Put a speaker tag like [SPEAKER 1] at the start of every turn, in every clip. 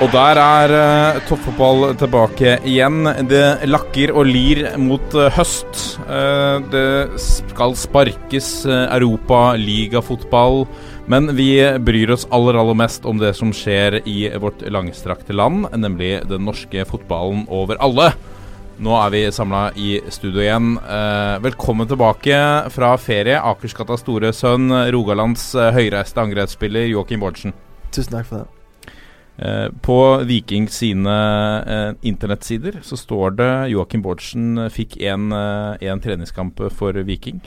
[SPEAKER 1] Og der er uh, toppfotball tilbake igjen. Det lakker og lir mot uh, høst. Uh, det skal sparkes uh, europaligafotball. Men vi bryr oss aller aller mest om det som skjer i vårt langstrakte land, nemlig den norske fotballen over alle. Nå er vi samla i studio igjen. Velkommen tilbake fra ferie. Akersgatas store sønn, Rogalands høyreiste angrepsspiller Joakim Bårdsen.
[SPEAKER 2] Tusen takk for det.
[SPEAKER 1] Eh, på Viking sine eh, internettsider så står det Joakim Bårdsen eh, fikk en, en treningskamp for Viking,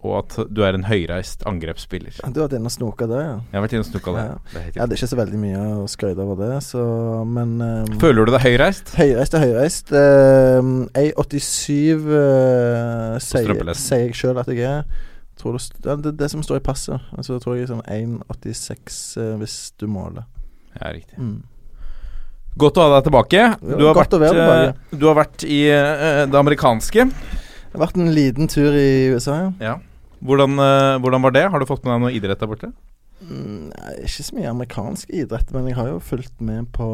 [SPEAKER 1] og at du er en høyreist angrepsspiller.
[SPEAKER 2] Du har vært inne og snoka det, ja.
[SPEAKER 1] Jeg har vært inne og snoka det.
[SPEAKER 2] Ja.
[SPEAKER 1] det er
[SPEAKER 2] ja. Det er ikke så veldig mye å skryte over det, så Men um,
[SPEAKER 1] Føler du deg høyreist?
[SPEAKER 2] Høyreist er høyreist. Um, 1,87 uh, sier, sier jeg sjøl at jeg er. Tror det, det, det som står i passet. Altså, jeg tror jeg er sånn 1,86 uh, hvis du måler.
[SPEAKER 1] Ja, riktig.
[SPEAKER 2] Mm.
[SPEAKER 1] Godt å ha deg tilbake. Du har, vært, eh,
[SPEAKER 2] tilbake.
[SPEAKER 1] du har vært i eh, det amerikanske.
[SPEAKER 2] Det har vært en liten tur i USA, ja.
[SPEAKER 1] Ja. Hvordan, eh, hvordan var det? Har du fått med deg noe idrett der borte?
[SPEAKER 2] Mm, ikke så mye amerikansk idrett, men jeg har jo fulgt med på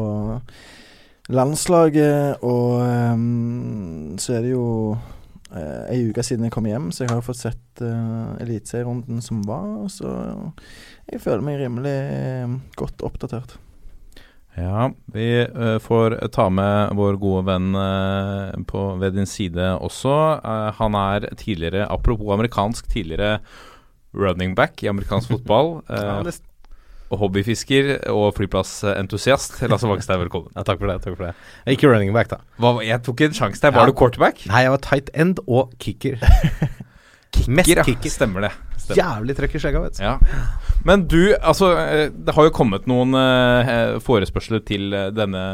[SPEAKER 2] landslaget, og um, så er det jo uh, ei uke siden jeg kom hjem, så jeg har jo fått sett uh, eliteserierunden som var, så jeg føler meg rimelig godt oppdatert.
[SPEAKER 1] Ja, vi eh, får ta med vår gode venn eh, på, ved din side også. Eh, han er tidligere, apropos amerikansk, tidligere running back i amerikansk fotball. og hobbyfisker og flyplassentusiast. Lasse Wangstein, velkommen.
[SPEAKER 3] Ja, takk for det. takk for det Jeg Ikke running back, da.
[SPEAKER 1] Hva, jeg tok en sjanse der. Var
[SPEAKER 3] Ja.
[SPEAKER 1] du quarterback?
[SPEAKER 3] Nei, jeg var tight end og kicker. Mest
[SPEAKER 1] ja.
[SPEAKER 3] kicker.
[SPEAKER 1] Stemmer det. Stemmer.
[SPEAKER 3] Jævlig trøkk i skjegga, vet du.
[SPEAKER 1] Ja. Men du, altså eh, Det har jo kommet noen eh, forespørsler til eh, denne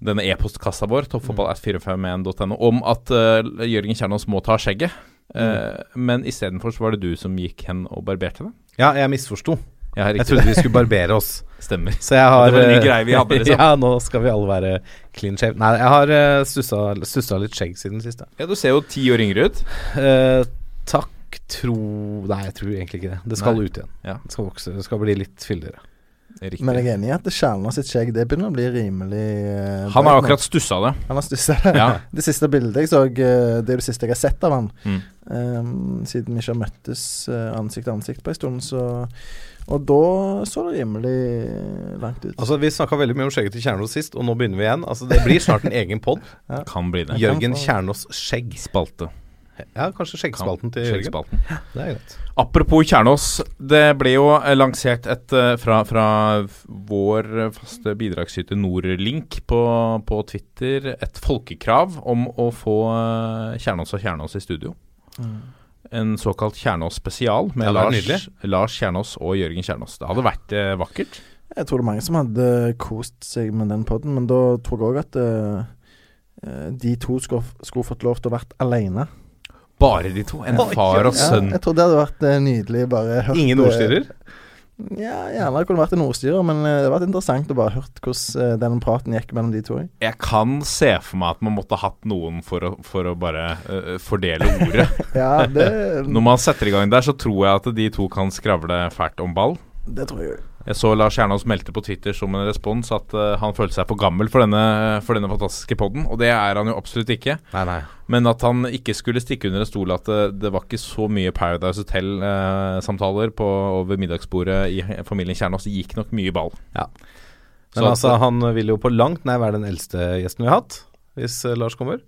[SPEAKER 1] denne e-postkassa vår, toppfotball.451.no, om at eh, Jørgen Kjernås må ta skjegget. Uh, Men istedenfor så var det du som gikk hen og barberte det.
[SPEAKER 3] Ja, jeg misforsto.
[SPEAKER 1] Ja,
[SPEAKER 3] Jeg trodde vi skulle barbere oss.
[SPEAKER 1] Stemmer.
[SPEAKER 3] Så jeg har
[SPEAKER 1] Det var en ny
[SPEAKER 3] eh,
[SPEAKER 1] greie vi hadde, liksom.
[SPEAKER 3] ja, nå skal vi alle være clean shave. Nei, jeg har uh, stussa litt skjegg siden sist.
[SPEAKER 1] Ja, Du ser jo ti år yngre ut.
[SPEAKER 3] Uh, takk, tro Nei, jeg tror egentlig ikke det. Det skal
[SPEAKER 1] Nei.
[SPEAKER 3] ut igjen.
[SPEAKER 1] Ja.
[SPEAKER 3] Det skal vokse. Det skal bli litt fyldigere.
[SPEAKER 1] Riktig.
[SPEAKER 2] Men jeg er enig i at Kjernås sitt skjegg Det begynner å bli rimelig eh,
[SPEAKER 1] Han har akkurat stussa det.
[SPEAKER 2] Han har stussa.
[SPEAKER 1] Ja.
[SPEAKER 2] det siste bildet jeg så, eh, det er det siste jeg har sett av han.
[SPEAKER 1] Mm.
[SPEAKER 2] Um, siden vi ikke har møttes eh, ansikt til ansikt på en stund, så Og da så det rimelig langt ut.
[SPEAKER 3] Altså, Vi snakka veldig mye om skjegget til Kjernås sist, og nå begynner vi igjen. Altså, Det blir snart en egen pod.
[SPEAKER 1] Kan bli det.
[SPEAKER 3] Jørgen Kjernås skjegg.
[SPEAKER 1] Spalte.
[SPEAKER 3] Ja, kanskje skjeggspalten til Jørgen.
[SPEAKER 1] Ja,
[SPEAKER 3] Det er greit.
[SPEAKER 1] Apropos Kjernås. Det ble jo lansert et eh, fra, fra vår faste bidragsyter Nordlink på, på Twitter et folkekrav om å få eh, Kjernås og Kjernås i studio. En såkalt Kjernås spesial med
[SPEAKER 3] Ja,
[SPEAKER 1] Lars. Lars Kjernås og Jørgen Kjernås. Det hadde vært eh, vakkert.
[SPEAKER 2] Jeg tror det er mange som hadde kost seg med den poden, men da tror jeg òg at eh, eh, de to skulle, skulle fått lov til å vært aleine.
[SPEAKER 1] Bare de to. En far og
[SPEAKER 2] Ja,
[SPEAKER 1] sønn.
[SPEAKER 2] jeg tror det hadde vært eh, nydelig. Bare hørt
[SPEAKER 3] Ingen
[SPEAKER 2] eh,
[SPEAKER 3] ordstyrer?
[SPEAKER 2] Ja, gjerne det kunne vært en ordstyrer, men eh, det hadde vært interessant å bare hørt hvordan den praten gikk mellom de to.
[SPEAKER 1] Jeg kan se for meg at man måtte hatt noen for å, for å bare uh, fordele ordet.
[SPEAKER 2] Ja, det,
[SPEAKER 1] Når man setter i gang der, så tror jeg at de to kan skravle fælt om ball.
[SPEAKER 2] det tror jeg.
[SPEAKER 1] Jeg så Lars Kjernås meldte på Twitter som en respons at uh, han følte seg for gammel for denne, for denne fantastiske podden, og det er han jo absolutt ikke.
[SPEAKER 3] Nei, nei.
[SPEAKER 1] Men at han ikke skulle stikke under en stol at det, det var ikke så mye Paradise Hotel-samtaler på over middagsbordet i familien Kjernås. Det gikk nok mye ball.
[SPEAKER 3] Ja.
[SPEAKER 1] Så
[SPEAKER 3] Men
[SPEAKER 1] at-
[SPEAKER 3] altså, han vil jo på langt nær være den eldste gjesten vi har hatt, hvis eh, Lars kommer.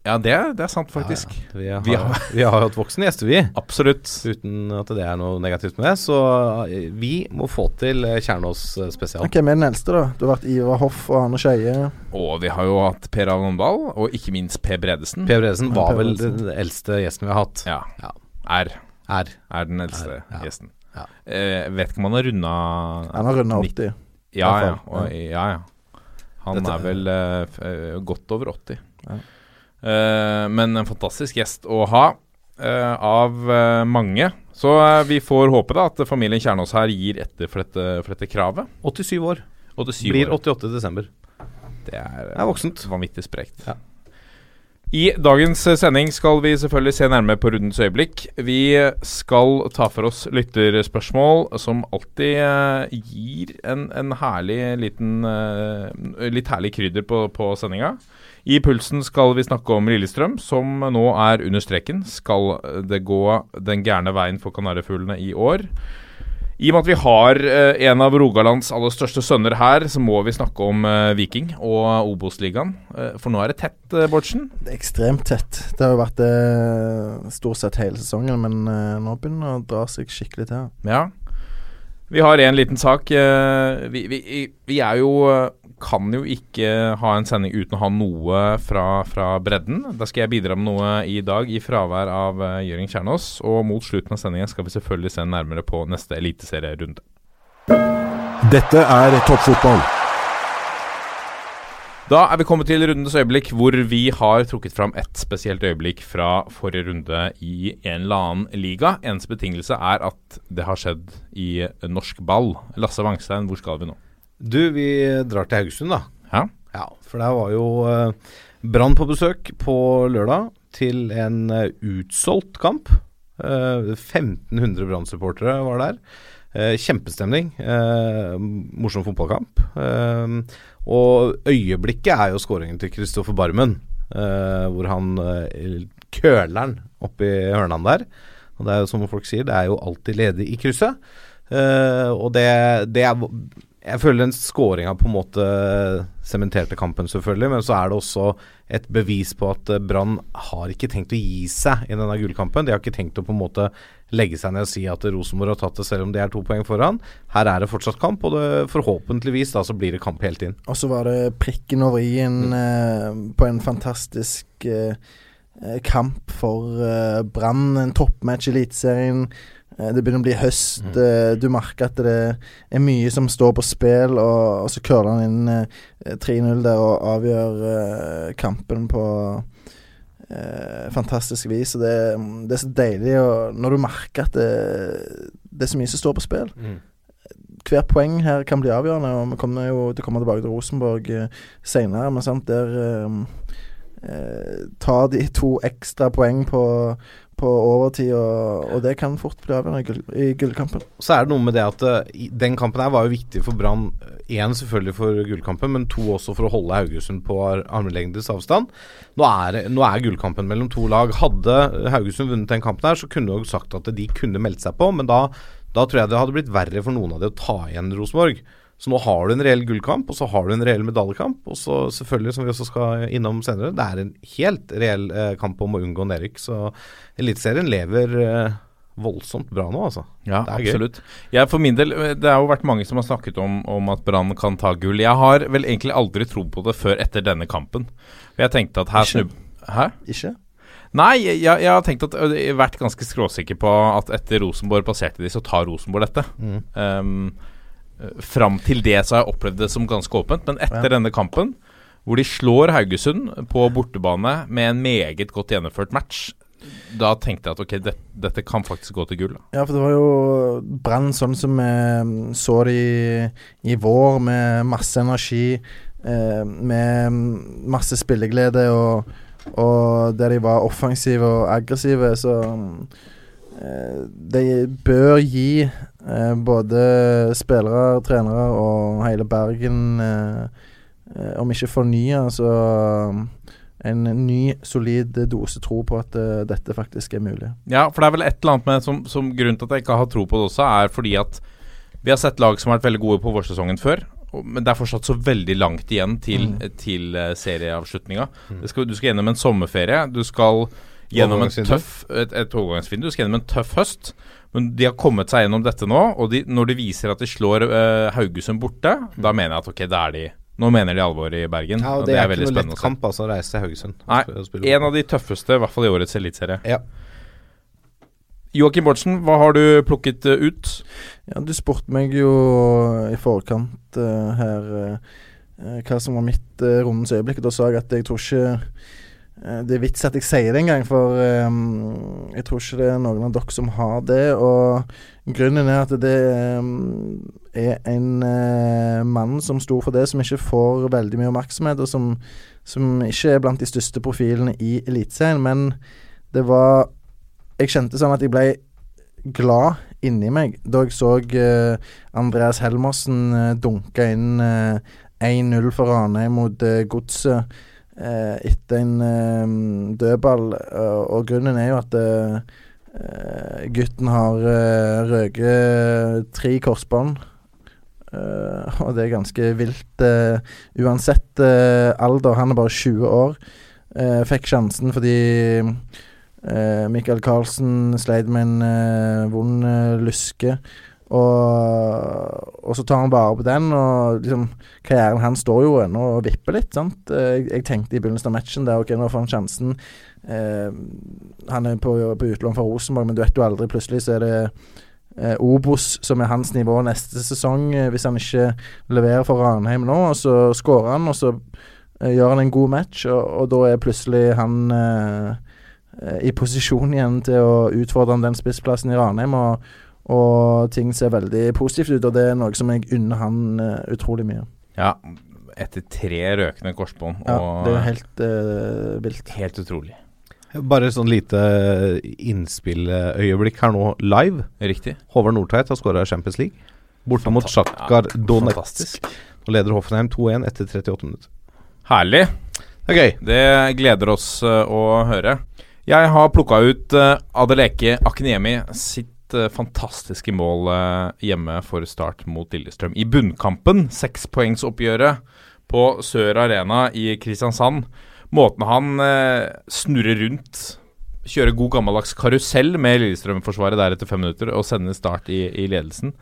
[SPEAKER 1] Ja, det, det er sant, faktisk.
[SPEAKER 3] Vi har,
[SPEAKER 1] Vi har-
[SPEAKER 3] vi har hatt voksne gjester, vi.
[SPEAKER 1] Absolutt.
[SPEAKER 3] Uten at det er noe negativt med det. Så eh, vi må få til eh, Kjernås eh, spesial.
[SPEAKER 2] Hvem er den eldste, da? Du har vært Ivar Hoff og Arne Skeie.
[SPEAKER 1] Og vi har jo hatt Per Alvendal, og ikke minst Per Bredesen.
[SPEAKER 3] Per Bredesen var
[SPEAKER 2] Per
[SPEAKER 3] vel
[SPEAKER 2] Bredesen.
[SPEAKER 3] den eldste gjesten vi har hatt.
[SPEAKER 1] Ja.
[SPEAKER 3] Ja.
[SPEAKER 1] Er.
[SPEAKER 3] Er.
[SPEAKER 1] er den eldste
[SPEAKER 3] Er, ja.
[SPEAKER 1] gjesten.
[SPEAKER 3] Ja.
[SPEAKER 1] Eh, vet ikke om han har runda
[SPEAKER 2] Han har runda 80.
[SPEAKER 1] Ja, ja. Og, ja, ja. Han
[SPEAKER 2] Dette-
[SPEAKER 1] er vel eh, godt over 80.
[SPEAKER 2] Ja.
[SPEAKER 1] Eh, men en fantastisk gjest å ha eh, av eh, mange. Så vi får håpe da at familien Kjernås her gir etter for dette, for dette kravet.
[SPEAKER 3] 87 år.
[SPEAKER 1] Og til syv
[SPEAKER 3] Blir 88 i desember.
[SPEAKER 1] Det er,
[SPEAKER 3] Det er voksent.
[SPEAKER 1] vanvittig sprekt.
[SPEAKER 3] Ja.
[SPEAKER 1] I dagens sending skal vi selvfølgelig se nærmere på rundens øyeblikk. Vi skal ta for oss lytterspørsmål, som alltid gir en, en herlig liten Litt herlig krydder på, på sendinga. I Pulsen skal vi snakke om Lillestrøm, som nå er under streken. Skal det gå den gærne veien for kanarifuglene i år? I og med at vi har eh, en av Rogalands aller største sønner her, så må vi snakke om eh, Viking og Obos-ligaen. Eh, for nå er det tett, uh, Bårdsen.
[SPEAKER 2] Det er ekstremt tett. Det har jo vært det stort sett hele sesongen, men eh, nå begynner det å dra seg skikkelig til.
[SPEAKER 1] Ja. Vi har en liten sak. eh, vi, vi, vi er jo eh, Kan jo ikke ha en sending uten å ha noe fra, fra bredden. Da skal jeg bidra med noe i dag, i fravær av Gjøring Jørgen Kjernås. Og mot slutten av sendingen skal vi selvfølgelig se nærmere på neste eliteserierunde.
[SPEAKER 4] Dette er toppfotball.
[SPEAKER 1] Da er vi kommet til rundens øyeblikk, hvor vi har trukket fram ett spesielt øyeblikk fra forrige runde i en eller annen liga. Eneste betingelse er at det har skjedd i norsk ball. Lasse Wangstein, hvor skal vi nå?
[SPEAKER 3] Du, vi drar til Haugesund, da.
[SPEAKER 1] Ja.
[SPEAKER 3] Ja, for der var jo eh, Brann på besøk på lørdag til en eh, utsolgt kamp. Eh, 1500 Brann-supportere var der. Eh, kjempestemning. Eh, morsom fotballkamp. Eh, og øyeblikket er jo skåringen til Kristoffer Barmen, eh, hvor han eh, køler den oppi hørnene der. Og det er jo som folk sier, det er jo alltid ledig i krysset. Eh, og det, det er jeg føler den skåringa på en måte sementerte kampen, selvfølgelig. Men så er det også et bevis på at eh, Brann har ikke tenkt å gi seg i denne gullkampen. De har ikke tenkt å på en måte legge seg ned og si at Rosenborg har tatt det, selv om de er to poeng foran. Her er det fortsatt kamp, og det, forhåpentligvis da så blir det kamp hele tiden.
[SPEAKER 2] Og så var det prikken over i-en eh, på en fantastisk eh, eh, kamp for eh, Brann. En toppmatch i Eliteserien. Eh, det begynner å bli høst.
[SPEAKER 3] Mm.
[SPEAKER 2] eh, du merker at det er mye som står på spill, og, så køler han inn eh, 3-0 der og avgjør eh, kampen på eh, fantastisk vis. Og det, det er så deilig når du merker at det, det er så mye som står på spill hvert poeng her kan bli avgjørende. Og vi kommer jo til å komme tilbake til Rosenborg seinere, men sant, der uh, tar de to ekstra poeng på, på overtid, og, og det kan fort bli avgjørende i, gull, gullkampen.
[SPEAKER 3] Så er det noe med det at uh, den kampen her var jo viktig for Brann. Én selvfølgelig for gullkampen, men to også for å holde Haugesund på ar- armlengdes avstand. Nå er, nå er gullkampen mellom to lag. Hadde Haugesund vunnet den kampen her, så kunne du sagt at de kunne meldt seg på, men da, da tror jeg det hadde blitt verre for noen av de å ta igjen Rosenborg. Så nå har du en reell gullkamp, og så har du en reell medaljekamp. Og så selvfølgelig, som vi også skal innom senere, det er en helt reell eh, kamp om å unngå nedrykk. Så Eliteserien lever eh, voldsomt bra nå, altså.
[SPEAKER 1] Ja,
[SPEAKER 3] Det er gøy.
[SPEAKER 1] absolutt. Jeg for min del, eh, Det har jo vært mange som har snakket om, om at Brann kan ta gull. Jeg har vel egentlig aldri trodd på det før etter denne kampen. For jeg tenkte at her snub... Hæ?
[SPEAKER 2] Ikke?
[SPEAKER 1] Nei, jeg, jeg har tenkt at jeg har vært ganske skråsikker på at etter Rosenborg passerte de, så tar Rosenborg dette.
[SPEAKER 3] Mm.
[SPEAKER 1] Um, fram til det så har jeg opplevd det som ganske åpent, men etter
[SPEAKER 2] Ja.
[SPEAKER 1] denne kampen, hvor de slår Haugesund på bortebane med en meget godt gjennomført match, da tenkte jeg at ok, det, dette kan faktisk gå til gull.
[SPEAKER 2] Ja, for det var jo Brann sånn som vi mm, så det i, i vår, med masse energi, eh, med masse spilleglede, og, og der de var offensive og aggressive, så eh, De bør gi eh, både spillere, trenere og hele Bergen, eh, eh, om ikke fornya, så en ny, solid dose tro på at uh, dette faktisk er mulig.
[SPEAKER 1] Ja, for det er vel et eller annet med som, som grunnen til at jeg ikke har tro på det også, er fordi at vi har sett lag som har vært veldig gode på vårsesongen før. og- Men det er fortsatt så veldig langt igjen til,
[SPEAKER 2] Mm.
[SPEAKER 1] til uh, serieavslutninga.
[SPEAKER 3] Mm.
[SPEAKER 1] Skal, du skal gjennom en sommerferie. Du skal gjennom en tøff, et, et overgangsvindu. Du skal gjennom en tøff høst. Men de har kommet seg gjennom dette nå, og de, når de viser at de slår uh, Haugesund borte, da mener jeg at ok, da er de Nå mener de alvor i Bergen.
[SPEAKER 3] Ja, og
[SPEAKER 1] og
[SPEAKER 3] det, er,
[SPEAKER 1] veldig
[SPEAKER 3] ikke noe lett kamp, altså, å reise til Haugesund.
[SPEAKER 1] Nei,
[SPEAKER 3] spille
[SPEAKER 1] En av de tøffeste, i hvert fall i årets eliteserie.
[SPEAKER 3] Ja.
[SPEAKER 1] Joakim Bårdsen, hva har du plukket uh, ut?
[SPEAKER 2] Ja, du spurte meg jo i forkant uh, her hva som var mitt uh, rundens øyeblikk, og da sa jeg at jeg tror ikke det er vits at jeg sier det engang, for um, jeg tror ikke det er noen av dere som har det. Og grunnen er at det um, er en uh, mann som sto for det, som ikke får veldig mye oppmerksomhet, og som, som ikke er blant de største profilene i Eliteserien. Men det var Jeg kjente sånn at jeg ble glad inni meg da jeg så uh, Andreas Helmersen uh, dunke inn eh, 1-0 for Ranheim mot Godset eh, etter en eh, dødball. Uh, og grunnen er jo at eh, eh, gutten har uh, røket tre korsbånd. Eh, og det er ganske vilt. eh, uansett eh, alder, han er bare 20 år. Eh, fikk sjansen fordi eh, Michael Carlsen sleit med en eh, vond luske. Og, og så tar han vare på den, og liksom karrieren hans står jo ennå og vipper litt. sant? Eh, Jeg, jeg tenkte i begynnelsen av matchen der, ok, nå får han sjansen. Eh, han er på, på utlån fra Rosenborg, men du vet jo aldri. Plutselig så er det eh, Obos som er hans nivå neste sesong, eh, hvis han ikke leverer for Ranheim nå. Og så skårer han, og så eh, gjør han en god match, og, og da er plutselig han i posisjon igjen til å utfordre om den spissplassen i Ranheim. Og, og ting ser veldig positivt ut, og det er noe som jeg unner han eh, utrolig mye.
[SPEAKER 1] Ja, etter tre røkende korsbånd.
[SPEAKER 2] Ja, det er helt uh, vilt.
[SPEAKER 1] helt utrolig.
[SPEAKER 3] Bare sånn lite innspilløyeblikk her nå, live.
[SPEAKER 1] Riktig.
[SPEAKER 3] Håvard Nordtveit har skåra Champions League. Borte mot Sjakkar Donetsk.
[SPEAKER 1] Fantastisk.
[SPEAKER 3] Og leder Hoffenheim 2-1 etter 38 minutter.
[SPEAKER 1] Herlig.
[SPEAKER 3] Det er gøy.
[SPEAKER 1] Det gleder oss eh, å høre. Jeg har plukka ut uh, Adeleke Akniemi sitt eh, fantastiske mål eh, hjemme for Start mot Lillestrøm. I bunnkampen, sekspoengsoppgjøret på Sør Arena i Kristiansand. Måten han eh, snurrer rundt, kjører god gammeldags karusell med Lillestrøm-forsvaret der etter fem minutter og sender Start i, i ledelsen.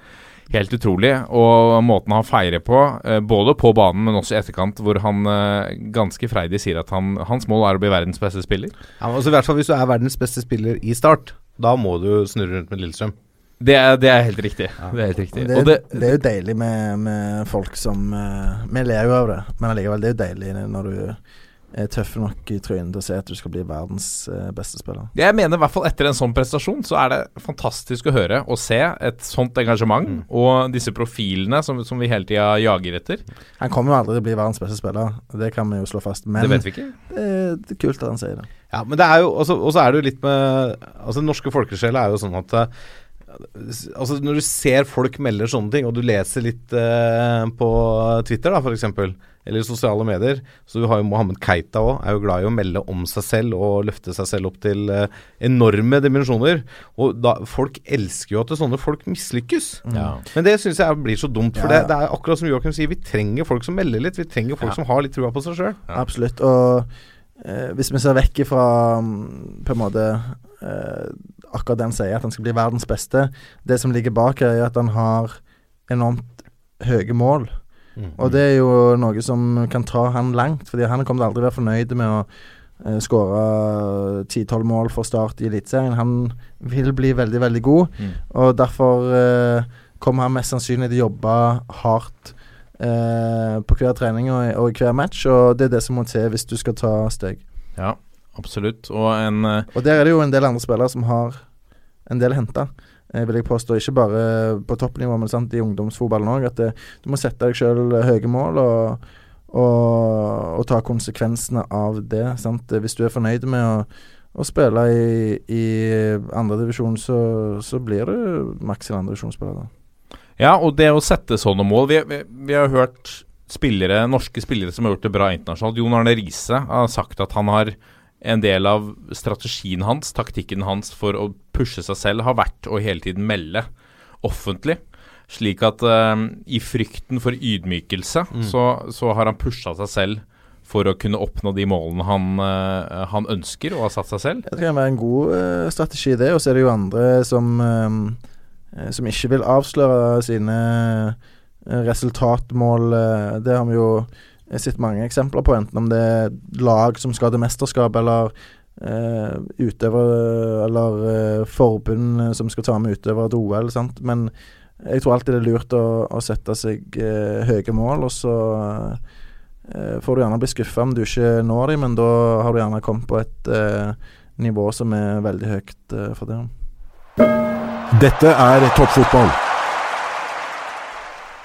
[SPEAKER 1] Helt utrolig. Og måten han feirer på, eh, både på banen, men også i etterkant, hvor han eh, ganske freidig sier at han, hans mål er å bli verdens beste spiller.
[SPEAKER 3] Ja, altså, I hvert fall hvis du er verdens beste spiller i Start, da må du snurre rundt med Lillestrøm.
[SPEAKER 1] Det er, det er helt riktig. Det er helt riktig.
[SPEAKER 2] Det,
[SPEAKER 1] Og det,
[SPEAKER 2] det er jo deilig med, med folk som eh, Vi ler jo av det, men allikevel, det er jo deilig når du er tøff nok i trynet til å se at du skal bli verdens eh, beste spiller.
[SPEAKER 1] jeg mener i hvert fall etter en sånn prestasjon, så er det fantastisk å høre og se et sånt engasjement
[SPEAKER 2] Mm.
[SPEAKER 1] og disse profilene som, som vi hele tida jager etter.
[SPEAKER 2] Han kommer jo aldri til å bli verdens beste spiller, det kan vi jo slå fast, men
[SPEAKER 1] det vet vi ikke.
[SPEAKER 2] det er, det er kult at han sier det.
[SPEAKER 3] Ja, men det er jo Og så er det jo litt med Altså, den norske folkesjela er jo sånn at eh, Altså, når du ser folk melder sånne ting, og du leser litt eh, på Twitter, da, f.eks., eller sosiale medier Så du har jo Mohammed Keita òg, er jo glad i å melde om seg selv og løfte seg selv opp til eh, enorme dimensjoner. Og da, folk elsker jo at sånne folk mislykkes.
[SPEAKER 1] Ja.
[SPEAKER 3] Men det syns jeg blir så dumt. For
[SPEAKER 2] Ja, ja.
[SPEAKER 3] Det, det er akkurat som Joakim sier, vi trenger folk som melder litt. Vi trenger folk
[SPEAKER 1] Ja.
[SPEAKER 3] som har litt trua på seg sjøl.
[SPEAKER 1] Ja.
[SPEAKER 2] Absolutt. Og eh, hvis vi ser vekk ifra mm, på en måte eh, akkurat det han sier, at han skal bli verdens beste Det som ligger bak her, er at han har enormt høye mål. Og det er jo noe som kan ta han langt, fordi han kommer aldri til å være fornøyd med å uh, skåre 10-12 mål for Start i Eliteserien. Han vil bli veldig, veldig god,
[SPEAKER 1] Mm.
[SPEAKER 2] og derfor uh, kommer han mest sannsynlig til å jobbe hardt uh, på hver trening og, og i hver match, og det er det som må til hvis du skal ta steg.
[SPEAKER 1] Ja, absolutt. Og en eh,
[SPEAKER 2] Og der er det jo en del andre spillere som har en del henta. Eh, vil jeg påstå. Ikke bare på toppnivå, men sant, i ungdomsfotballen òg. At det, du må sette deg sjøl høye mål og, og, og ta konsekvensene av det. Sant? Hvis du er fornøyd med å, å spille i, i andredivisjon, så, så blir du maks en andredivisjonsspiller.
[SPEAKER 1] Ja, og det å sette sånne mål Vi, vi, vi har hørt spillere, norske spillere som har gjort det bra internasjonalt. Jon Arne Riise har sagt at han har en del av strategien hans, taktikken hans for å pushe seg selv, har vært å hele tiden melde offentlig. Slik at uh, i frykten for ydmykelse, så, så har han pusha seg selv for å kunne oppnå de målene han, uh, han ønsker og har satt seg selv.
[SPEAKER 2] Det kan være en god uh, strategi, det. Og så er det jo andre som Som ikke vil avsløre sine resultatmål. det har vi jo sett mange eksempler på, enten om det er lag som skal til mesterskap, eller eh, utøvere eller eh, forbund som skal ta med utøvere til OL. Sant? Men jeg tror alltid det er lurt å, å sette seg eh, høye mål, og så eh, får du gjerne bli skuffa om du ikke når dem, men da har du gjerne kommet på et eh, nivå som er veldig høyt eh, for deg.
[SPEAKER 4] Dette er toppfotball.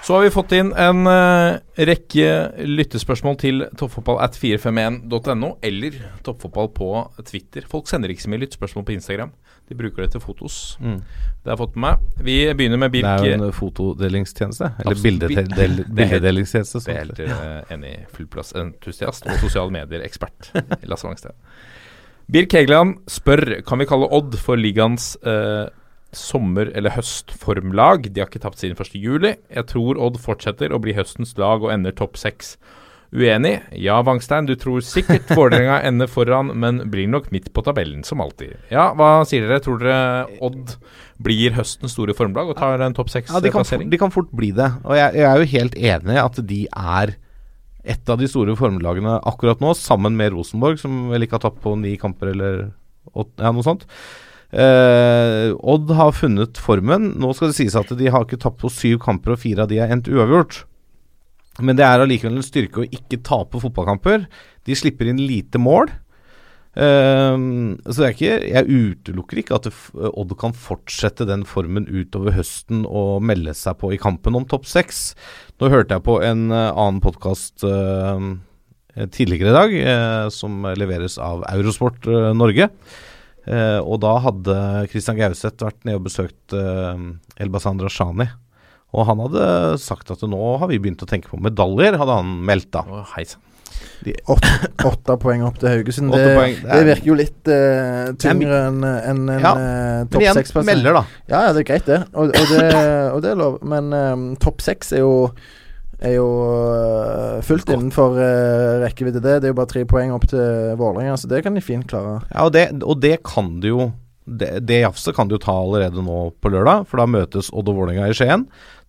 [SPEAKER 1] Så har vi fått inn en uh, rekke lyttespørsmål til toppfotball at 451.no, eller toppfotball på Twitter. Folk sender ikke så mye lyttespørsmål på Instagram. De bruker det til fotos.
[SPEAKER 3] Mm.
[SPEAKER 1] Det har jeg fått med meg. Vi begynner med Birk Det
[SPEAKER 3] er jo en fotodelingstjeneste. Eller bildedel-
[SPEAKER 1] er
[SPEAKER 3] bildedelingstjeneste.
[SPEAKER 1] Det er helt eh, enig. Fullplassentusiast og sosiale medier-ekspert. Lasse Wangstein. Birk Hegeland spør Kan vi kalle Odd for ligaens eh, sommer- eller høstformlag. De har ikke tapt siden 1.7. Jeg tror Odd fortsetter å bli høstens lag og ender topp seks. Uenig? Ja, Wangstein, du tror sikkert Vålerenga ender foran, men blir nok midt på tabellen, som alltid. Ja, hva sier dere? Tror dere Odd blir høstens store formlag og tar en topp
[SPEAKER 3] Ja, de
[SPEAKER 1] seks-plassering?
[SPEAKER 3] de kan fort bli det. Og jeg, jeg er jo helt enig i at de er et av de store formlagene akkurat nå, sammen med Rosenborg, som vel ikke har tapt på ni kamper eller åt, ja, noe sånt. Eh, Odd har funnet formen. Nå skal det sies at de har ikke tapt på syv kamper, og fire av de er endt uavgjort. Men det er allikevel en styrke å ikke tape fotballkamper. De slipper inn lite mål. Ehm, så ikke, jeg utelukker ikke at Odd kan fortsette den formen utover høsten og melde seg på i kampen om topp seks. Nå hørte jeg på en eh, annen podkast tidligere i dag, uh, som leveres av Eurosport uh, Norge. Eh, og da hadde Christian Gauseth vært nede og besøkt eh, Elbasan Rashani. Og han hadde sagt at nå har vi begynt å tenke på medaljer, hadde han meldt da.
[SPEAKER 1] Oh, sann.
[SPEAKER 2] Åtte poeng opp til Haugesund. Det,
[SPEAKER 3] poeng, det
[SPEAKER 2] det,
[SPEAKER 3] er-
[SPEAKER 2] virker jo litt eh, tyngre enn en, en,
[SPEAKER 3] Ja,
[SPEAKER 2] eh,
[SPEAKER 3] Men
[SPEAKER 2] topp
[SPEAKER 3] igjen,
[SPEAKER 2] seks-plass.
[SPEAKER 3] melder, da.
[SPEAKER 2] Ja, ja, det er greit, det. Og, og, det, og det er lov. Men um, topp seks er jo er jo eh, fullt innenfor uh, rekkevidde, det. Det er jo bare tre poeng opp til Vålerenga, så det kan de fint klare.
[SPEAKER 3] Ja, og det, og det kan du jo Det, det jafset kan du jo ta allerede nå på lørdag, for da møtes Odd og Vålerenga i Skien.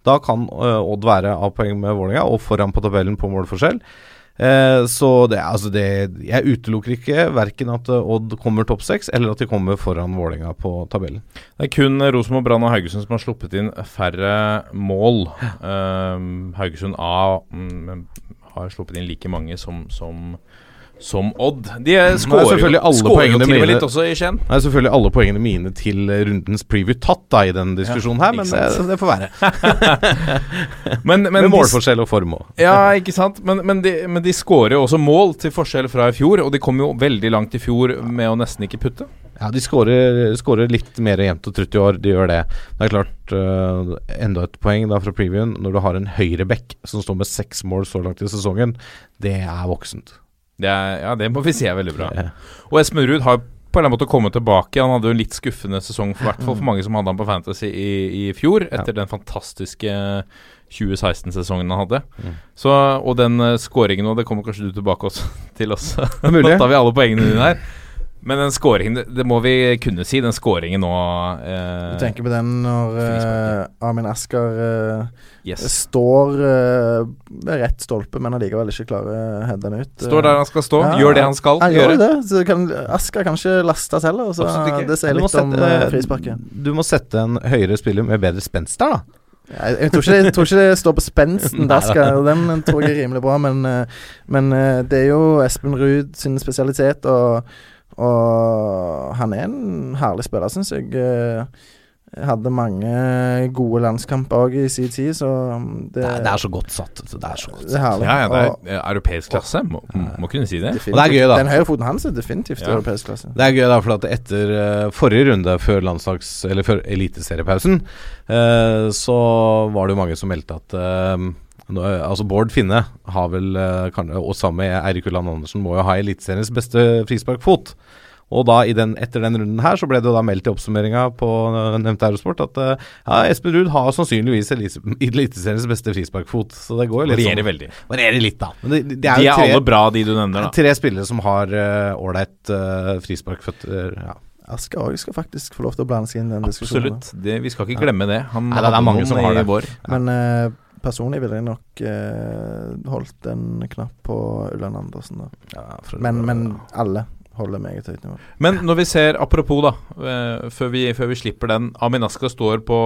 [SPEAKER 3] Da kan uh, Odd være av poeng med Vålerenga og foran på tabellen på målforskjell. Eh, så det, altså det Jeg utelukker ikke verken at øh, Odd kommer topp seks, eller at de kommer foran Vålerenga på tabellen.
[SPEAKER 1] Det er kun eh, Rosenborg, Brann og Haugesund som har sluppet inn færre mål. Um, Haugesund A mm, har sluppet inn like mange som, som, som Odd. De skårer jo til og med litt også i Skien.
[SPEAKER 3] Det er selvfølgelig alle poengene mine til rundens preview tatt da i den diskusjonen her,
[SPEAKER 1] ikke
[SPEAKER 3] men det, det får være.
[SPEAKER 1] Men, men
[SPEAKER 3] Med målforskjell og form òg.
[SPEAKER 1] Ja, ikke sant. Men, men, de, men de skårer jo også mål, til forskjell fra i fjor. Og de kom jo veldig langt i fjor med å nesten ikke putte.
[SPEAKER 3] Ja, de skårer litt mer jevnt og trutt i år, de gjør det. Det er klart, uh, enda et poeng da fra previewen. Når du har en høyreback som står med seks mål så langt i sesongen, det er voksent.
[SPEAKER 1] Det er, ja, det må vi si er veldig bra.
[SPEAKER 3] Ja.
[SPEAKER 1] Og Espen Ruud har på en eller annen måte kommet tilbake. Han hadde jo en litt skuffende sesong, for hvert fall for mange som hadde han på Fantasy i, i fjor, etter den fantastiske 2016-sesongen han hadde.
[SPEAKER 3] Mm.
[SPEAKER 1] Så, og den uh, scoringen nå, det kommer kanskje du tilbake også, til oss.
[SPEAKER 3] mulig.
[SPEAKER 1] Nå tar vi alle poengene dine her. Men den scoringen, det, må vi kunne si, den scoringen nå eh,
[SPEAKER 2] Du tenker på den når eh, Amin Asker eh,
[SPEAKER 1] yes.
[SPEAKER 2] står eh, ved rett stolpe, men allikevel ikke klarer å heade den ut.
[SPEAKER 1] Står der han skal stå,
[SPEAKER 2] Ja,
[SPEAKER 1] gjør det han skal
[SPEAKER 2] Jeg, gjør det. Så kan, Asker kan ikke lastes heller. Så det sier litt om
[SPEAKER 3] sette-
[SPEAKER 2] eh, frisparket.
[SPEAKER 3] Du må sette en høyere spiller med bedre spenst der, da.
[SPEAKER 2] Jeg, jeg, tror ikke det, jeg tror ikke det står på spensten. Der skal, den tror jeg er rimelig bra, men, eh, men eh, det er jo Espen Ruud sin spesialitet, og, og han er en herlig spiller, syns jeg. Eh, Hadde mange gode landskamper òg i sin tid, så um, det,
[SPEAKER 3] Det er, det er så godt satt. Det er så godt
[SPEAKER 2] er herlig.
[SPEAKER 1] Ja, ja, det er eh, europeisk klasse, må, må kunne si det.
[SPEAKER 2] definitivt-
[SPEAKER 3] Og det er gøy, da.
[SPEAKER 2] Den høyrefoten hans er definitivt
[SPEAKER 1] Ja.
[SPEAKER 2] europeisk klasse.
[SPEAKER 3] Det er gøy, da, for at etter eh, forrige runde, før landslags- Eller før eliteseriepausen, eh, så var det jo mange som meldte at eh, Altså Bård Finne har vel, eh, kan, og sammen med Eirik Ulland Andersen, må jo ha eliteseriens beste frisparkfot. Og da i den, etter den runden her så ble det jo da meldt i oppsummeringa på eh, nevnte Eurosport at eh, ja, Espen Ruud har sannsynligvis eliteseriens beste frisparkfot. Så det går jo litt
[SPEAKER 1] Varierer
[SPEAKER 3] sånn
[SPEAKER 1] veldig.
[SPEAKER 3] Varierer litt, da. Men det, det
[SPEAKER 1] De
[SPEAKER 3] er
[SPEAKER 1] er
[SPEAKER 3] tre,
[SPEAKER 1] alle bra, de du nevner, da.
[SPEAKER 3] tre spillere som har ålreit uh, frisparkføtter. Ja.
[SPEAKER 2] Asker òg skal faktisk få lov til å blande seg inn i den diskusjonen.
[SPEAKER 1] Absolutt. Vi skal ikke glemme det. Han
[SPEAKER 3] Nei, det er mange som har det.
[SPEAKER 1] vår.
[SPEAKER 2] Men eh, personlig ville jeg nok eh, holdt en knapp på Ulland Andersen. Da.
[SPEAKER 3] Ja,
[SPEAKER 2] Men, men alle. Holder meget høyt nivå.
[SPEAKER 1] Men når vi ser, apropos da, eh, før vi, før vi slipper den Aminaska står på,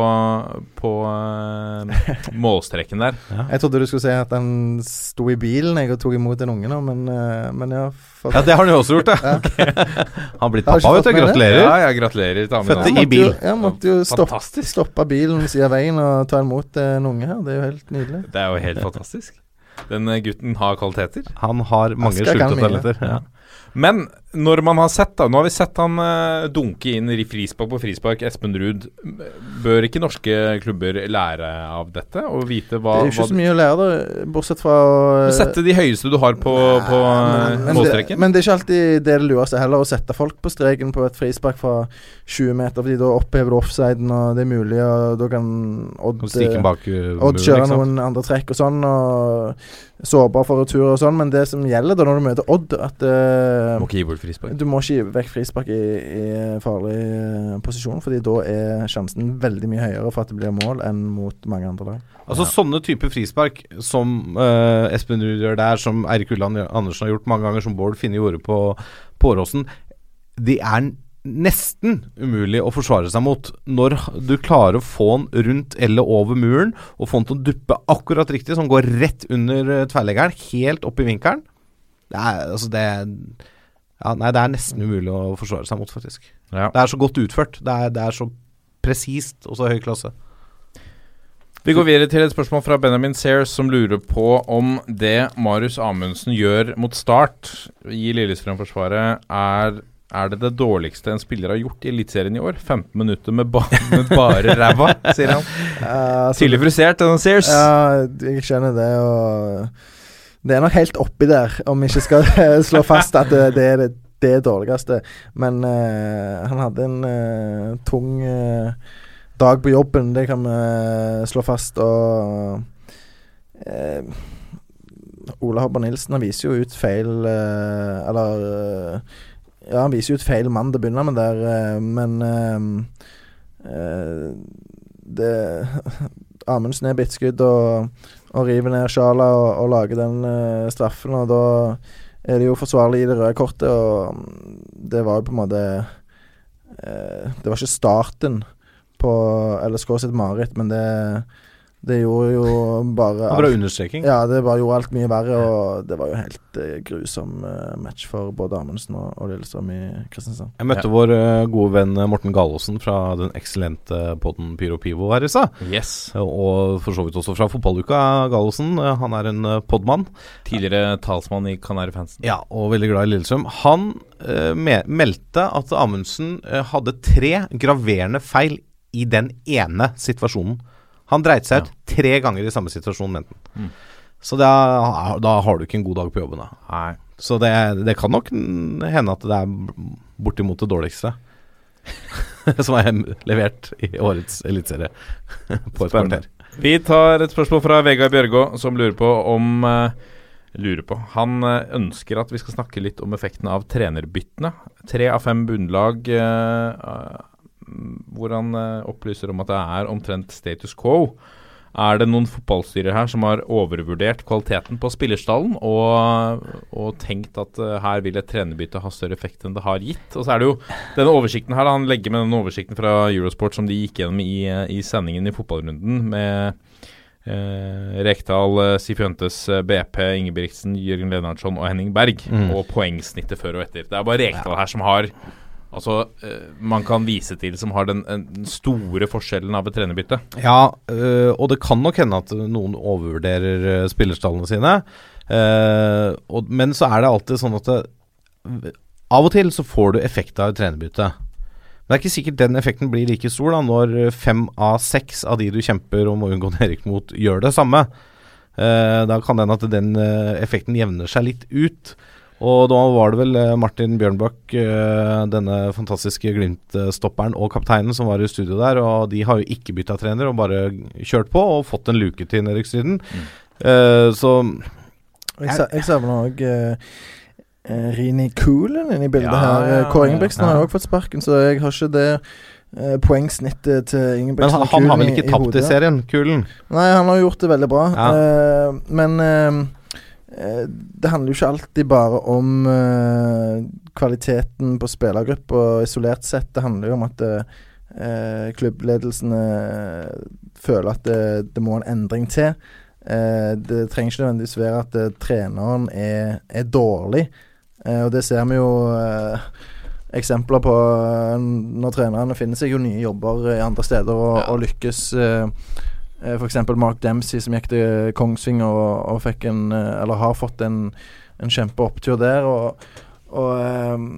[SPEAKER 1] på eh, målstreken der.
[SPEAKER 2] Jeg trodde du skulle si at han sto i bilen jeg og tok imot en unge nå, men, eh, men ja, for,
[SPEAKER 3] Ja, det har han jo også gjort, ja. Han har blitt pappa, vet du. Gratulerer.
[SPEAKER 1] Ja, ja, gratulerer til
[SPEAKER 3] Fødte
[SPEAKER 1] Aminaska.
[SPEAKER 3] i bil.
[SPEAKER 2] Jo, jeg måtte jo stoppe, stoppe bilen ved siden av veien og ta imot en unge her. Det er jo helt nydelig.
[SPEAKER 1] Det er jo helt fantastisk. Den gutten har kvaliteter.
[SPEAKER 3] Han har mange skjulte talenter. Ja.
[SPEAKER 1] Men når man har sett da Nå har vi sett han uh, dunke inn i frispark på frispark, Espen Ruud. Bør ikke norske klubber lære av dette og vite hva,
[SPEAKER 2] Det er jo ikke så mye å lære, da, bortsett fra å
[SPEAKER 1] Sette de høyeste du har på, på men,
[SPEAKER 2] men, men, det, men det er ikke alltid det det lureste heller, å sette folk på streken på et frispark fra 20 meter, Fordi da opphever du offsiden, og det er mulig, og da kan Odd,
[SPEAKER 3] bak uh,
[SPEAKER 2] Odd kjøre noen andre trekk og sånn, og sårbar for retur og sånn, men det som gjelder da når du møter Odd, at eh,
[SPEAKER 1] Må ikke gi bort frispark.
[SPEAKER 2] du må ikke gi vekk frispark i, i farlig eh, posisjon, Fordi da er sjansen veldig mye høyere for at det blir mål enn mot mange andre lag.
[SPEAKER 3] Altså Sånne typer frispark som uh, Espen Ruud gjør der, som Eirik Ulland Andersen har gjort mange ganger, som Bård Finne gjorde på, Påråsen, de er nesten umulig å forsvare seg mot når du klarer å få den rundt eller over muren, og få den til å duppe akkurat riktig, som går rett under tverrleggeren, helt opp i vinkelen. Det er, altså det er ja, Nei, det er nesten umulig å forsvare seg mot, faktisk.
[SPEAKER 1] Ja.
[SPEAKER 3] Det er så godt utført. Det er, det er så presist og så høy klasse.
[SPEAKER 1] Vi går videre til et spørsmål fra Benjamin Sayers, som lurer på om det Marius Amundsen gjør mot start i Lillestrøm-forsvaret, er er det det dårligste en spiller har gjort i Eliteserien i år? 15 minutter med, ba med bare ræva, sier han.
[SPEAKER 2] Uh,
[SPEAKER 1] Tydelig frustrert, denne Sears.
[SPEAKER 2] Ja, jeg skjønner det, og Det er nok helt oppi der, om vi ikke skal slå fast at det, det er det, det dårligste. Men uh, han hadde en uh, tung uh, dag på jobben, det kan vi slå fast. Og Ola Hobber Nilsen han viser jo ut feil Eller Ja, han viser jo ut feil mann til å begynne med der, men det Amundsen er bitt skudd, og, og river ned Sjala og, og lager den uh, straffen, og da er det jo forsvarlig i det røde kortet, og det var jo på en måte uh, Det var ikke starten på LSK sitt mareritt, men det, det gjorde jo bare
[SPEAKER 3] Det var bra understreking.
[SPEAKER 2] ja, det bare gjorde alt mye verre, og det var jo helt eh, grusom eh, match for både Amundsen og, og Lillestrøm i Kristiansand.
[SPEAKER 3] Jeg møtte vår eh, gode venn eh, Morten Gallosen fra den eksellente podden Pyro Pivo her i stad.
[SPEAKER 1] Yes.
[SPEAKER 3] Og for så vidt også fra fotballuka, Gallosen. Eh, Han er en eh, podmann.
[SPEAKER 1] Tidligere talsmann i Kanarifansen.
[SPEAKER 3] Ja, og veldig glad i Lillestrøm. Han eh, me meldte at Amundsen eh, hadde tre graverende feil i den ene situasjonen. Han dreit seg ut tre ganger i samme situasjon, mente han.
[SPEAKER 1] Mm.
[SPEAKER 3] Så da, da har du ikke en god dag på jobben, da.
[SPEAKER 1] Nei.
[SPEAKER 3] Så det, det kan nok hende at det er bortimot det dårligste som er levert i årets eliteserie på et kvarter.
[SPEAKER 1] Vi tar et spørsmål fra Vegard Bjørgå, som lurer på om eh, Lurer på. Han eh, ønsker at vi skal snakke litt om effekten av trenerbyttene. Tre av fem bunnlag eh, hvor han eh, opplyser om at det er omtrent status quo. Er det noen fotballstyrer her som har overvurdert kvaliteten på spillerstallen og, og tenkt at eh, her vil et trenerbytte ha større effekt enn det har gitt? Og så er det jo denne oversikten her, han legger med den oversikten fra Eurosport som de gikk gjennom i, eh, i sendingen i fotballrunden med eh, Rekdal, Sifuentes, BP, Ingebrigtsen, Jørgen Lennartson og Henning Berg.
[SPEAKER 3] Mm.
[SPEAKER 1] Og poengsnittet før og etter. Det er bare Rekdal her som har Altså, eh, man kan vise til som har den, eh, den store forskjellen av et trenerbytte.
[SPEAKER 3] Ja, øh, og det kan nok hende at noen overvurderer spillerstallene sine. Øh, og, men så er det alltid sånn at det, av og til så får du effekt av et trenerbytte. Men det er ikke sikkert den effekten blir like stor da når fem av seks av de du kjemper om å unngå nedrykk mot, gjør det samme. Eh, da kan det hende at den effekten jevner seg litt ut. Og da var det vel eh, Martin Bjørnbakk, eh, denne fantastiske Glimt-stopperen og kapteinen som var i studio der, og de har jo ikke bytta trener og bare kjørt på og fått en luke til nedrykksstriden. Uh, så
[SPEAKER 2] Jeg, jeg savner òg uh, Rini Coolen inne i bildet
[SPEAKER 1] Ja,
[SPEAKER 2] her.
[SPEAKER 1] ja,
[SPEAKER 2] Kåre
[SPEAKER 1] ja.
[SPEAKER 2] Ingebrigtsen har jo òg fått sparken, så jeg har ikke det poengsnittet til Ingebrigtsen.
[SPEAKER 3] Men
[SPEAKER 2] i
[SPEAKER 3] han,
[SPEAKER 2] Men
[SPEAKER 3] han har vel ikke tapt i
[SPEAKER 2] i
[SPEAKER 3] serien, Kulen?
[SPEAKER 2] Nei, han har gjort det veldig bra.
[SPEAKER 3] Ja.
[SPEAKER 2] Uh, men Det handler jo ikke alltid bare om uh, kvaliteten på spillergruppa isolert sett. Det handler jo om at uh, klubbledelsen eh, føler at det, det må en endring til. Uh, det trenger ikke nødvendigvis være at eh, treneren er, er dårlig. Eh, og det ser vi jo eh, eksempler på eh, når trenerne finner seg jo nye jobber i andre steder og, og lykkes. Eh, eh, F.eks. Mark Dempsey som gikk til Kongsvinger og, og fikk en eh, Eller har fått en, en kjempeopptur der. Og, og um,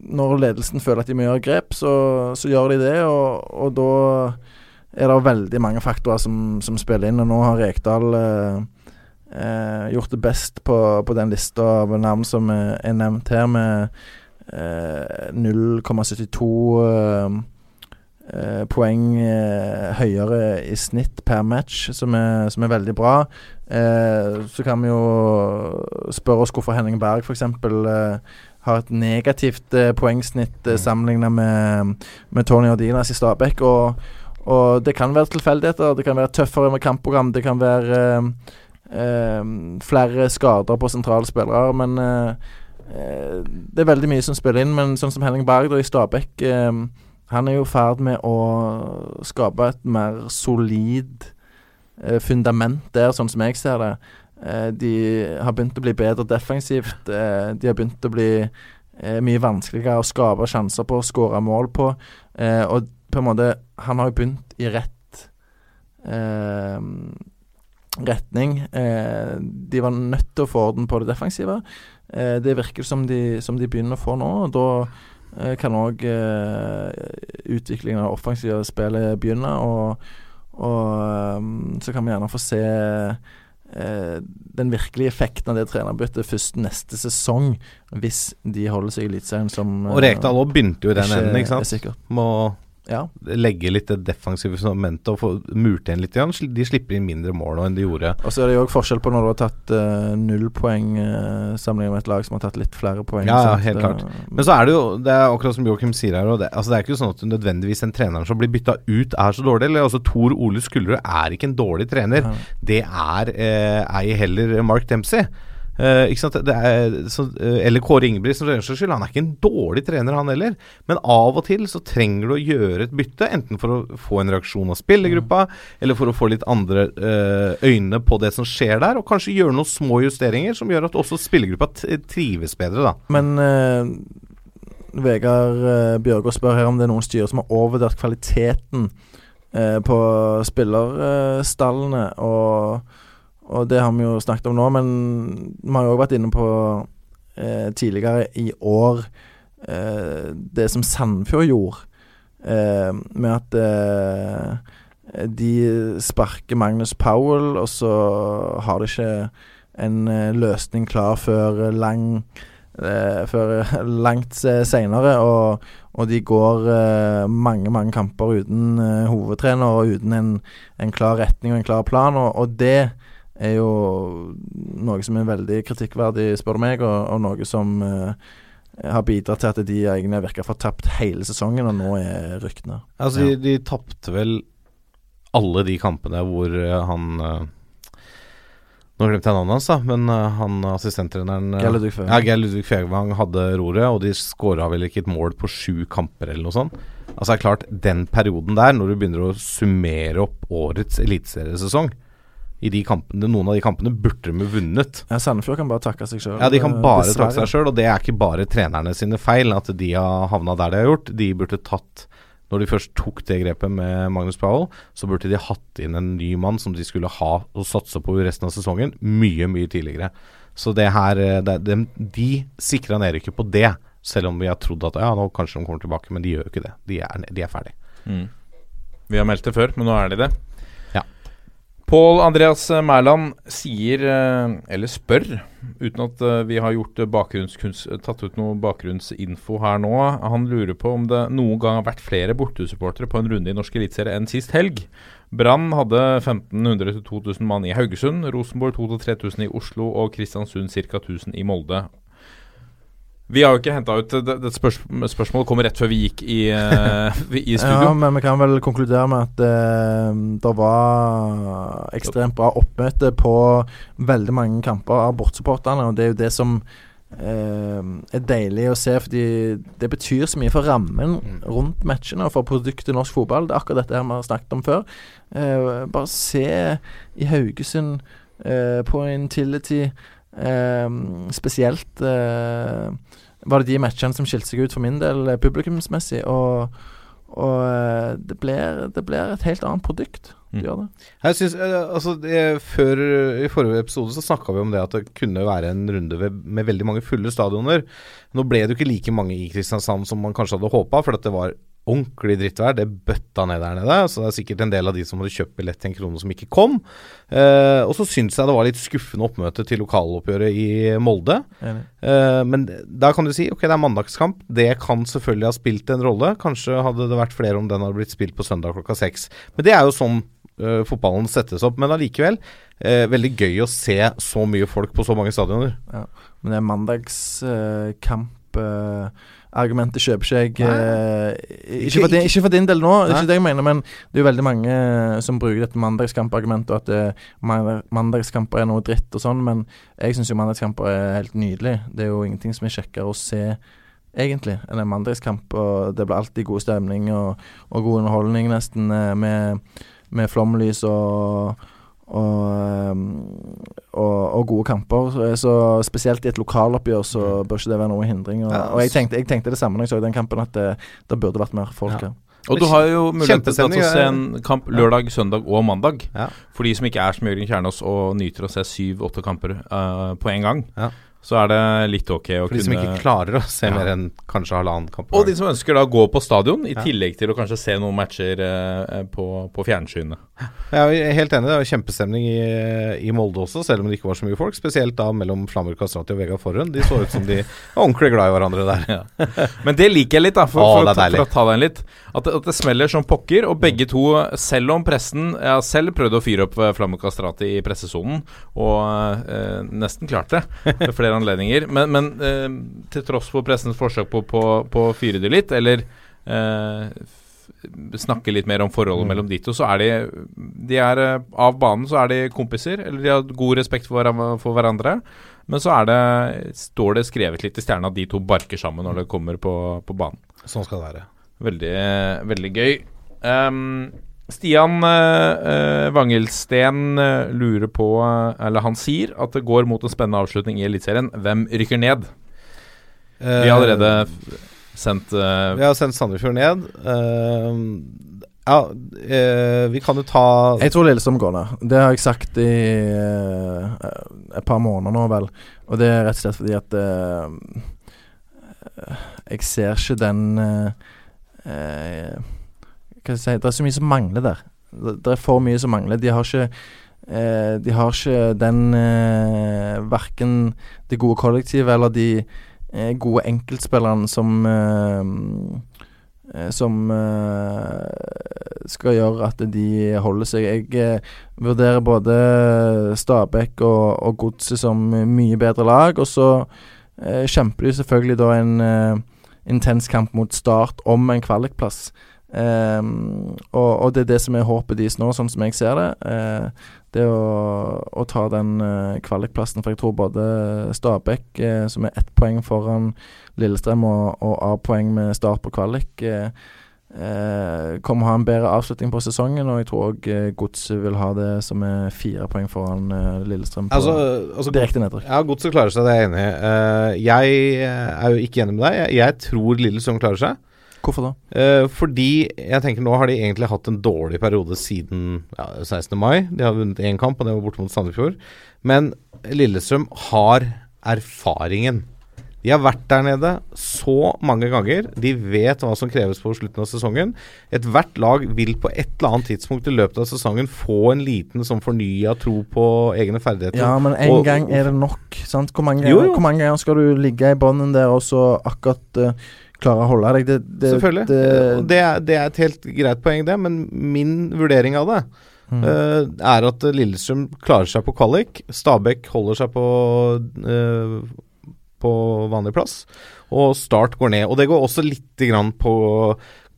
[SPEAKER 2] når ledelsen føler at de må gjøre grep, så, så gjør de det. Og, og da er det veldig mange faktorer som, som spiller inn. Og nå har Rekdal uh, uh, gjort det best på, på den lista av navn som er nevnt her, med uh, 0,72 eh, poeng eh, høyere i snitt per match, som er, som er veldig bra. Eh, så kan vi jo spørre oss hvorfor Henning Berg f.eks. Eh, har et negativt eh, poengsnitt eh, sammenlignet med, med Tony Ordinas i Stabæk. Og, og det kan være tilfeldigheter, det kan være tøffere med kampprogram, det kan være eh, flere skader på sentrale spillere, men det er veldig mye som spiller inn. Men sånn som Henning Berg da i Stabæk eh, Han er jo i ferd med å skape et mer solid eh, fundament der, sånn som jeg ser det. Eh, de har begynt å bli bedre defensivt. Eh, de har begynt å bli eh, mye vanskeligere å skape sjanser på, skåre mål på. Eh, og på en måte Han har jo begynt i rett eh, retning. De var nødt til å få orden på det defensive. Det virker som de, som de begynner å få nå. og Da kan òg utviklingen av offensive spillet begynne. Og, og eh, så kan vi gjerne få se eh, den virkelige effekten av det trenerbyttet først neste sesong, hvis de holder seg i Eliteserien som
[SPEAKER 3] Og Rekdal òg begynte jo i den enden, ikke sant?
[SPEAKER 2] Med
[SPEAKER 3] Må
[SPEAKER 2] Ja.
[SPEAKER 3] legge litt det defensive fundamentet og få murt igjen litt. De slipper inn mindre mål nå enn de gjorde.
[SPEAKER 2] Og så er det jo òg forskjell på når du har tatt uh, null poeng uh, sammenlignet med et lag som har tatt litt flere poeng.
[SPEAKER 3] Ja, ja, helt
[SPEAKER 2] Eh,
[SPEAKER 3] klart. Men så er det jo Det er akkurat som Joakim sier her. Det, altså det er ikke sånn at nødvendigvis den treneren som blir bytta ut, er så dårlig. Eller altså Tor Ole Skullerud er ikke en dårlig trener.
[SPEAKER 2] Ja.
[SPEAKER 3] Det er eh, ei heller Mark Dempsey. Det er, så, uh, eller Kåre Ingebrigtsen, for skyld. Han er ikke en dårlig trener, han heller. Men av og til så trenger du å gjøre et bytte, enten for å få en reaksjon av spillergruppa, eller for å få litt andre uh, øyne på det som skjer der, og kanskje gjøre noen små justeringer som gjør at også spillergruppa trives bedre, da.
[SPEAKER 2] Men Vegard uh, Bjørgaas spør her om det er noen styrer som har overvurdert kvaliteten på spillerstallene. og, og det har vi jo snakket om nå, men vi har jo òg vært inne på eh, tidligere i år eh, det som Sandefjord gjorde, eh, med at eh, de sparker Magnus Powell, og så har de ikke en eh, løsning klar før lang eh, Før langt seinere. Og, og de går mange, mange kamper uten hovedtrener og uten en, en klar retning og en klar plan. Og, og det er jo noe som er veldig kritikkverdig, spør du meg, og, og noe som eh, har bidratt til at de egentlig virker fortapt hele sesongen, og nå er ryktene.
[SPEAKER 3] Altså, de, de tapte vel alle de kampene hvor eh, han eh, Nå glemte jeg navnet hans, da, men eh, han assistenttreneren. Ja, Geir Ludvig Fegvang hadde roret, og de skåra vel ikke et mål på sju kamper eller noe sånt. Altså det er klart, den perioden der, når du begynner å summere opp årets eliteseriesesong i de kampene, Noen av de kampene burde de vunnet.
[SPEAKER 2] Ja, Sandefjord kan bare takke seg sjøl.
[SPEAKER 3] Ja, De kan bare takke seg sjøl, og det er ikke bare trenerne sine feil at de har havna der de har gjort. De burde tatt Når de først tok det grepet med Magnus Powell, så burde de hatt inn en ny mann som de skulle ha og satse på resten av sesongen, mye, mye tidligere. Så det her eh, det, de, de sikra nedrykket på det, selv om vi har trodd at ja, nå kanskje de kommer tilbake, men de gjør jo ikke det. De er, de er ferdig.
[SPEAKER 1] Mm. Vi har meldt det før, men nå er de det. Pål Andreas Mæland sier, eh, eller spør, uten at eh, vi har eh, tatt ut noe bakgrunnsinfo her nå. Han lurer på om det noen gang har vært flere bortesupportere på en runde i norsk eliteserie enn sist helg. Brann hadde 1500-2000 mann i Haugesund, Rosenborg 2000-3000 i Oslo og Kristiansund ca. 1000 i Molde. Vi har jo ikke henta ut det, det spørs, Spørsmålet kommer rett før vi gikk i, uh, i studio.
[SPEAKER 2] Ja, men vi kan vel konkludere med at uh, det var ekstremt bra oppmøte på veldig mange kamper av bortsupporterne, og det er jo det som uh, er deilig å se, fordi det betyr så mye for rammen
[SPEAKER 3] Mm.
[SPEAKER 2] rundt matchene og for produktet norsk fotball. Det er akkurat dette her vi har snakket om før. Eh, bare se i Haugesund, eh, på Intility eh, Spesielt eh, var det de matchene som skilte seg ut for min del eh, publikumsmessig. Og, og eh, det, blir, det blir et helt annet produkt. Det
[SPEAKER 1] Mm.
[SPEAKER 2] gjør det.
[SPEAKER 3] Jeg synes, altså, det, før, I forrige episode så snakka vi om det at det kunne være en runde ved, med veldig mange fulle stadioner. Nå ble det jo ikke like mange i Kristiansand som man kanskje hadde håpa, for at det var ordentlig drittvær. Det bøtta ned der nede. Så det er sikkert en del av de som hadde kjøpt billett til en krone som ikke kom. Eh, og så syns jeg det var litt skuffende oppmøte til lokaloppgjøret i Molde. Eh, men da kan du si ok, det er mandagskamp. Det kan selvfølgelig ha spilt en rolle. Kanskje hadde det vært flere om den hadde blitt spilt på søndag klokka seks. Men det er jo sånn eh, fotballen settes opp. Men allikevel eh, veldig gøy å se så mye folk på så mange stadioner.
[SPEAKER 2] Men det er mandagskamp uh, Argumentet kjøper ikke jeg. eh, ikke, for din, ikke for din del nå,
[SPEAKER 3] Nei.
[SPEAKER 2] ikke det jeg mener, men det er jo veldig mange eh, som bruker dette mandagskampargumentet, og at eh, mandagskamper er noe dritt og sånn, men jeg syns jo mandagskamper er helt nydelig. Det er jo ingenting som er kjekkere å se, egentlig, enn en mandagskamp. Og det blir alltid god stemning og, og god underholdning, nesten, eh, med, med flomlys og og, um, og, og gode kamper. Så, Spesielt i et lokaloppgjør så bør ikke det være noen hindring. Og, og jeg, tenkte, jeg tenkte det samme når jeg så den kampen, at det, det burde vært mer folk
[SPEAKER 3] Ja.
[SPEAKER 2] her.
[SPEAKER 1] Og du har jo mulighet til å se en kamp lørdag, søndag og mandag.
[SPEAKER 3] Ja.
[SPEAKER 1] For de som ikke er som Jørgen Kjernås og nyter å se syv-åtte kamper uh, på en gang,
[SPEAKER 3] Ja.
[SPEAKER 1] Så er det litt ok å kunne
[SPEAKER 3] For de som ikke klarer å se
[SPEAKER 1] Ja.
[SPEAKER 3] mer enn kanskje halvannen kamp.
[SPEAKER 1] Og de som ønsker da å gå på stadion, i
[SPEAKER 3] Ja.
[SPEAKER 1] tillegg til å kanskje se noen matcher eh, på, på fjernsynet.
[SPEAKER 3] Jeg er helt enig, det var kjempestemning i, i Molde også, selv om det ikke var så mye folk. Spesielt da mellom Flamur Kastrati og Vegard Forhund. De så ut som de var ordentlig glad i hverandre der.
[SPEAKER 1] Men det liker jeg litt, da, for,
[SPEAKER 3] Å,
[SPEAKER 1] for,
[SPEAKER 3] for,
[SPEAKER 1] for å ta den litt. At at det smeller som pokker, og begge to, selv om pressen Jeg har selv prøvd å fyre opp Flamur Kastrati i pressesonen, og eh, nesten klarte det ved flere anledninger. Men, men eh, til tross for pressens forsøk på, på, på å fyre det litt, eller eh, snakke litt mer om forholdet
[SPEAKER 3] Mm.
[SPEAKER 1] mellom de to, så er de De er eh, Av banen så er de kompiser, eller de har god respekt for, for hverandre. Men så er det, står det skrevet litt i stjerna at de to barker sammen når det kommer på, på banen.
[SPEAKER 3] Sånn skal det være.
[SPEAKER 1] Veldig, veldig gøy. Ehm, Stian uh, Wangelsten eh, lurer på Eller han sier at det går mot en spennende avslutning i Eliteserien. Hvem rykker ned? Vi har allerede sendt eh,
[SPEAKER 3] Vi har sendt Sandefjord ned. Ja, vi kan jo ta
[SPEAKER 2] Jeg tror Lillestrøm går ned. Det har jeg sagt i et par måneder nå, vel. Og det er rett og slett fordi at eh, Jeg ser ikke den Hva skal jeg si Det er så mye som mangler der. Det, er for mye som mangler. De har ikke eh, De har ikke den eh, Verken det gode kollektivet eller de eh, gode enkeltspillerne som eh, som eh, skal gjøre at de holder seg. Jeg eh, vurderer både Stabæk og, og Godset som mye bedre lag. Og så kjemper de selvfølgelig da en intens kamp mot Start om en kvalikplass. Ehm, og, og det er det som er håpet deres nå, sånn som jeg ser det. Uh, det å, å ta den uh, kvalikplassen. For jeg tror både Stabæk, uh, som er ett poeng foran Lillestrøm, og, og A-poeng med start på kvalik, kommer å ha en bedre avslutning på sesongen. Og jeg tror òg Godset vil ha det som er fire poeng foran Lillestrøm på
[SPEAKER 3] Altså, altså
[SPEAKER 2] direkte nedrykk.
[SPEAKER 3] Ja, Godset klarer seg, det er jeg enig i. Jeg er jo ikke enig med deg. Jeg, jeg tror Lillestrøm klarer seg.
[SPEAKER 2] Hvorfor da?
[SPEAKER 3] Eh, fordi jeg tenker nå har de egentlig hatt en dårlig periode siden ja, 16. mai. De har vunnet én kamp, og det var borte mot Sandefjord. Men Lillestrøm har erfaringen. De har vært der nede så mange ganger. De vet hva som kreves på slutten av sesongen. Ethvert lag vil på et eller annet tidspunkt i løpet av sesongen få en liten sånn fornya tro på egne ferdigheter.
[SPEAKER 2] Ja, men én gang er det nok. Sant? Hvor, mange
[SPEAKER 3] Jo,
[SPEAKER 2] ganger,
[SPEAKER 3] jo.
[SPEAKER 2] hvor mange ganger skal du ligge i bånden der og så akkurat eh, klare å holde deg? Det, det,
[SPEAKER 3] Selvfølgelig.
[SPEAKER 2] Det,
[SPEAKER 3] det, er, det er et helt greit poeng, det. Men min vurdering av det
[SPEAKER 2] Mm.
[SPEAKER 3] uh, er at Lillestrøm klarer seg på kvalik. Stabæk holder seg på, uh, på vanlig plass. Og Start går ned. Og det går også litt grann på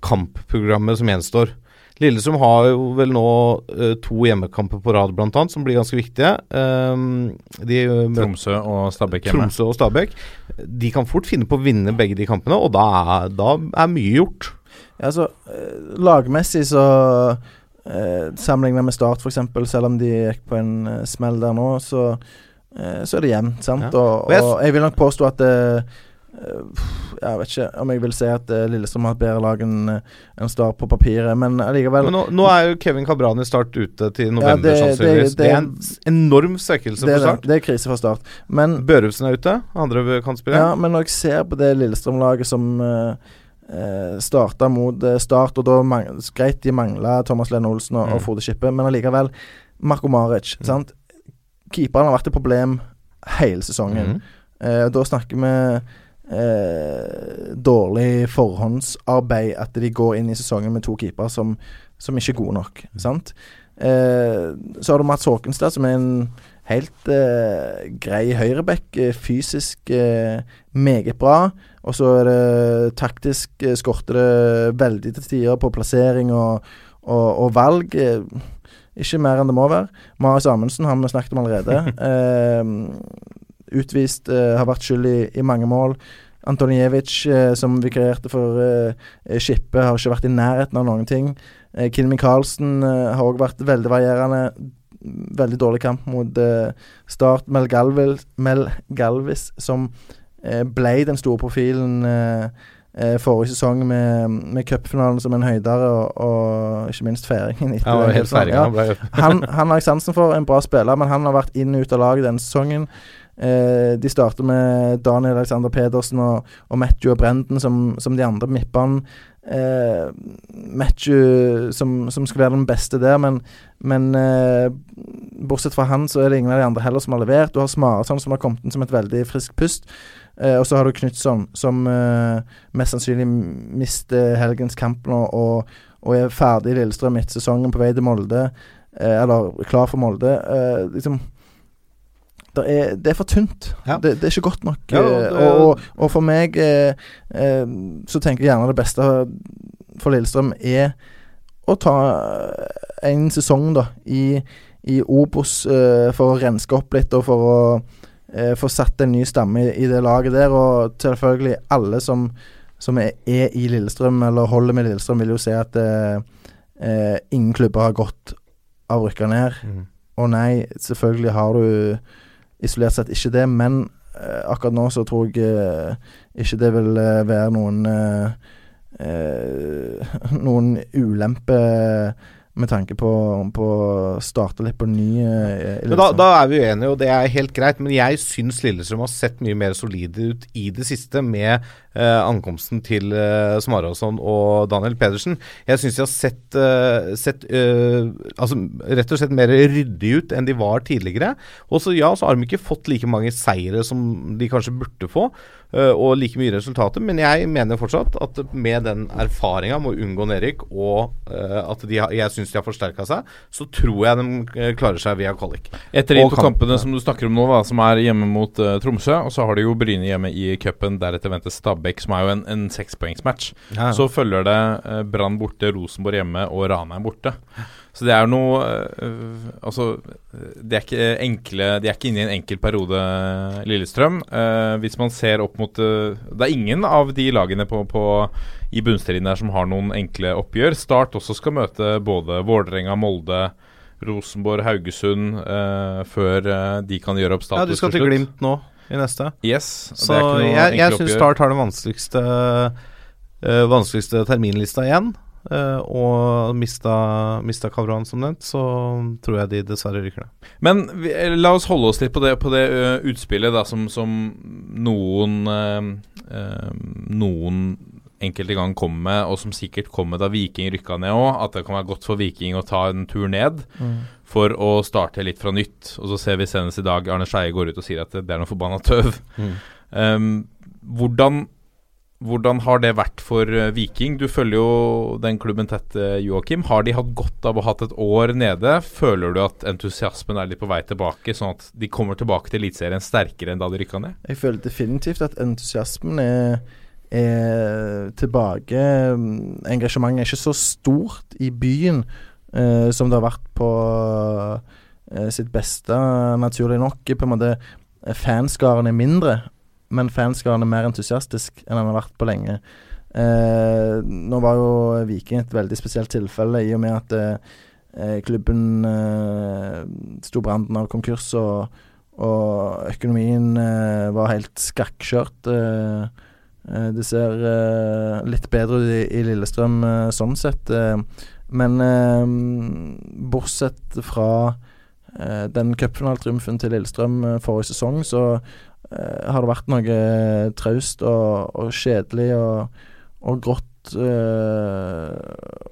[SPEAKER 3] kampprogrammet som gjenstår. Lillestrøm har jo vel nå uh, to hjemmekamper på rad, blant annet, som blir ganske viktige. Um, de eh,
[SPEAKER 1] Tromsø og Stabæk hjemme.
[SPEAKER 3] Tromsø og Stabæk. De kan fort finne på å vinne begge de kampene, og da er, da er mye gjort.
[SPEAKER 2] Ja, altså, eh, lagmessig så eh, Sammenlignet med Start, f.eks., selv om de gikk på en eh, smell der nå, så, eh, så er det jevnt. sant?
[SPEAKER 3] Ja.
[SPEAKER 2] Og,
[SPEAKER 3] Og jeg
[SPEAKER 2] vil nok påstå at eh, Jeg vet ikke om jeg vil si at eh, Lillestrøm har et bedre lag enn en Start på papiret, men allikevel
[SPEAKER 3] nå, nå er jo Kevin Kabrani Start ute til november,
[SPEAKER 2] det-
[SPEAKER 3] sannsynligvis.
[SPEAKER 2] det-
[SPEAKER 3] Det, er en enorm svekkelse
[SPEAKER 2] det,
[SPEAKER 3] for Start.
[SPEAKER 2] det, det er krise for Start. Men
[SPEAKER 3] Børufsen er ute, andre kantspiller.
[SPEAKER 2] Ja, men når jeg ser på det Lillestrøm-laget som uh, starta mot eh, Start, og da greit de mangla Thomas Lene Olsen og,
[SPEAKER 3] Mm.
[SPEAKER 2] og Frode Skippe, men allikevel Marko Maric.
[SPEAKER 3] Mm.
[SPEAKER 2] sant? Keeperen har vært et problem hele sesongen.
[SPEAKER 3] Mm.
[SPEAKER 2] Eh, da snakker vi eh, dårlig forhåndsarbeid, at de går inn i sesongen med to keepere som, som ikke er gode nok.
[SPEAKER 3] Mm.
[SPEAKER 2] Sant? Eh, så har du Mats Håkenstad, som er en helt eh, grei høyreback. eh, fysisk eh, meget bra. Og så er det taktisk eh, skorter det veldig til tider på plassering og, og, og valg. ikke mer enn det må være. Marius Amundsen har vi snakket om allerede. eh, utvist, eh, har vært skyld i, i mange mål. Antonijevic, eh, som vikarierte for eh, Skippe, har ikke vært i nærheten av noen ting. Eh, Kim Michaelsen eh, har òg vært veldig varierende. Veldig dårlig kamp mot eh, Start. Mel Galvis, Mel Galvis som eh, ble den store profilen eh, eh, forrige sesong med, med cupfinalen som en høydere, og, og ikke minst feiringen. etter
[SPEAKER 3] Ja, helt
[SPEAKER 2] cupfinalen. Ja,
[SPEAKER 3] Han
[SPEAKER 2] han, han har jeg sansen for, en bra spiller, men han har vært inn og ut av laget denne sesongen. Eh, de starter med Daniel Alexander Pedersen og, og Matthew og Brenden som, som de andre mippene. Eh, Matthew som, som skal være den beste der, men, men eh, bortsett fra han, så er det ingen av de andre heller som har levert. Du har Smaraton som har kommet inn som et veldig friskt pust. Eh, og så har du Knutson, som eh, mest sannsynlig mister helgens kamp nå, og, og er ferdig i Lillestrøm etter sesongen, på vei til Molde. Eh, eller klar for Molde. Liksom er, det er for tynt.
[SPEAKER 3] Ja.
[SPEAKER 2] Det, det er ikke godt nok.
[SPEAKER 3] Ja,
[SPEAKER 2] eh,
[SPEAKER 3] det-
[SPEAKER 2] og, og, for meg eh, eh, så tenker jeg gjerne det beste for Lillestrøm er å ta en sesong da i, i Obos eh, for å renske opp litt og for å eh, få satt en ny stamme i, i det laget der. Og selvfølgelig alle som, som er, er i Lillestrøm eller holder med Lillestrøm, vil jo se at eh, eh, ingen klubber har gått av rykka ned.
[SPEAKER 3] Mm.
[SPEAKER 2] Og nei, selvfølgelig har du isolert sett ikke det, men eh, akkurat nå så tror jeg eh, ikke det vil eh, være noen eh, eh, Noen ulempe med tanke på, på å starte litt på ny.
[SPEAKER 3] liksom. da, da er vi uenige, og det er helt greit. Men jeg syns Lillestrøm har sett mye mer solide ut i det siste med eh, ankomsten til eh, Smarason og Daniel Pedersen. Jeg syns de har sett, eh, sett eh, altså, rett og slett mer ryddig ut enn de var tidligere. Og så ja, så har de ikke fått like mange seire som de kanskje burde få. Eh, og like mye resultater, men jeg mener fortsatt at med den erfaringa med å unngå nedrykk, og eh, at de har, jeg syns de har forsterka seg, så tror jeg de eh, klarer seg via kvalik.
[SPEAKER 1] Etter de to kampene som du snakker om nå, da, som er hjemme mot uh, Tromsø, og så har de jo Bryne hjemme i cupen, deretter venter Stabæk, som er jo en, en sekspoengsmatch.
[SPEAKER 3] Ja, ja.
[SPEAKER 1] Så følger det uh, Brann borte, Rosenborg hjemme og Ranheim borte. Så det er noe eh, Altså, de er ikke enkle De er ikke inne i en enkel periode, Lillestrøm. Uh, hvis man ser opp mot uh, Det er ingen av de lagene på, på i bunnstriden der som har noen enkle oppgjør. Start også skal møte både Vålerenga, Molde, Rosenborg, Haugesund uh, før de kan gjøre opp status.
[SPEAKER 3] Ja, du skal til. Glimt nå i neste.
[SPEAKER 1] Yes.
[SPEAKER 3] Så jeg, jeg syns. Start har den vanskeligste Vanskeligste terminlista igjen. Eh, og mista, mista Kavran, som nevnt, så tror jeg de dessverre ryker ned.
[SPEAKER 1] Men vi, eh, la oss holde oss litt på det, på det utspillet da, som, som noen ø, ø, Noen enkelte gang kom med, og som sikkert kom med da Viking rykka ned òg. At det kan være godt for Viking å ta en tur ned
[SPEAKER 2] Mm.
[SPEAKER 1] for å starte litt fra nytt. Og så ser vi senest i dag Arne Skeie går ut og sier at det, er noe forbanna tøv. Um, hvordan hvordan har det vært for eh, Viking? Du følger jo den klubben tett, eh, Joakim. Har de hatt godt av å ha hatt et år nede? Føler du at entusiasmen er litt på vei tilbake, sånn at de kommer tilbake til Eliteserien sterkere enn da de rykka ned?
[SPEAKER 2] Jeg føler definitivt at entusiasmen er, er tilbake. Engasjementet er ikke så stort i byen eh, som det har vært på eh, sitt beste, naturlig nok. På en måte Fanskaren er mindre, men fanskaren er mer entusiastisk enn han har vært på lenge. Eh, nå var jo Viking et veldig spesielt tilfelle i og med at eh, klubben eh, sto branden av konkurs, og, og økonomien eh, var helt skakkjørt. Eh, eh, det ser eh, litt bedre ut i, i Lillestrøm eh, sånn sett. eh, men eh, bortsett fra eh, den cupfinaletriumfen til Lillestrøm eh, forrige sesong, så eh, har det vært noe eh, traust og, og kjedelig og, og grått eh,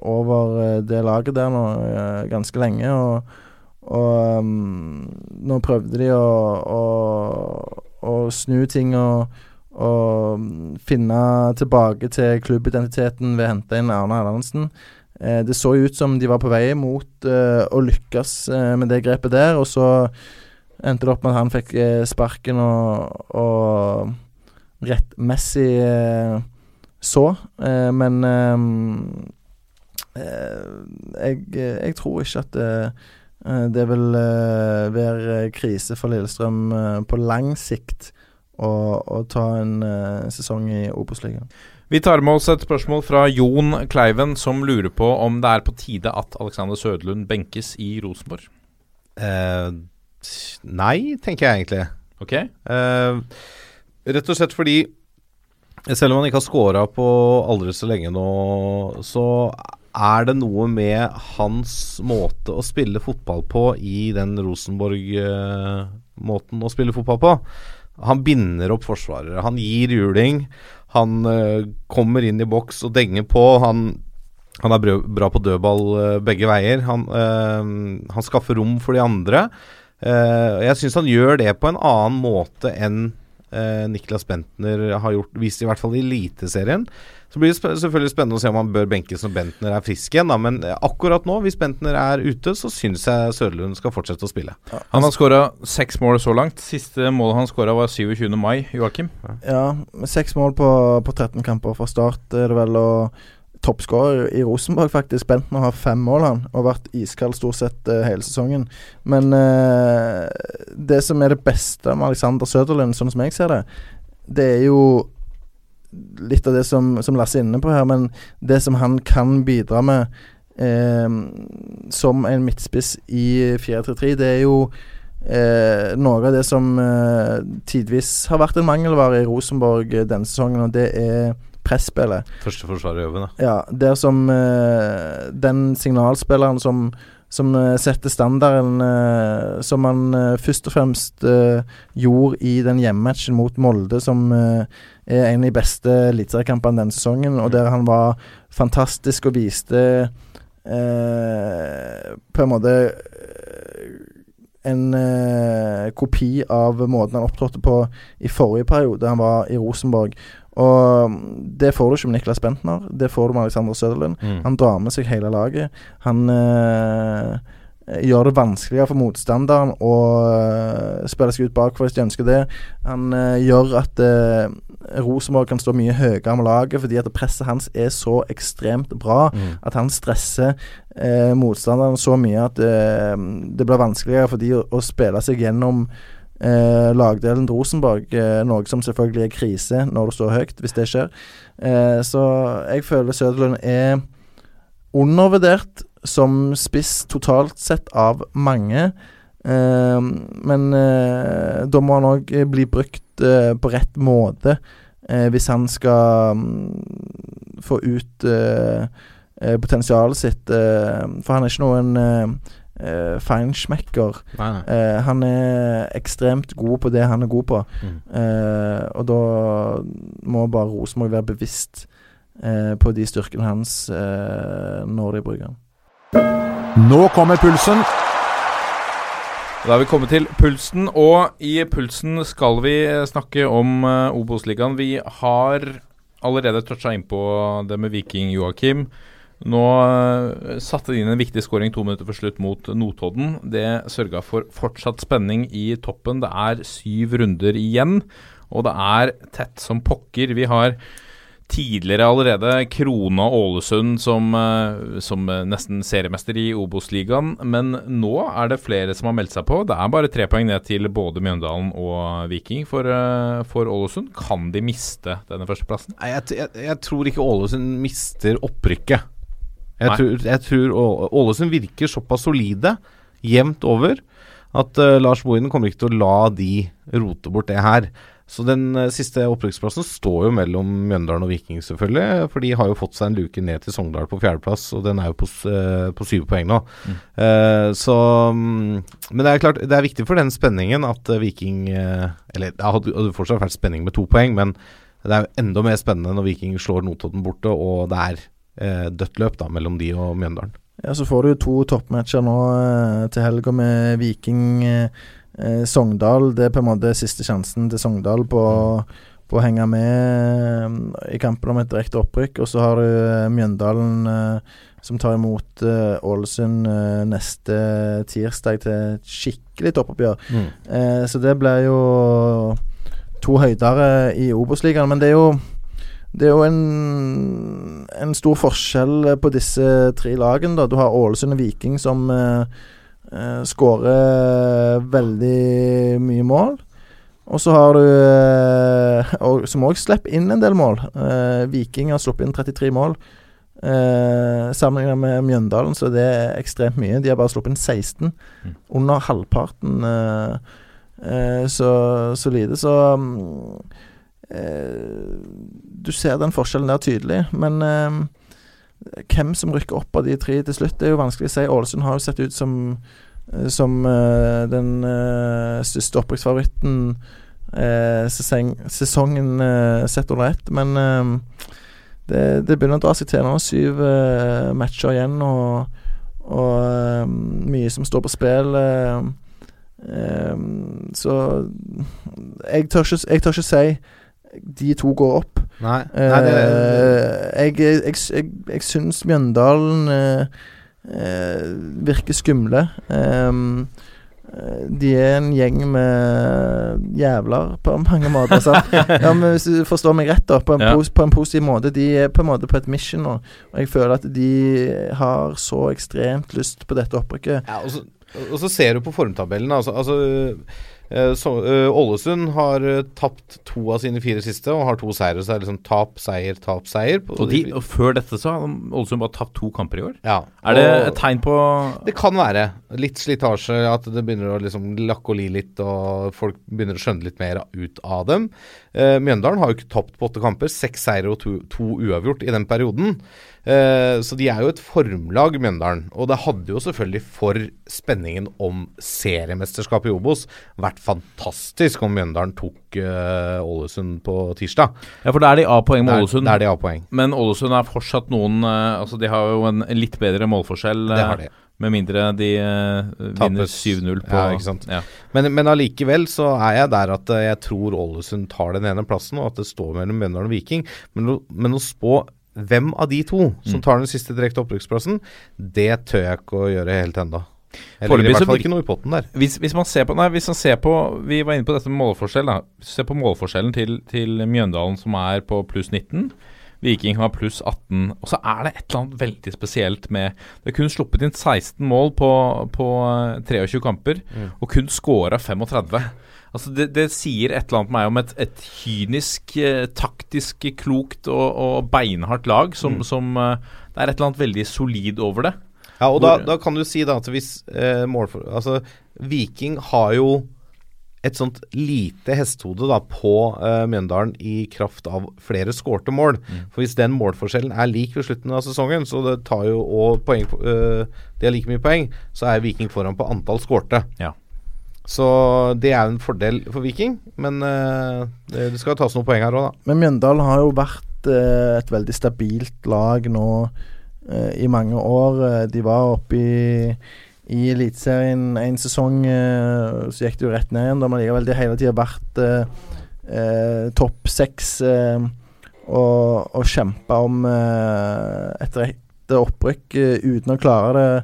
[SPEAKER 2] over eh, det laget der nå eh, ganske lenge. Og, og um, nå prøvde de å, å, å snu ting og, mm, finne tilbake til klubbidentiteten ved å hente inn Arne Erlandsen. Eh, det så ut som de var på vei mot eh, å lykkes eh, med det grepet der, og så endte det opp med at han fikk eh, sparken og, og rettmessig eh, så. Eh, men eh, jeg, jeg tror ikke at det, eh, det vil eh, være krise for Lillestrøm eh, på lang sikt å, å ta en eh, sesong i Obos-ligaen.
[SPEAKER 1] Vi tar med oss et spørsmål fra Jon Kleiven, som lurer på om det er på tide at Alexander Søderlund benkes i Rosenborg.
[SPEAKER 3] Eh, nei, tenker jeg egentlig.
[SPEAKER 1] Ok?
[SPEAKER 3] Uh, rett og slett fordi selv om han ikke har scora på aldri så lenge nå, så er det noe med hans måte å spille fotball på i den Rosenborg-måten å spille fotball på. Han binder opp forsvarere. Han gir juling. Han uh, kommer inn i boks og denger på. Han, han er bra på dødball eh, begge veier. Han, eh, han skaffer rom for de andre. Eh, og jeg syns han gjør det på en annen måte enn eh, Niklas Bentner har gjort, vist i hvert fall i Eliteserien. Så blir det sp selvfølgelig spennende å se om han bør benkes når Bentner er frisk igjen. Da. Men eh, akkurat nå, hvis Bentner er ute, så syns jeg Sørlund skal fortsette å spille.
[SPEAKER 1] Han har skåra seks mål så langt. Siste målet han skåra var 27. mai, Joakim.
[SPEAKER 2] Ja, seks mål på, på 13 kamper fra start er det vel, og toppskårer i Rosenborg, faktisk. Bentner har fem mål, han, og vært iskald stort sett uh, hele sesongen. Men uh, det som er det beste med Alexander Søderlund, sånn som jeg ser det, det er jo litt av det som, som Lasse er inne på her, men det som han kan bidra med uh, som en midtspiss i 4-3-3, det er jo eh, noe av det som eh, tidvis har vært en mangelvare i Rosenborg denne sesongen, og det er presspillet.
[SPEAKER 3] Forsvarerjobben, da.
[SPEAKER 2] Ja, der som uh, den signalspilleren som, som uh, setter standarden, uh, som han først og fremst gjorde i den hjemmematchen mot Molde, som er en av de beste eliteseriekampene denne sesongen, og der han var fantastisk og viste på en måte en eh, kopi av måten han opptrådte på i forrige periode han var i Rosenborg. Og mm, det får du ikke med Niklas Bentner. Det får du med Alexander Søderlund.
[SPEAKER 3] Mm.
[SPEAKER 2] Han drar med seg hele laget. Han øh, gjør det vanskeligere for motstanderen å øh, spille seg ut bakover hvis de ønsker det. Han øh, gjør at øh, Rosenborg kan stå mye høyere med laget fordi at presset hans er så ekstremt bra
[SPEAKER 3] Mm.
[SPEAKER 2] at han stresser motstanderen så mye at det blir vanskeligere for de å, å spille seg gjennom eh, lagdelen Rosenborg. Eh, noe som selvfølgelig er krise når det står høyt, hvis det skjer. Eh, så jeg føler Søderlund er undervurdert som spiss totalt sett av mange. Eh, men eh, da må han òg bli brukt eh, på rett måte eh, hvis han skal mm, få ut eh, eh, potensialet sitt. eh, for han er ikke noen eh, eh, feinschmecker. Eh, han er ekstremt god på det han er god på.
[SPEAKER 3] Mm.
[SPEAKER 2] uh, og da må bare Rosenborg være bevisst eh, på de styrkene hans eh, når de bruker han.
[SPEAKER 4] Nå kommer pulsen.
[SPEAKER 1] Da er vi kommet til pulsen, og i pulsen skal vi snakke om uh, Obos-ligaen. Vi har allerede toucha innpå det med Viking Joakim. Nå eh, satte de inn en viktig skåring to minutter for slutt mot Notodden. Det sørga for fortsatt spenning i toppen. Det er syv runder igjen, og det er tett som pokker. Vi har tidligere allerede krona Ålesund som, eh, som eh, nesten seriemester i Obos-ligaen, men nå er det flere som har meldt seg på. Det er bare tre poeng ned til både Mjøndalen og Viking for, for Ålesund. Kan de miste denne førsteplassen?
[SPEAKER 3] Nei, jeg, jeg, jeg tror ikke Ålesund mister opprykket. Jeg tror, jeg tror Ålesund virker såpass solide jevnt over at uh, Lars Bohinen kommer ikke til å la de rote bort det her. Så den uh, siste opprykksplassen står jo mellom Mjøndalen og Viking, selvfølgelig. For de har jo fått seg en luke ned til Sogndal på fjerdeplass, og den er jo på, eh, på syv poeng nå. Eh, så um, Men det er klart, det er viktig for den spenningen at Viking Eller det hadde fortsatt vært spenning med to poeng, men det er jo enda mer spennende når Viking slår Notodden borte, og det er eh, dødt løp da mellom de og Mjøndalen.
[SPEAKER 2] Ja, Så får du jo to toppmatcher nå eh, til helga med Viking eh, eh, Sogndal. Det er på en måte siste sjansen til Sogndal på, på å henge med eh, i kampen om et direkte opprykk. Og så har du eh, Mjøndalen som tar imot Ålesund neste tirsdag til et skikkelig toppoppgjør. Eh, så det blir jo to høydere i Obos-ligaen. Men det er jo det er jo en, en stor forskjell på disse tre lagene. da Du har Ålesund og Viking som eh, eh, skårer veldig mye mål. Og så har du eh, og, Som òg slipper inn en del mål. Eh, Viking har sluppet inn 33 mål. Eh, Sammenlignet med Mjøndalen så det er ekstremt mye. De har bare sluppet inn 16.
[SPEAKER 1] Mm.
[SPEAKER 2] Under halvparten eh, eh, så, så lite. Så eh, Du ser den forskjellen der tydelig. Men eh, hvem som rykker opp av de tre til slutt, det er jo vanskelig å si. Ålesund har jo sett ut som eh, som eh, den eh, største opprykksfavoritten eh, sesong, sesongen eh, sett under ett. Men eh, det, det begynner å dra seg til nå. Syv eh, matcher igjen, og, og eh, mye som står på spill. eh, eh, så jeg tør, ikke, jeg tør ikke si de to går opp.
[SPEAKER 3] Nei, nei det,
[SPEAKER 2] Eh, jeg, jeg, jeg, jeg syns Mjøndalen eh, eh, virker skumle. Ehm, eh, de er en gjeng med jævler på mange måter. Sant? ja, men Hvis du forstår meg rett, da på en,
[SPEAKER 1] Ja.
[SPEAKER 2] pos, på en positiv måte. De er på en måte på et mission nå. Og jeg føler at de har så ekstremt lyst på dette opprykket.
[SPEAKER 3] Ja, og, så, og så ser du på formtabellen. Altså, altså eh, så, eh, Ålesund har uh, tapt to av sine fire siste og har to seire. Så er det liksom tap, seier, tap, seier.
[SPEAKER 1] Og, de, og før dette så har Ålesund bare tapt to kamper i år.
[SPEAKER 3] ja.
[SPEAKER 1] Er det et tegn på
[SPEAKER 3] Det kan være. Litt slitasje, at det begynner å liksom lakke og li litt, og folk begynner å skjønne litt mer ut av dem. Eh, Mjøndalen har jo ikke tapt på åtte kamper. Seks seire og to, to uavgjort i den perioden. Eh, så de er jo et formlag, Mjøndalen. Og det hadde jo selvfølgelig for spenningen om seriemesterskapet i Obos vært fantastisk om Mjøndalen tok eh, Ålesund på tirsdag.
[SPEAKER 1] Ja, for da er de A-poeng med
[SPEAKER 3] Der,
[SPEAKER 1] Ålesund.
[SPEAKER 3] der de A-poeng.
[SPEAKER 1] Men Ålesund er fortsatt noen eh, Altså De har jo en litt bedre målforskjell,
[SPEAKER 3] Det har
[SPEAKER 1] eh,
[SPEAKER 3] de.
[SPEAKER 1] med mindre de eh, vinner 7-0 på
[SPEAKER 3] Ja, ikke sant.
[SPEAKER 1] Ja.
[SPEAKER 3] Men, men allikevel så er jeg der at eh, jeg tror Ålesund tar den ene plassen, og at det står mellom Mjøndalen og Viking. Men, men å spå hvem av de to som
[SPEAKER 1] Mm.
[SPEAKER 3] tar den siste direkte opprykksplassen, det tør jeg ikke å gjøre helt ennå. I
[SPEAKER 1] Foreløpig så
[SPEAKER 3] hvert fall ikke noe i potten der.
[SPEAKER 1] Hvis, hvis man ser på Nei, hvis man ser på Vi var inne på dette med målforskjell. da ser på målforskjellen til, til Mjøndalen, som er på pluss 19. Viking har pluss 18. Og så er det et eller annet veldig spesielt med Det er kun sluppet inn 16 mål på, på eh, 23 kamper, og kun scora 35. Altså det, det sier et eller annet meg om et, et kynisk, eh, taktisk klokt og, og beinhardt lag som, som eh, Det er et eller annet veldig solid over det.
[SPEAKER 3] Ja, og da,
[SPEAKER 1] Hvor-
[SPEAKER 3] da kan du si da at hvis eh, målfor... Altså, Viking har jo et sånt lite hestehode da på uh, Mjøndalen i kraft av flere skårte mål. For hvis den målforskjellen er lik ved slutten av sesongen, så det tar jo og poeng uh, De har like mye poeng, så er Viking foran på antall skårte.
[SPEAKER 1] Ja.
[SPEAKER 3] Så det er en fordel for Viking, men uh, det, det skal tas noen poeng her òg, da.
[SPEAKER 2] Men Mjøndalen har jo vært uh, et veldig stabilt lag nå eh, i mange år. Eh, De var oppe i, i Eliteserien en sesong, eh, så gikk det jo rett ned igjen. Da, man likevel de hele tida vært eh, eh, topp seks eh, og, og kjempa om eh, et rette opprykk eh, uten å klare det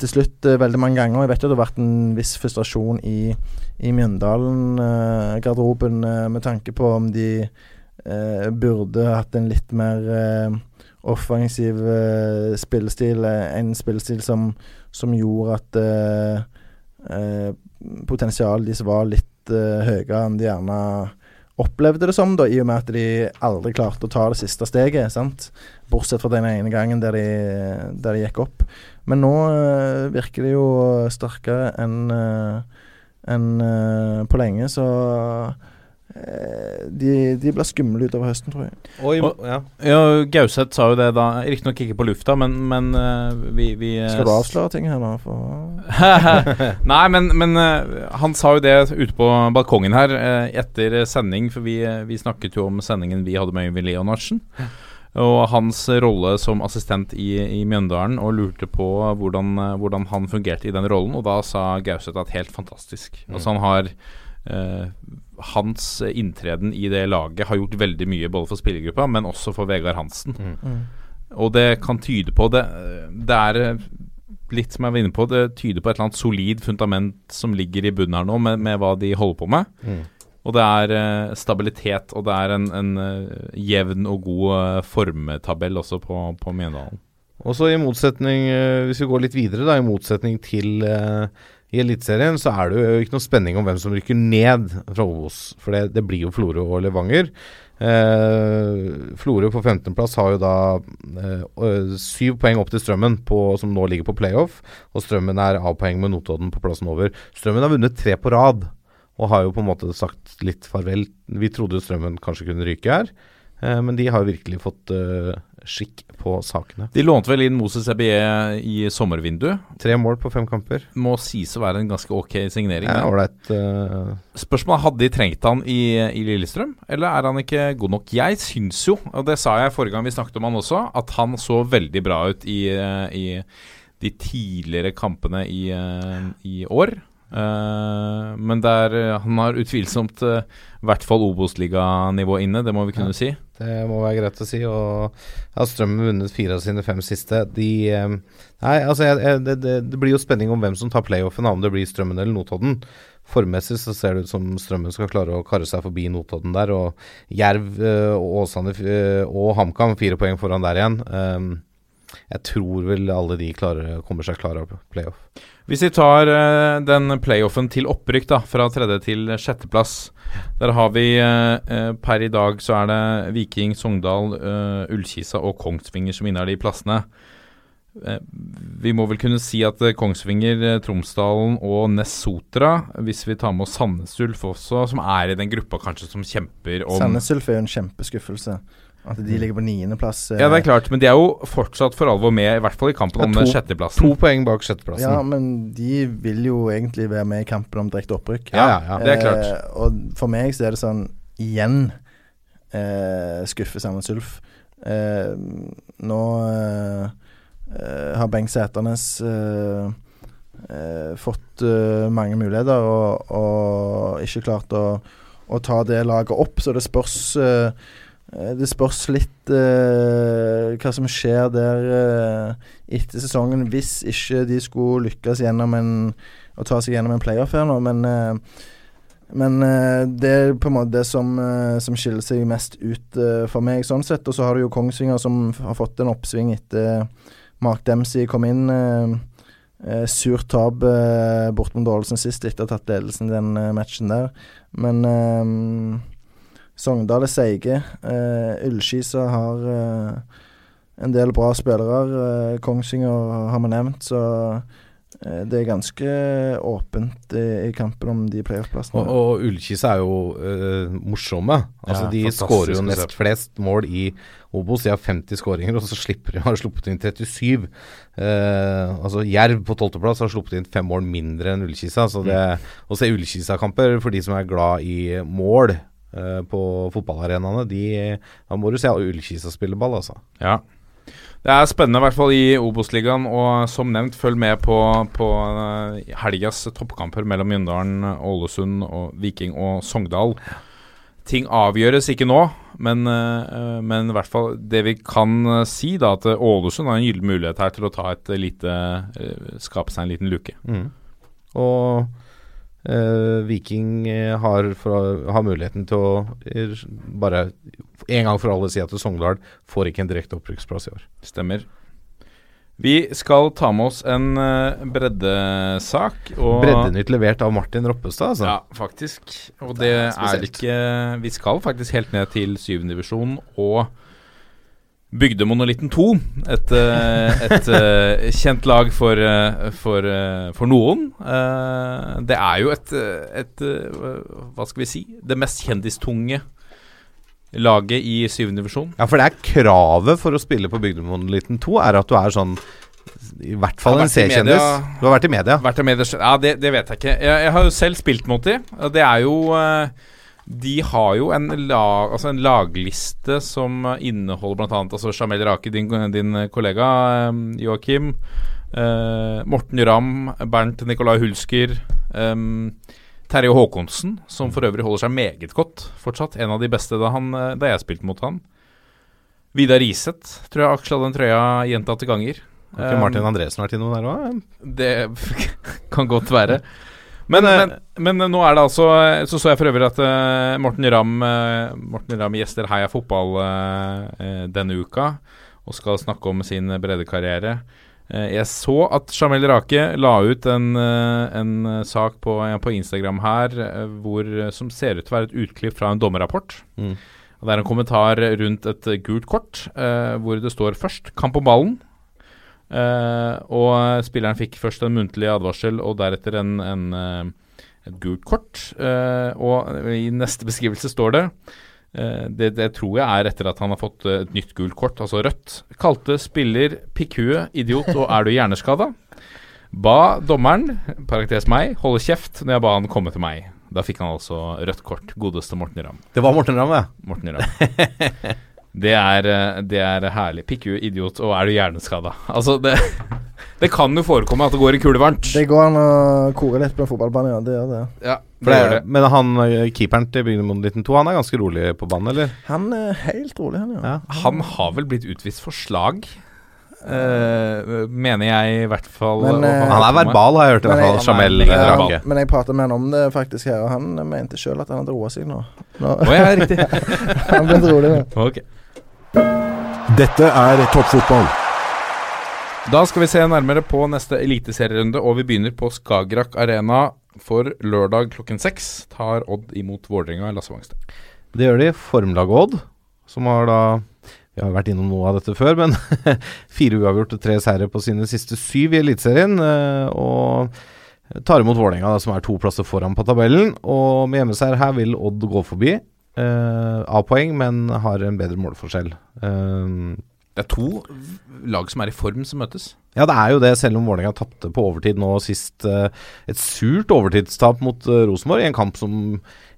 [SPEAKER 2] til slutt veldig mange ganger. Jeg vet jo det har vært en viss frustrasjon i, i Mjøndalen-garderoben med tanke på om de burde hatt en litt mer offensiv spillestil. En spillestil som, som gjorde at eh, eh, potensialet deres var litt eh, høyere enn de gjerne opplevde det som, da, i og med at de aldri klarte å ta det siste steget. sant? Bortsett fra den ene gangen der de, der de gikk opp. Men nå eh, virker de jo sterkere enn eh, en, eh, på lenge, så de, de blir skumle utover høsten, tror jeg.
[SPEAKER 3] Og, i-
[SPEAKER 1] Og-
[SPEAKER 3] ja.
[SPEAKER 1] Ja, Gauseth sa jo det da, riktignok ikke på lufta, men, men eh, vi, vi eh,
[SPEAKER 2] Skal du avsløre ting her nå? For
[SPEAKER 1] Nei, men, men eh, han sa jo det ute på balkongen her eh, etter sending, for vi, eh, vi snakket jo om sendingen vi hadde med Øyvind Leonardsen. Og hans rolle som assistent i, i Mjøndalen, og lurte på hvordan, eh, hvordan han fungerte i den rollen. Og da sa Gauseth at helt fantastisk. Altså han har eh, Hans inntreden i det laget har gjort veldig mye både for spillergruppa, men også for Vegard Hansen.
[SPEAKER 2] Mm.
[SPEAKER 1] Og det kan tyde på det, det er eh, litt som jeg var inne på, det tyder på et eller annet solid fundament som ligger i bunnen her nå, med, med hva de holder på med.
[SPEAKER 3] Mm.
[SPEAKER 1] Og det er eh, stabilitet, og det er en, en uh, jevn og god uh, formtabell også på, på Mjøndalen.
[SPEAKER 3] Og så i motsetning, uh, hvis vi går litt videre, da, i motsetning til eh, i Eliteserien, så er det jo ikke noe spenning om hvem som rykker ned fra Obos. For det, det blir jo Florø og Levanger. Eh, Florø på 15.-plass har jo da eh, øh, syv poeng opp til Strømmen, på, som nå ligger på playoff. Og Strømmen er A-poeng med Notodden på plassen over. Strømmen har vunnet tre på rad, og har jo på en måte sagt litt farvel. Vi trodde jo Strømmen kanskje kunne ryke her, eh, men de har jo virkelig fått eh, skikk på sakene.
[SPEAKER 1] De lånte vel inn Moses Ebbie i sommervinduet.
[SPEAKER 3] Tre mål på fem kamper.
[SPEAKER 1] Må sies å være en ganske ok signering.
[SPEAKER 3] Ja, eh,
[SPEAKER 1] Spørsmålet hadde de trengt han i, i Lillestrøm, eller er han ikke god nok? Jeg syns jo, og det sa jeg forrige gang vi snakket om han også, at han så veldig bra ut i, eh, i de tidligere kampene i, eh, i år. Eh, men der, eh, han har utvilsomt i i hvert fall Obos-liganivå inne, det må vi kunne si.
[SPEAKER 3] Det må være greit å si. Og har Strømmen vunnet fire av sine fem siste. De eh, Nei, altså jeg, jeg, det, det, det blir jo spenning om hvem som tar playoffen, om det blir Strømmen eller Notodden. Formessig så ser det ut som Strømmen skal klare å karre seg forbi Notodden der. Og Jerv uh, og Åsane eh, og HamKam fire poeng foran der igjen. Um, jeg tror vel alle de klarer, kommer seg klar av playoff.
[SPEAKER 1] Hvis vi tar uh, den playoffen til opprykk, da, fra tredje til sjetteplass. Der har vi eh, per i dag så er det Viking, Sogndal, uh, Ullkisa og Kongsvinger som innehar de plassene. Vi må vel kunne si at Kongsvinger, Tromsdalen og Nessotra, hvis vi tar med oss Sandnes Ulf også, som er i den gruppa kanskje som kjemper om
[SPEAKER 2] Sandnes Ulf er jo en kjempeskuffelse. At de ligger på niendeplass. eh,
[SPEAKER 1] Ja, det er klart, men de er jo fortsatt for alvor med, i hvert fall i kampen
[SPEAKER 3] Ja,
[SPEAKER 1] om
[SPEAKER 3] to-
[SPEAKER 1] den sjetteplassen.
[SPEAKER 3] To poeng bak sjetteplassen.
[SPEAKER 2] Ja, men de vil jo egentlig være med i kampen om direkte opprykk.
[SPEAKER 3] Ja, ja, ja.
[SPEAKER 1] det er klart.
[SPEAKER 2] Eh, og for meg så er det sånn igjen eh, skuffe Sandnes Ulf. Eh, nå eh, eh, har Bengt Sæternes eh, eh, fått eh, mange muligheter og, og ikke klart å, å ta det laget opp, så det spørs eh, eh, det spørs litt eh, hva som skjer der eh, etter sesongen, hvis ikke de skulle lykkes gjennom en å ta seg gjennom en playoff her nå. Men, eh, men eh, det er på en måte det som, eh, som skiller seg mest ut eh, for meg, sånn sett. Og så har du jo Kongsvinger som har fått en oppsving etter Mark Dempsey kom inn. Eh, eh, surt tap eh, bort mot Ålesund sist, etter å ha tatt ledelsen i den eh, matchen der. Men eh, Sogndal er seige. Uh, Ullskisa har eh, en del bra spillere. Uh, Kongsvinger har vi nevnt, så eh, det er ganske åpent i, i kampen om de playoff-plassene.
[SPEAKER 3] Og, og Ullkisa er jo øh, morsomme. Altså
[SPEAKER 1] Ja,
[SPEAKER 3] De skårer jo nest flest mål i Obos. De har 50 skåringer, og så slipper de har sluppet inn 37. Eh, altså Jerv på tolvteplass har sluppet inn fem mål mindre enn Ullkisa. Så det å se Ullkisa-kamper for de som er glad i mål eh, på fotballarenaene, de, da må du se Ullkisa spille ball, altså.
[SPEAKER 1] Ja. Det er spennende, i hvert fall i Obos-ligaen. Og som nevnt, følg med på, på eh, helgas toppkamper mellom Mjøndalen, Ålesund, og Viking og Sogndal. ting avgjøres ikke nå, men, eh, men i hvert fall det vi kan eh, si, da, at eh, Ålesund har en gyllen mulighet her til å ta et lite eh, Skape seg en liten luke.
[SPEAKER 3] Mm. Og eh, Viking eh, har, for, har muligheten til å eh, bare en gang for alle si at Sogndal får ikke en direkte opprykksplass i år.
[SPEAKER 1] Stemmer. Vi skal ta med oss en breddesak. Og
[SPEAKER 3] Breddenytt levert av Martin Roppestad, altså.
[SPEAKER 1] Ja, faktisk. Og det
[SPEAKER 3] er
[SPEAKER 1] er ikke Vi skal faktisk helt ned til syvende divisjon og Bygdemonolitten 2. Et, eh, et eh, kjent lag for, eh, for, for noen. Det er jo et, et Hva skal vi si? Det mest kjendistunge laget i syvende divisjon.
[SPEAKER 3] Ja, for det er kravet for å spille på Bygdemonolitten 2 er at du er sånn I hvert fall en C-kjendis. Du har vært i media.
[SPEAKER 1] Vært i media. ja, det, det vet jeg ikke. Jeg, jeg har jo selv spilt mot de. Det er jo eh, De har jo en, lag, altså en lagliste som inneholder bl.a. Altså Jamel Rake, din, din kollega, Joakim. eh, Morten Ramm, Bernt Nicolai Hulsker. Eh, Terje Håkonsen, som for øvrig holder seg meget godt fortsatt. En av de beste da, han, eh, da jeg spilte mot han. Vidar Riseth tror jeg Aksel hadde en trøya gjentatte ganger.
[SPEAKER 3] Har ikke Martin Andresen vært innom der òg?
[SPEAKER 1] det kan godt være. Men, men, men nå er det altså Så så jeg for øvrig at uh, Morten Ramm uh, Morten Ramm gjester Heia Fotball uh, eh, denne uka og skal snakke om sin brede karriere. Eh, jeg så at Jamel Rake la ut en, eh, en eh, sak på, eh, på Instagram her eh, hvor, som ser ut til å være et utklipp fra en dommerrapport.
[SPEAKER 3] Mm.
[SPEAKER 1] Det er en kommentar rundt et eh, gult kort, eh, hvor det står først 'kamp om ballen'. Eh, og spilleren fikk først en muntlig advarsel, og deretter en, en, uh, et gult kort. Uh, og i neste beskrivelse står det det, det tror jeg er etter at han har fått et nytt gult kort, altså rødt. Kalte spiller pikkhue, idiot og er du hjerneskada? Ba dommeren, parentes meg, holde kjeft når jeg ba han komme til meg. Da fikk han altså rødt kort. Godeste Morten Ramm.
[SPEAKER 3] Det var Morten Ramm, ja.
[SPEAKER 1] Morten Ramm. Det er, eh, det er herlig. Pikkhue, idiot, og er du hjerneskada? Altså, det, det kan jo forekomme at det går i kulevarmt.
[SPEAKER 2] Det går an å kore litt på en fotballbane, ja. Det gjør det.
[SPEAKER 1] Ja,
[SPEAKER 3] det,
[SPEAKER 1] det gjør det.
[SPEAKER 3] Men han eh, keeperen til Bygdemonolitten 2 Han er ganske rolig på banen, eller?
[SPEAKER 2] Han er helt rolig, han, ja.
[SPEAKER 3] Ja.
[SPEAKER 1] Han har vel blitt utvist for slag, Uh, mener jeg i hvert fall.
[SPEAKER 2] Men,
[SPEAKER 1] fått
[SPEAKER 3] Han er verbal, har jeg hørt i hvert fall.
[SPEAKER 1] jeg-
[SPEAKER 3] Jamel
[SPEAKER 2] Ja, men jeg pratet med han om det faktisk her, og han mente sjøl at han hadde roa seg nå. nå
[SPEAKER 1] Oh, ja, riktig.
[SPEAKER 2] han ble rolig nå.
[SPEAKER 1] Ok.
[SPEAKER 4] Dette er toppfotball.
[SPEAKER 1] Da skal vi se nærmere på neste eliteserierunde, og vi begynner på Skagerrak Arena. For lørdag klokken seks tar Odd imot Vålerenga i Lasse Wangstad.
[SPEAKER 3] Det gjør de. Formlaget Odd, som har da Vi har vært innom noe av dette før, men fire uavgjort og tre seire på sine siste syv i Eliteserien. eh, Og tar imot Vålerenga, som er to plasser foran på tabellen. Og med hjemmeseier her vil Odd gå forbi. Eh, A-poeng, men har en bedre målforskjell. Uh,
[SPEAKER 1] Det er to lag som er i form, som møtes.
[SPEAKER 3] Ja, det er jo det, selv om Vålerenga tapte på overtid nå sist. Uh, et surt overtidstap mot uh, Rosenborg, i en kamp som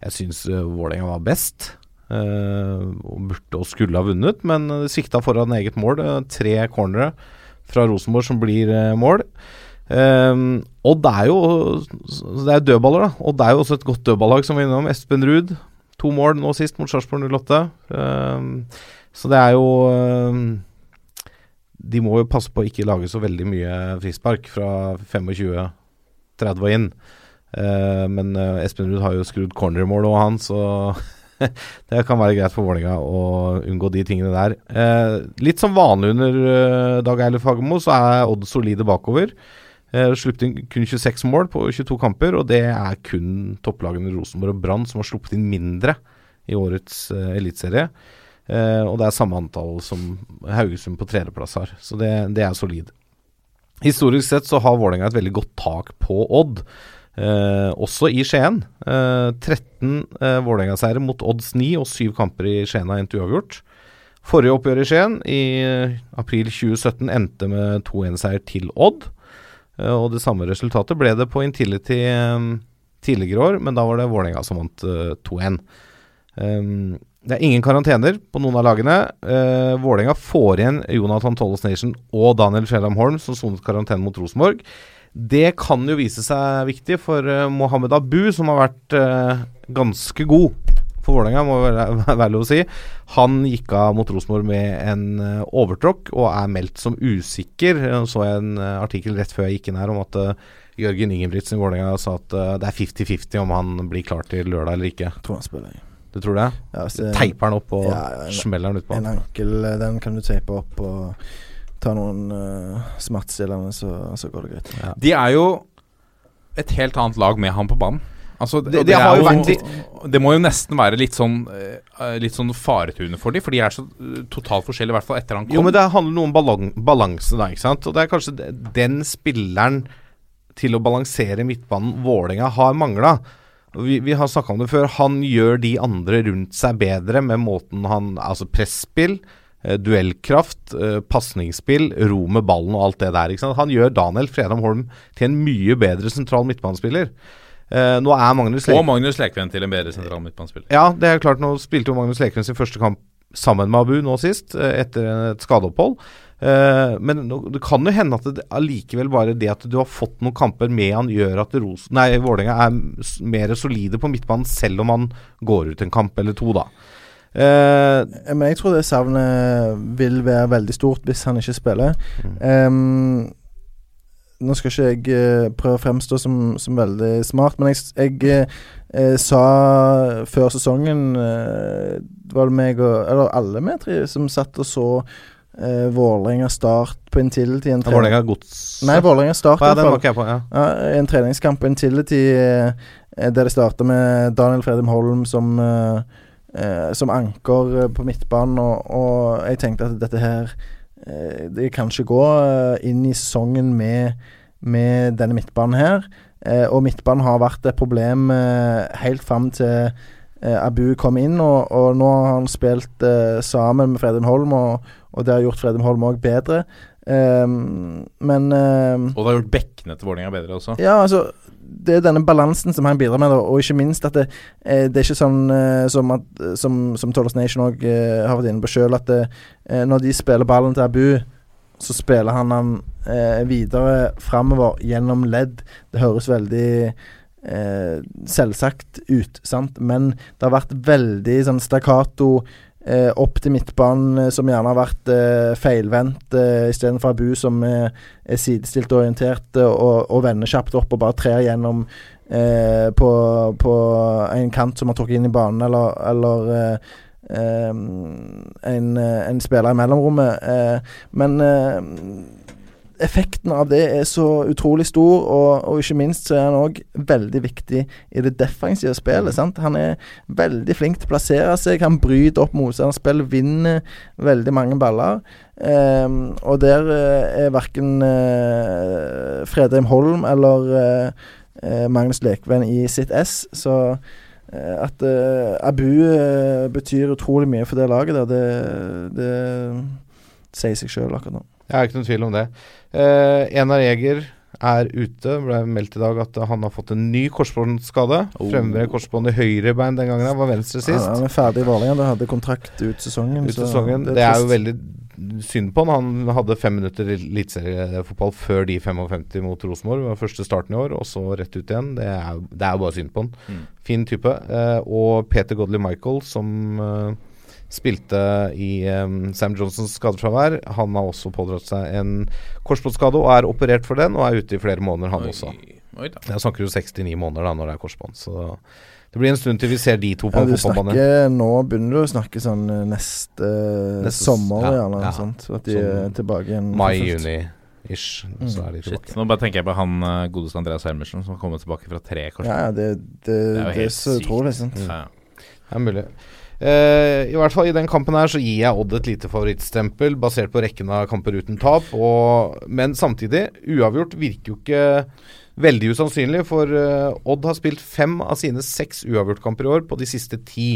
[SPEAKER 3] jeg syns uh, Vålerenga var best. og burde og skulle ha vunnet, men uh, svikta foran eget mål. tre cornere fra Rosenborg som blir mål. Um, Odd er jo Det er dødballer, da. Odd er jo også et godt dødballag, som vi er innom. Espen Ruud, to mål nå sist mot Sarpsborg 08. Um, så det er jo um, de må jo passe på å ikke lage så veldig mye frispark fra 25-30 og inn. Eh, men eh, Espen Ruud har jo skrudd cornermål òg, han, så det kan være greit for Vålerenga å unngå de tingene der. Eh, litt som vanlig under eh, Dag Eilif Fagermo, så er Odd solide bakover. Uh, sluppet inn kun 26 mål på 22 kamper, og det er kun topplagene Rosenborg og Brann som har sluppet inn mindre i årets eh, eliteserie. Eh, og det er samme antall som Haugesund på tredjeplass har. Så det, det er solid. Historisk sett så har Vålerenga et veldig godt tak på Odd. Eh, også i Skien. Eh, 13 eh, Vålerenga-seiere mot Odds 9 og 7 kamper i Skien har endt uavgjort. Forrige oppgjør i Skien, i eh, april 2017, endte med 2-1-seier til Odd. Eh, og det samme resultatet ble det på Intility eh, tidligere år, men da var det Vålerenga som vant eh, 2-1. Um, det er ingen karantener på noen av lagene. Uh, Vålerenga får igjen Jonathan Tolles Nation og Daniel Fjellam Holm, som sonet karantene mot Rosenborg. Det kan jo vise seg viktig for Mohammed Abu, som har vært ganske god for Vålerenga, må være, lov å si. Han gikk av mot Rosenborg med en uh, overtråkk og er meldt som usikker. Jeg så jeg en uh, artikkel rett før jeg gikk inn her om at uh, Jørgen Ingebrigtsen i Vålerenga sa at uh, det er 50-50 om han blir klar til lørdag eller ikke.
[SPEAKER 2] Jeg tror han spiller. jeg.
[SPEAKER 3] Du tror det?
[SPEAKER 2] Ja, det-
[SPEAKER 3] Teiper han opp og
[SPEAKER 2] Ja, ja, en-
[SPEAKER 3] smeller han utpå?
[SPEAKER 2] En ankel, eh, den kan du teipe opp og ta noen uh, smertestillende, så, så går det greit.
[SPEAKER 3] Ja.
[SPEAKER 1] De er jo et helt annet lag med han på banen. Altså,
[SPEAKER 3] Det- det,
[SPEAKER 1] det
[SPEAKER 3] har jo vært
[SPEAKER 1] Det må jo nesten være litt sånn eh, Litt sånn faretune for dem, for de er så eh, totalt forskjellige, i hvert fall etter han kom.
[SPEAKER 3] Jo, men det handler noe om balang balanse, da, ikke sant. Og det er kanskje den spilleren til å balansere midtbanen Vålerenga har mangla. Vi, vi har snakka om det før. Han gjør de andre rundt seg bedre med måten han Altså presspill, eh, duellkraft, eh, pasningsspill, ro med ballen og alt det der. Han gjør Daniel Fredam Holm til en mye bedre sentral midtbanespiller. Eh, nå er Magnus
[SPEAKER 1] og Magnus Lekven til en bedre sentral midtbanespiller.
[SPEAKER 3] ja, det er klart. Nå spilte jo Magnus Lekven sin første kamp sammen med Abu nå sist, eh, etter et skadeopphold. Uh, men nå- det kan jo hende at det allikevel bare det at du har fått noen kamper med han, gjør at Ros nei, Vålerenga er mer solide på midtbanen, selv om han går ut en kamp eller to, da. Eh,
[SPEAKER 2] Eh, Men jeg tror det savnet vil være veldig stort hvis han ikke spiller.
[SPEAKER 3] Mm.
[SPEAKER 2] Ehm, nå skal ikke jeg eh, prøve å fremstå som, som veldig smart, men jeg, jeg eh, eh, sa før sesongen eh, Det var det meg og Eller alle vi tre som satt og så eh, Vålerenga Start på Intility. En trening-
[SPEAKER 3] Vålerenga Gods
[SPEAKER 2] Nei, Vålerenga Start.
[SPEAKER 3] ja, Den var ikke jeg på. Ja.
[SPEAKER 2] Ja, en treningskamp på Intility eh, der det starta med Daniel Fredheim Holm som, eh, eh, som anker eh, på midtbanen, og, og jeg tenkte at dette her eh, Det kan ikke gå eh, inn i sesongen med, med denne midtbanen her. Eh, og midtbanen har vært et problem eh, helt fram til eh, Abu kom inn, og, og nå har han spilt eh, sammen med Fredheim Holm, og, og det har gjort Fredheim Holm òg bedre. Ehm, men ehm,
[SPEAKER 1] Og det har gjort bekkene til Vålerenga bedre også.
[SPEAKER 2] ja, altså Det er denne balansen som han bidrar med, og ikke minst at det, eh, det er ikke sånn eh, som at Som, som Tollers Nation òg eh, har vært inne på sjøl, at det, eh, når de spiller ballen til Abu, så spiller han han eh, videre framover gjennom ledd. Det høres veldig eh, selvsagt ut, sant, men det har vært veldig sånn stakkato eh, opp til midtbanen, eh, som gjerne har vært eh, feilvendt, eh, istedenfor Abu som eh, er sidestilt og orientert eh, og, og vender kjapt opp og bare trer gjennom eh, på, på en kant som har trukket inn i banen, eller, eller en, en spiller i mellomrommet. Men effekten av det er så utrolig stor, og, og ikke minst så er han òg veldig viktig i det defensive spillet. Sant? Han er veldig flink til å plassere seg, han bryter opp motstanderspill, vinner veldig mange baller. Um, og der eh, er verken uh, Fredheim Holm eller uh, eh, Magnus Lekven i sitt ess, så uh, at eh, Abu eh, betyr utrolig mye for det laget der, det, det sier seg sjøl akkurat nå.
[SPEAKER 3] Jeg har ikke noen tvil om det. Eh, Enar Eger er ute. Ble meldt i dag at han har fått en ny korsbåndskade.
[SPEAKER 1] Oh.
[SPEAKER 3] Fremre korsbånd i høyre bein den gangen. Han var venstre sist.
[SPEAKER 2] Han er ferdig i Vålerenga. Hadde kontrakt ut sesongen.
[SPEAKER 3] ut sesongen. Det, er jo veldig synd på han. Han hadde fem minutter eliteseriefotball før de 55 mot Rosenborg. Det var første starten i år, og så rett ut igjen. Det er det er jo bare synd på han.
[SPEAKER 1] Mm.
[SPEAKER 3] Fin type. Eh, og Peter Godley Michael, som eh, spilte i um, Sam Johnsons skadefravær, han har også pådratt seg en korsbåndskade og er operert for den, og er ute i flere måneder, han
[SPEAKER 1] Oi,
[SPEAKER 3] også.
[SPEAKER 1] oi da.
[SPEAKER 3] Jeg snakker jo 69 måneder da når det er korsbånd, så det blir en stund til vi ser de to på
[SPEAKER 2] ja,
[SPEAKER 3] en
[SPEAKER 2] du
[SPEAKER 3] fotballbane.
[SPEAKER 2] snakker, Nå begynner du å snakke sånn eh, neste,
[SPEAKER 3] Neste
[SPEAKER 2] sommer,
[SPEAKER 3] ja,
[SPEAKER 2] gjerne.
[SPEAKER 3] ja.
[SPEAKER 2] Sånt, At de
[SPEAKER 3] Sånn
[SPEAKER 2] er tilbake igjen.
[SPEAKER 3] Mai-juni-ish, så er de
[SPEAKER 1] Shit. Nå bare tenker jeg på han uh, godeste Andreas Helmersen som har kommet tilbake fra tre korsbånd.
[SPEAKER 2] Ja, ja, det, det,
[SPEAKER 1] er jo
[SPEAKER 2] det, er
[SPEAKER 1] helt
[SPEAKER 2] så utrolig. Sant?
[SPEAKER 1] Ja.
[SPEAKER 3] Det er mulig. Eh, I hvert fall i den kampen her så gir jeg Odd et lite favorittstempel basert på rekken av kamper uten tap. Og, men samtidig, uavgjort virker jo ikke veldig usannsynlig, for eh, Odd har spilt fem av sine seks uavgjortkamper i år på de siste ti.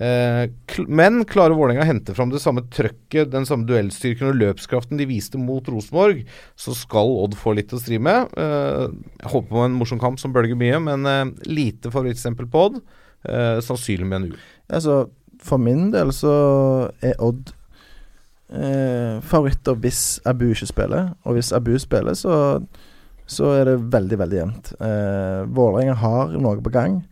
[SPEAKER 3] Eh, men klarer Vålerenga å hente fram det samme trøkket, den samme duellstyrken og løpskraften de viste mot Rosenborg, så skal Odd få litt å stri med. Jeg håper på en morsom kamp som bølger mye, men lite favorittstempel på Odd. Eh, sannsynlig med en U.
[SPEAKER 2] Altså, for min del så er Odd eh, favoritter hvis Abu ikke spiller. Og hvis Abu spiller, så, så er det veldig, veldig jevnt. Eh, Vålerenga har noe på gang.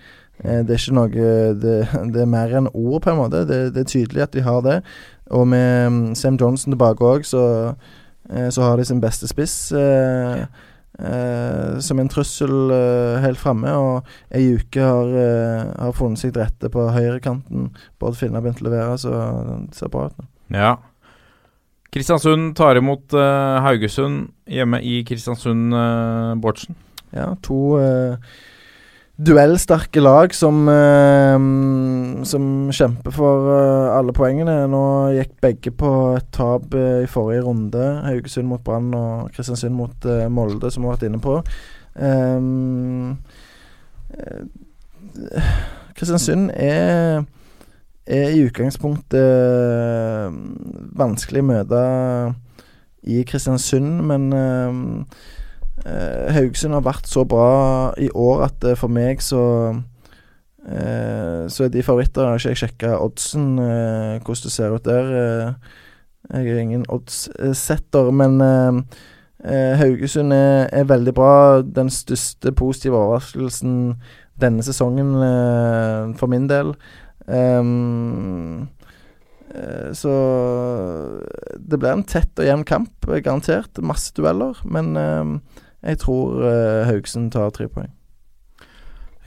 [SPEAKER 2] Eh, det er ikke noe det, det er mer enn ord, på en måte. Det, det er tydelig at de har det. Og med mm, Sam Johnson tilbake òg, så, eh, så har de sin beste spiss. Eh, eh, som en trussel eh, helt framme. Og ei uke har, eh, har funnet seg til rette på høyrekanten. Både Finne har begynt å levere, så det ser bra ut nå.
[SPEAKER 1] Ja. Kristiansund tar imot eh, Haugesund hjemme i Kristiansund, uh, Bårdsen.
[SPEAKER 2] Ja, to eh, duellsterke lag som, uh, som kjemper for uh, alle poengene. Nå gikk begge på et tap uh, i forrige runde. Haugesund mot Brann og Kristiansund mot Molde, som vi har vært inne på. Kristiansund er er i utgangspunktet vanskelig å møte i Kristiansund, men Haugesund har vært så bra i år at eh, for meg så eh, Så er de favoritter. Jeg har ikke sjekka oddsen, eh, hvordan det ser ut der. Eh, jeg er ingen oddssetter, men eh, eh, Haugesund er, er veldig bra. Den største positive overraskelsen denne sesongen eh, for min del. Um, eh, så det blir en tett og jevn kamp, eh, garantert. Masse dueller. Men ehm, jeg tror uh, Haugesund tar tre poeng.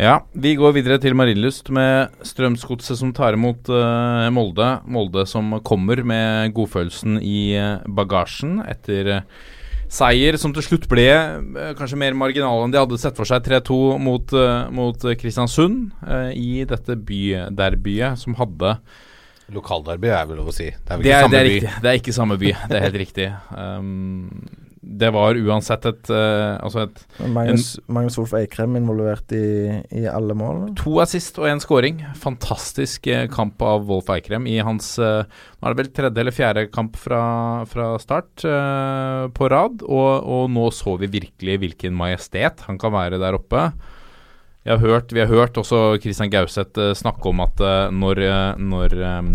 [SPEAKER 1] Ja, vi går videre til Marienlyst med Strømsgodset som tar imot uh, Molde. Molde som kommer med godfølelsen i uh, bagasjen etter seier som til slutt ble kanskje mer marginal enn de hadde sett for seg. 3-2 mot, mot Kristiansund i dette byderbyet som hadde
[SPEAKER 3] Lokalderby er vel lov å si. Det er vel
[SPEAKER 1] det
[SPEAKER 3] ikke
[SPEAKER 1] er,
[SPEAKER 3] samme
[SPEAKER 1] det er
[SPEAKER 3] by.
[SPEAKER 1] riktig. Det er ikke samme by. Det er helt riktig. Um, det var uansett et uh, Altså et
[SPEAKER 2] Magnus, Magnus Wolff Eikrem involvert i, i alle mål.
[SPEAKER 1] To assist og én scoring. Fantastisk eh, kamp av Wolf Eikrem i hans uh, Nå er det vel tredje eller fjerde kamp fra, fra start uh, på rad. Og, og nå så vi virkelig hvilken majestet han kan være der oppe. Jeg har hørt, vi har hørt også Christian Gauseth snakke om at når, når eh,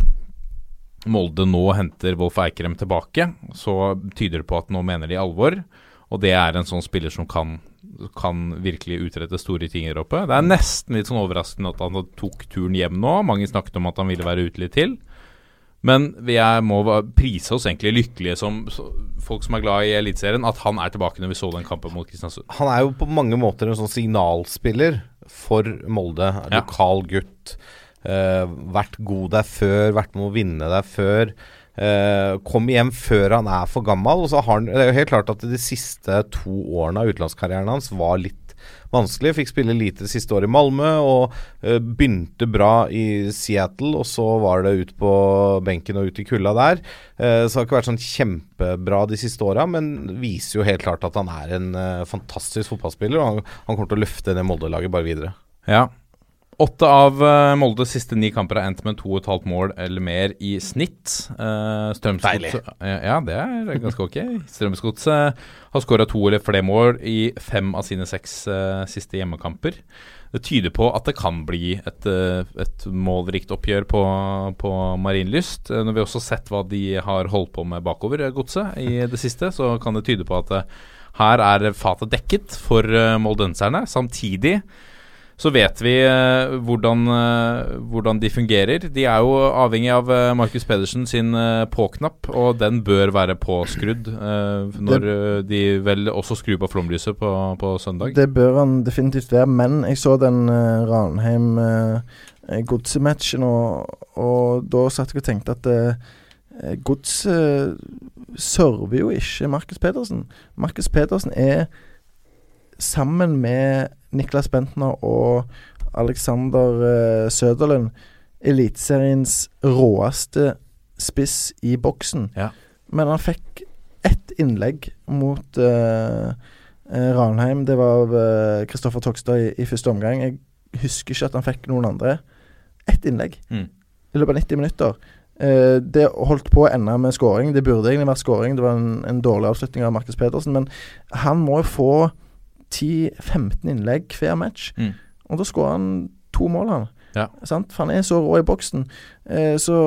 [SPEAKER 1] Molde nå henter Wolf Eikrem tilbake, så tyder det på at nå mener de alvor. Og det er en sånn spiller som kan, kan virkelig utrette store ting her oppe. Det er nesten litt sånn overraskende at han tok turen hjem nå. Mange snakket om at han ville være ute litt til. Men vi er, må prise oss egentlig lykkelige som folk som er glad i Eliteserien, at han er tilbake når vi så den kampen mot Kristiansund.
[SPEAKER 3] Han er jo på mange måter en sånn signalspiller for Molde.
[SPEAKER 1] Ja.
[SPEAKER 3] Lokal gutt. Eh, vært god der før, vært med å vinne der før. Uh, kom hjem før han er for gammel. Og så har han, det er jo helt klart at de siste to årene av utenlandskarrieren hans var litt vanskelig. Fikk spille lite det siste året i Malmö og uh, begynte bra i Seattle. Og så var det ut på benken og ut i kulda der. Uh, så det har ikke vært sånn kjempebra de siste åra, men viser jo helt klart at han er en fantastisk fotballspiller. Og han, han kommer til å løfte det Molde-laget bare videre.
[SPEAKER 1] Ja. Åtte av eh, Moldes siste ni kamper har endt med to og et halvt mål eller mer i snitt. Uh,
[SPEAKER 3] Deilig.
[SPEAKER 1] ja, det er ganske ok. Strømsgodset har skåra to eller flere mål i fem av sine seks uh, siste hjemmekamper. Det tyder på at det kan bli et, eh, et målrikt oppgjør på, på Marienlyst. Eh, når vi også har sett hva de har holdt på med bakover, eh, godset, i det siste, så kan det tyde på at eh, her er fatet dekket for moldenserne. Samtidig så vet vi eh, hvordan, eh, hvordan de fungerer. De er jo avhengig av eh, Markus Pedersen sin eh, på-knapp, og den bør være påskrudd eh, når eh, de vel også skrur på flomlyset på, på søndag.
[SPEAKER 2] Det bør han definitivt være, men jeg så den uh, Ranheim-godsematchen, og, og da satt jeg og tenkte at uh, Godset server jo ikke Markus Pedersen. Markus Pedersen er sammen med Niklas Bentner og Alexander uh, Søderlund Eliteseriens råeste spiss i boksen.
[SPEAKER 1] Ja.
[SPEAKER 2] Men han fikk ett innlegg mot eh, Ranheim. Det var av Kristoffer Togstad i, i første omgang. Jeg husker ikke at han fikk noen andre. Ett innlegg
[SPEAKER 1] Mm.
[SPEAKER 2] i løpet av 90 minutter. Uh, det holdt på å ende med scoring. Det burde egentlig vært scoring. Det var en, en dårlig avslutning av Markus Pedersen. Men han må jo få 10-15 innlegg hver match.
[SPEAKER 1] Mm.
[SPEAKER 2] Og da skårer han to mål, han.
[SPEAKER 1] Ja.
[SPEAKER 2] Sant? For han er så rå i boksen. Eh, så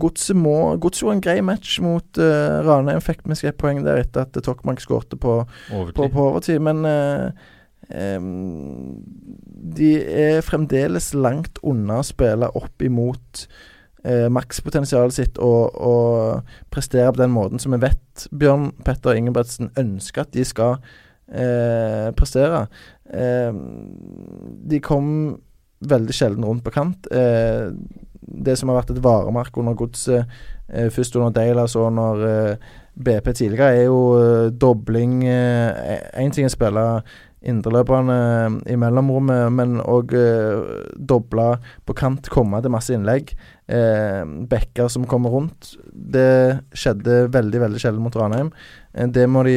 [SPEAKER 2] Godset må Godset gjorde en grei match mot eh, Ranheim. Fikk med seg et poeng der etter at Tokmank skårte på, på, på overtid. Men eh, Ehm, de er fremdeles langt unna å spille opp imot eh, makspotensialet sitt og, og prestere på den måten som vi vet Bjørn Petter Ingebrigtsen ønsker at de skal eh, prestere. Eh, de kom veldig sjelden rundt på kant. Eh, det som har vært et varemerke under godset, eh, først under Dale, så under eh, BP tidligere, er jo eh, dobling Én ting er å spille indreløperne i mellomrommet, men òg doble på kant, komme til masse innlegg. Bekker som kommer rundt. Det skjedde veldig, veldig sjelden mot Ranheim. Det må de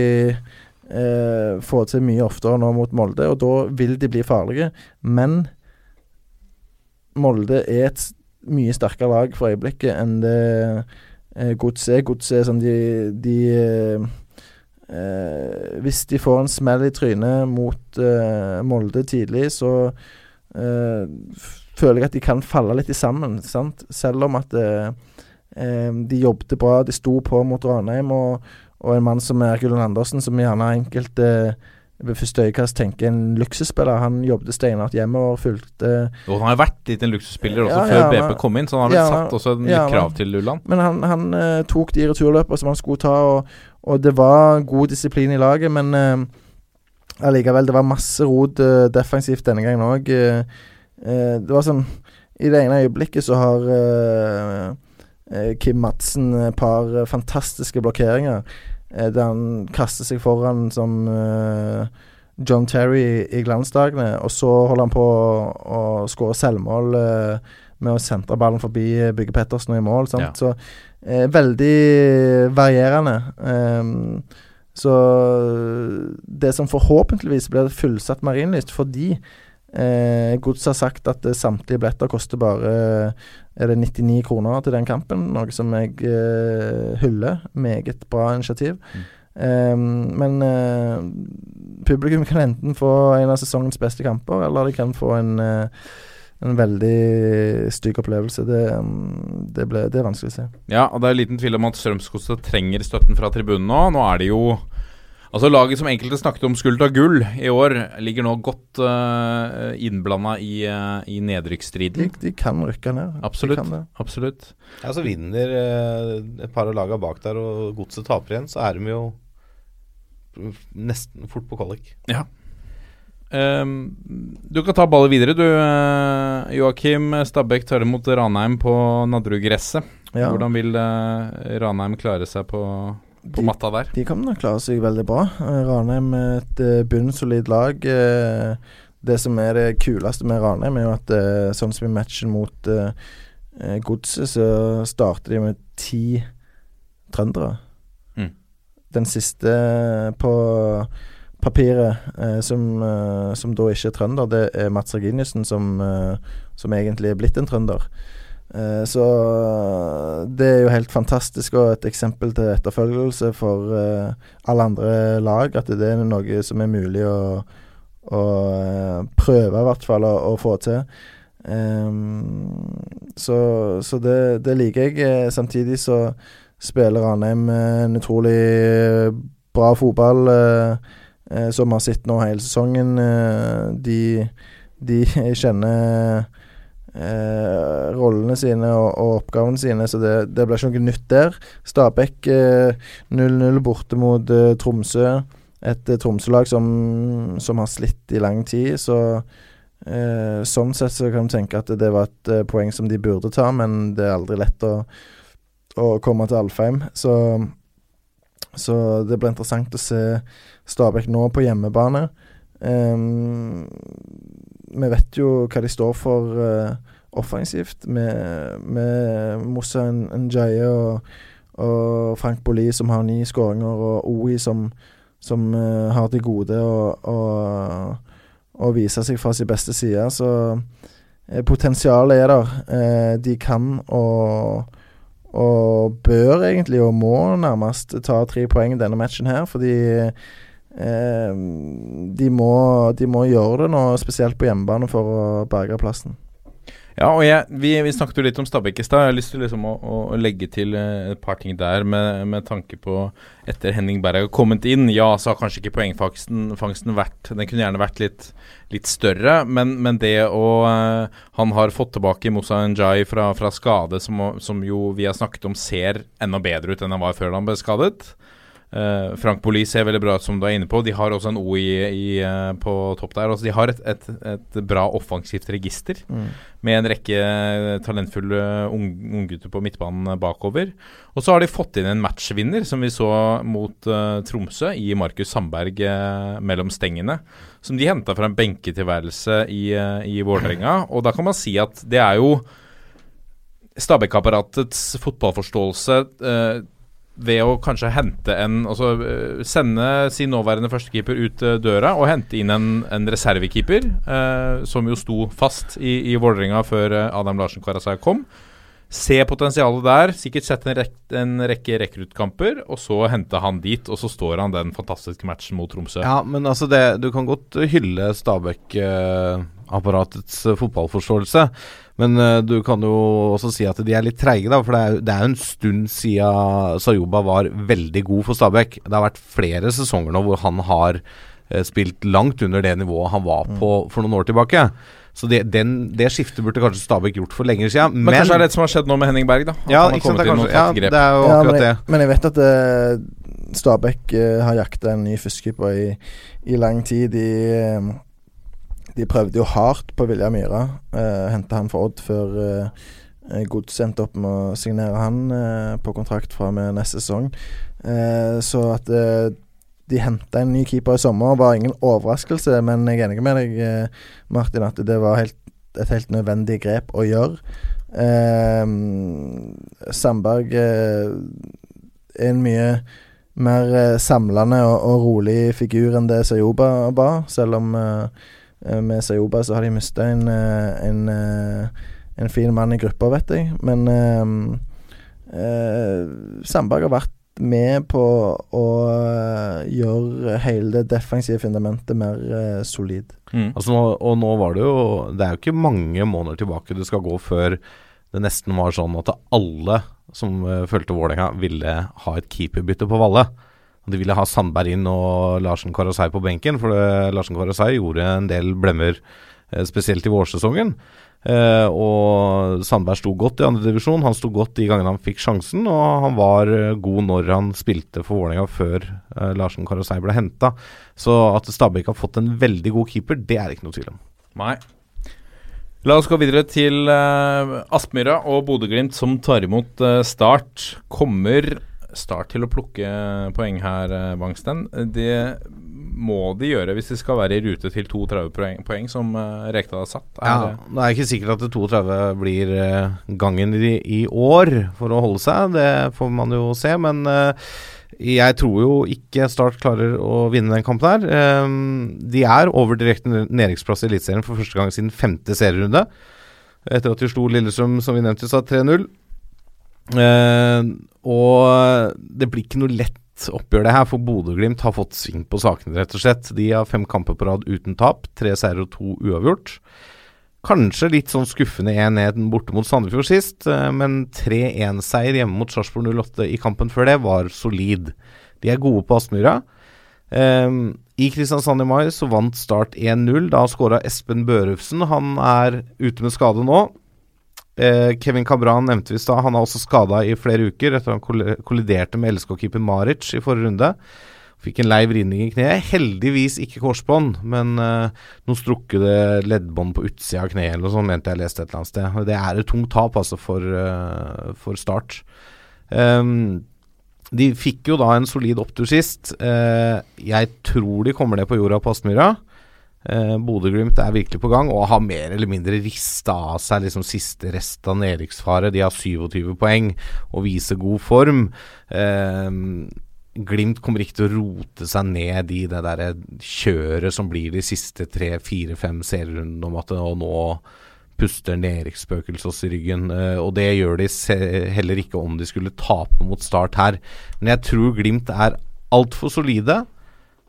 [SPEAKER 2] eh, få til mye oftere nå mot Molde, og da vil de bli farlige. Men Molde er et mye sterkere lag for øyeblikket enn det eh, Gods er. Gods er som de, de eh, eh, Hvis de får en smell i trynet mot eh, Molde tidlig, så eh, føler jeg at de kan falle litt i sammen. Sant? Selv om at de jobbet bra, de sto på mot Ranheim, og, og en mann som Erik Ulland Andersen, som gjerne enkelte eh, ved første øyekast tenker en luksusspiller. Han jobbet steinhardt og fulgte
[SPEAKER 1] Og han har vært litt en luksusspiller også
[SPEAKER 2] Ja,
[SPEAKER 1] før
[SPEAKER 2] ja,
[SPEAKER 1] BP kom inn, så han har vel
[SPEAKER 2] ja,
[SPEAKER 1] satt også en
[SPEAKER 2] ja,
[SPEAKER 1] krav til Ulland.
[SPEAKER 2] Men han, han eh, tok de returløpene som han skulle ta, og, og det var god disiplin i laget. Men eh, allikevel, det var masse rot eh, defensivt denne gangen òg. det var sånn I det ene øyeblikket så har eh, eh, Kim Madsen et par eh, fantastiske blokkeringer. Eh, der han kaster seg foran som eh, John Terry i, glansdagene, og så holder han på å, å skåre selvmål eh, med å sentre ballen forbi Bygge Pettersen og i mål. Sant?
[SPEAKER 1] Ja.
[SPEAKER 2] Så eh, veldig varierende. Um, så det som forhåpentligvis blir fullsatt marinlyst fordi eh, Gods har sagt at eh, samtlige billetter koster bare er det 99 kroner til den kampen, noe som jeg eh, hyller. Meget bra initiativ.
[SPEAKER 1] Mm.
[SPEAKER 2] Eh, men eh, publikum kan enten få en av sesongens beste kamper, eller de kan få en eh, en veldig stygg opplevelse. Det, mm, det, ble, det er vanskelig å se.
[SPEAKER 1] Ja, og det er liten tvil om at Strømsgodset trenger støtten fra tribunen nå. Nå er det jo Altså Laget som enkelte snakket om skulle ta gull i år, ligger nå godt uh, innblanda i, uh, i
[SPEAKER 2] De,
[SPEAKER 1] nedrykksstriden.
[SPEAKER 2] de kan rykke ned.
[SPEAKER 1] Absolutt.
[SPEAKER 2] De.
[SPEAKER 1] Absolutt.
[SPEAKER 3] Ja, så vinner uh, et par av lagene bak der, og godset taper igjen, så er de jo nesten fort på kvalik.
[SPEAKER 1] Ehm, du kan ta ballet videre, du. eh, Joakim Stabæk tar imot Ranheim på Nadderudgresset.
[SPEAKER 2] Ja.
[SPEAKER 1] Hvordan vil eh, Ranheim klare seg på, på
[SPEAKER 2] De-
[SPEAKER 1] matta der?
[SPEAKER 2] De kan klare seg veldig bra. Eh, Ranheim er et uh, bunnsolid lag. Eh, det som er det kuleste med Ranheim, er jo at eh, sånn som i matchen mot eh, eh, Godset, så starter de med ti trøndere.
[SPEAKER 1] Mm.
[SPEAKER 2] Den siste på papiret, eh, som, eh, som da ikke er trønder, det er Mats Reginiussen, som, eh, som egentlig er blitt en trønder. Eh, så det er jo helt fantastisk og et eksempel til etterfølgelse for eh, alle andre lag. At det er noe som er mulig å, å eh, prøve, i hvert fall, å, å få til. Um, så så det, det liker jeg. Eh, Samtidig så spiller Ranheim eh, en utrolig bra fotball, uh, eh, som vi har sett nå hele sesongen. Uh, de, de kjenner eh, rollene sine og, og oppgavene sine, så det, det blir ikke noe nytt der. Stabæk eh, 0-0 borte mot eh, Tromsø. Et eh, Tromsø-lag som, som har slitt i lang tid, så eh, Sånn sett så kan du tenke at det var et eh, poeng som de burde ta, men det er aldri lett å, å komme til Alfheim. Så, så det blir interessant å se Stabæk nå på hjemmebane. Ehm, vi vet jo hva de står for uh, offensivt, med, med Moussa Njaye og, og Frank Bolli som har ni skåringer, og OI som, som uh, har til gode å, å, vise seg fra sin beste side. Så uh, potensialet er der. De kan og og bør egentlig, og må nærmest, ta tre poeng denne matchen her, fordi eh, de, må, de må gjøre det nå, spesielt på hjemmebane, for å berge plassen.
[SPEAKER 1] Ja, og jeg, vi, vi snakket jo litt om Stabæk i stad. Jeg har lyst til liksom å, å legge til eh, et par ting der med, med tanke på Etter Henning Berg har kommet inn, ja, så har kanskje ikke poengfangsten fangsten vært Den kunne gjerne vært litt, litt større, men, men det å eh, Han har fått tilbake Moussa Njay fra, fra skade, som, som jo vi har snakket om ser enda bedre ut enn han var før han ble skadet. Eh, Frank Boli ser veldig bra ut, som du er inne på. De har også en O i, i, eh, på topp der. Altså, de har et, et, et bra offensivt register med en rekke talentfulle ung- unggutter på midtbanen bakover. Og så har de fått inn en matchvinner, som vi så mot uh, Tromsø, i Markus Sandberg eh, mellom stengene. Som de henta fra en benketilværelse i, uh, i Vålerenga. Og da kan man si at det er jo Stabæk-apparatets fotballforståelse eh, ved å kanskje hente en Altså eh, sende sin nåværende førstekeeper ut eh, døra og hente inn en, en reservekeeper, eh, som jo sto fast i, i Vålerenga før eh, Adam Larsen Karasai kom. Se potensialet der, sikkert sett en, rek en rekke rekruttkamper, og så hente han dit, og så står han den fantastiske matchen mot Tromsø.
[SPEAKER 3] Ja, men altså det, Du kan godt hylle Stabæk-apparatets eh, fotballforståelse. Men eh, du kan jo også si at de er litt treige, da. For det er, det er jo en stund siden Sayoba var veldig god for Stabæk. Det har vært flere sesonger nå hvor han har eh, spilt langt under det nivået han var på for noen år tilbake. Så det, den, det skiftet burde kanskje Stabæk gjort for lenger siden.
[SPEAKER 1] Men, kanskje det er det som har skjedd nå med Henning Berg, da. At
[SPEAKER 3] ja,
[SPEAKER 1] han har
[SPEAKER 3] ikke sant, det, er
[SPEAKER 1] kommet inn og
[SPEAKER 3] kanskje, ja,
[SPEAKER 1] tatt grep.
[SPEAKER 3] det er jo
[SPEAKER 2] Ja, men,
[SPEAKER 3] akkurat det.
[SPEAKER 2] jeg, men jeg vet at uh, Stabæk uh, har jakta en ny fiskekeeper i, i lang tid. De, eh, de prøvde jo hardt på Vilja Myhra. Uh, Henta han for Odd før uh, Gods endte opp med å signere han uh, på kontrakt fra og med neste sesong. Eh, så at de henta en ny keeper i sommer var ingen overraskelse, men jeg er enig med deg, eh, Martin, at det var helt, et helt nødvendig grep å gjøre. Eh, Sandberg eh, er en mye mer eh, samlende og, og rolig figur enn det Sayoba var, selv om eh, med Sayoba så har de mista en, en, en fin mann i gruppa, vet jeg. Men Sandberg har vært med på å eh, gjøre hele det defensive fundamentet mer eh, solid.
[SPEAKER 1] Mm.
[SPEAKER 3] Altså nå, og nå var det jo Det er jo ikke mange måneder tilbake det skal gå før det nesten var sånn at alle som uh, fulgte Vålerenga, ville ha et keeperbytte på Valle. De ville ha Sandberg inn og Larsen Karasei på benken, for det, Larsen Karasei gjorde en del blemmer, spesielt i vårsesongen. Eh, og Sandberg sto godt i andredivisjon. Han sto godt de gangene han fikk sjansen, og han var eh, god når han spilte for Vålerenga før eh, Larsen Karasei ble henta. Så at Stabæk har fått en veldig god keeper, det er det ikke noe tvil om.
[SPEAKER 1] Nei. La oss gå videre til uh, Aspmyra og Bodø-Glimt, som tar imot eh, Start. Kommer Start til å plukke poeng her, uh, Bangsten? Det må de gjøre hvis de skal være i rute til 32 poeng, poeng som uh, Rekdal har satt. Er
[SPEAKER 3] Ja,
[SPEAKER 1] det-
[SPEAKER 3] er ikke sikkert at det 32 blir uh, gangen i, i år for å holde seg. Det får man jo se, men uh, jeg tror jo ikke Start klarer å vinne den kampen her. Um, de er over direkte nedrykksplass i Eliteserien for første gang siden femte serierunde. Etter at de slo Lillestrøm, som vi nevnte, sa 3-0. Uh, og det blir ikke noe lett oppgjør det her, for Bodø-Glimt har fått sving på sakene, rett og slett. De har fem kamper på rad uten tap. Tre seire og to uavgjort. Kanskje litt sånn skuffende 1-1 borte mot Sandefjord sist, eh, men 3-1-seier hjemme mot Sarpsborg 08 i kampen før det var solid. De er gode på Aspmyra. Um, I Kristiansand i mai så vant Start 1-0. Da skåra Espen Børufsen. Han er ute med skade nå. Eh, Kevin Cabran nevnte vi i stad. Han er også skada i flere uker etter han kolliderte med LSK-keeper Maric i forrige runde. Fikk en lei vridning i kneet. Heldigvis ikke korsbånd, men eh, noe strukkede leddbånd på utsida av kneet eller noe sånt, mente jeg leste et eller annet sted. Det er et tungt tap altså for, eh, for Start. Um, de fikk jo da en solid opptur sist. Eh, jeg tror de kommer ned på jorda på Aspmyra. Eh, Bodø-Glimt er virkelig på gang og har mer eller mindre rista av seg liksom siste rest av nedrykksfare. De har 27 poeng og viser god form. Eh, Glimt kommer ikke til å rote seg ned i det der kjøret som blir de siste tre, fire, fem serierundene om at og nå puster nedrykksspøkelset oss i ryggen. eh, og det gjør de heller ikke om de skulle tape mot Start her. Men jeg tror Glimt er altfor solide.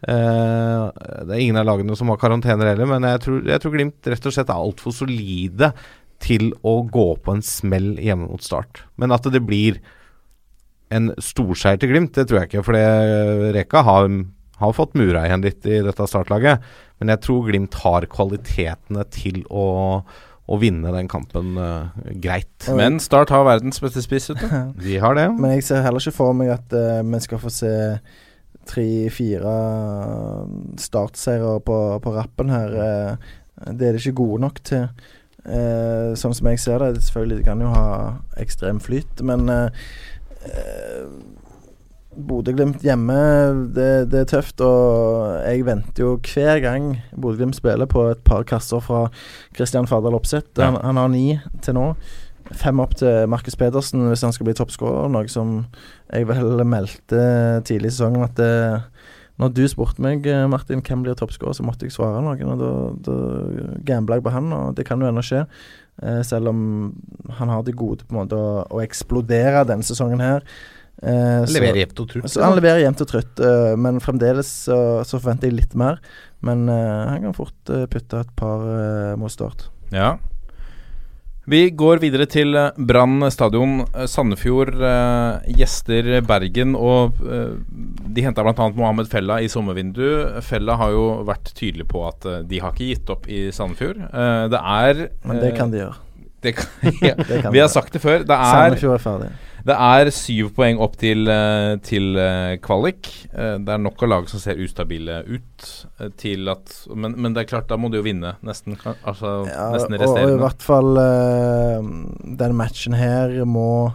[SPEAKER 3] Eh, det er ingen av lagene som har karantener heller, men jeg tror, jeg tror Glimt rett og slett er altfor solide til å gå på en smell hjemme mot Start. Men at det blir en storseier til Glimt, det tror jeg ikke. For Reka har, har fått mura igjen litt i dette startlaget. Men jeg tror Glimt har kvalitetene til å, å vinne den kampen uh, greit.
[SPEAKER 1] Men Start har verdens beste spiss, vet du.
[SPEAKER 3] De har det.
[SPEAKER 2] Men jeg ser heller ikke for meg at uh, vi skal få se tre-fire startseiere på, på rappen her. Eh, det er det ikke gode nok til. Eh, sånn som jeg ser det. Selvfølgelig kan jo ha ekstrem flyt, men eh, eh, Bodø-Glimt hjemme, det, det er tøft. Og jeg venter jo hver gang Bodø-Glimt spiller på et par kasser fra Kristian Fardal Opseth. Han, han har ni til nå. Fem opp til Markus Pedersen hvis han skal bli toppskårer, noe som jeg vel meldte tidlig i sesongen at det, når du spurte meg, eh, Martin, hvem blir toppskårer, så måtte jeg svare noen. Og da, da gambla jeg på han, og det kan jo ennå skje. Eh, selv om han har det gode på en måte å, å eksplodere denne sesongen her. Eh, så-
[SPEAKER 3] Leverer jevnt og trutt.
[SPEAKER 2] så han leverer jevnt og trutt, eh, men fremdeles så, så forventer jeg litt mer. Men eh, han kan fort eh, putte et par uh, mot start.
[SPEAKER 1] Ja. Vi går videre til eh, Brann stadion. Eh, Sandefjord eh, gjester Bergen, og eh, de henta bl.a. Mohammed Fella i sommervindu. Fella har jo vært tydelig på at eh, de har ikke gitt opp i Sandefjord. Eh, det er
[SPEAKER 2] Men det kan de gjøre.
[SPEAKER 1] det kan, ja.
[SPEAKER 2] Det kan
[SPEAKER 1] Vi har sagt det før. Det er,
[SPEAKER 2] Sandefjord er ferdig.
[SPEAKER 1] Det er syv poeng opp til, eh, til eh, kvalik. Eh, Det er nok av lag som ser ustabile ut til at men, men det er klart, da må du jo vinne nesten. Altså
[SPEAKER 2] Ja,
[SPEAKER 1] nesten
[SPEAKER 2] og, og i hvert fall uh, Den matchen her må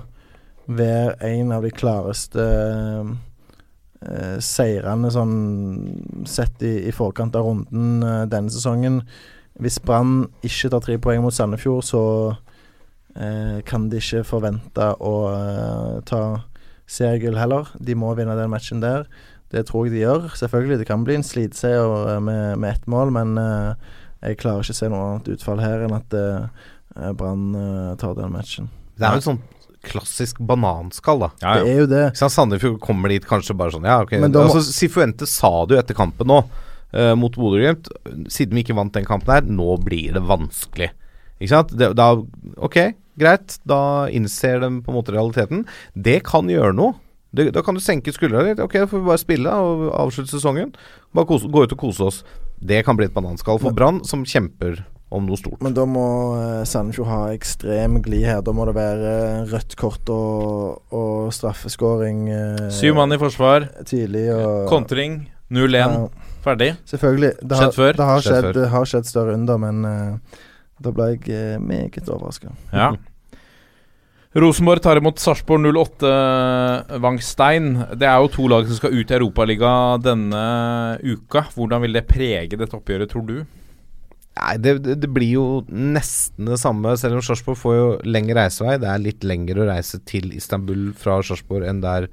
[SPEAKER 2] være en av de klareste uh, seirene sånn sett i, i forkant av runden uh, denne sesongen. Hvis Brann ikke tar tre poeng mot Sandefjord, så kan de ikke forvente å eh, ta seriegull heller. De må vinne den matchen der. Det tror jeg de gjør. Selvfølgelig, det kan bli en slitseier eh, med, med ett mål, men eh, jeg klarer ikke å se noe annet utfall her enn at eh, Brann eh, tar den matchen.
[SPEAKER 3] Det er jo et sånn klassisk bananskall, da.
[SPEAKER 1] Ja,
[SPEAKER 2] Det er jo det.
[SPEAKER 3] Sandefjord kommer dit kanskje bare sånn Ja, ok.
[SPEAKER 2] Men da må-
[SPEAKER 3] altså, Sifuente sa det jo etter kampen nå, uh, mot Bodø-Glimt. Siden vi ikke vant den kampen her, nå blir det vanskelig. Ikke sant? Det, da, ok, greit. Da innser de på en måte realiteten. Det kan gjøre noe. Det, da kan du senke skuldra litt. Ok, da får vi bare spille og avslutte sesongen. Bare kose, gå ut og kose oss. Det kan bli et bananskall for Brann, som kjemper om noe stort.
[SPEAKER 2] Men da må eh, Sandefjord ha ekstrem glid her. Da må det være eh, rødt kort og, og straffeskåring eh,
[SPEAKER 1] Syv mann i forsvar.
[SPEAKER 2] tidlig. Og,
[SPEAKER 1] Kontring 0-1.
[SPEAKER 2] Ja,
[SPEAKER 1] Ferdig.
[SPEAKER 2] selvfølgelig. Det har,
[SPEAKER 1] Skjedd før.
[SPEAKER 2] Det har
[SPEAKER 3] Skjedd
[SPEAKER 2] skjedd,
[SPEAKER 3] før.
[SPEAKER 2] det har skjedd større under, men eh, da ble jeg eh, meget overraska.
[SPEAKER 1] Ja. Rosenborg tar imot Sarpsborg 08 Vangstein. Det er jo to lag som skal ut i Europaligaen denne uka. Hvordan vil det prege dette oppgjøret, tror du?
[SPEAKER 3] Nei, det, det, det blir jo nesten det samme, selv om Sarpsborg får jo lengre reisevei. Det er litt lengre å reise til Istanbul fra Sarpsborg enn der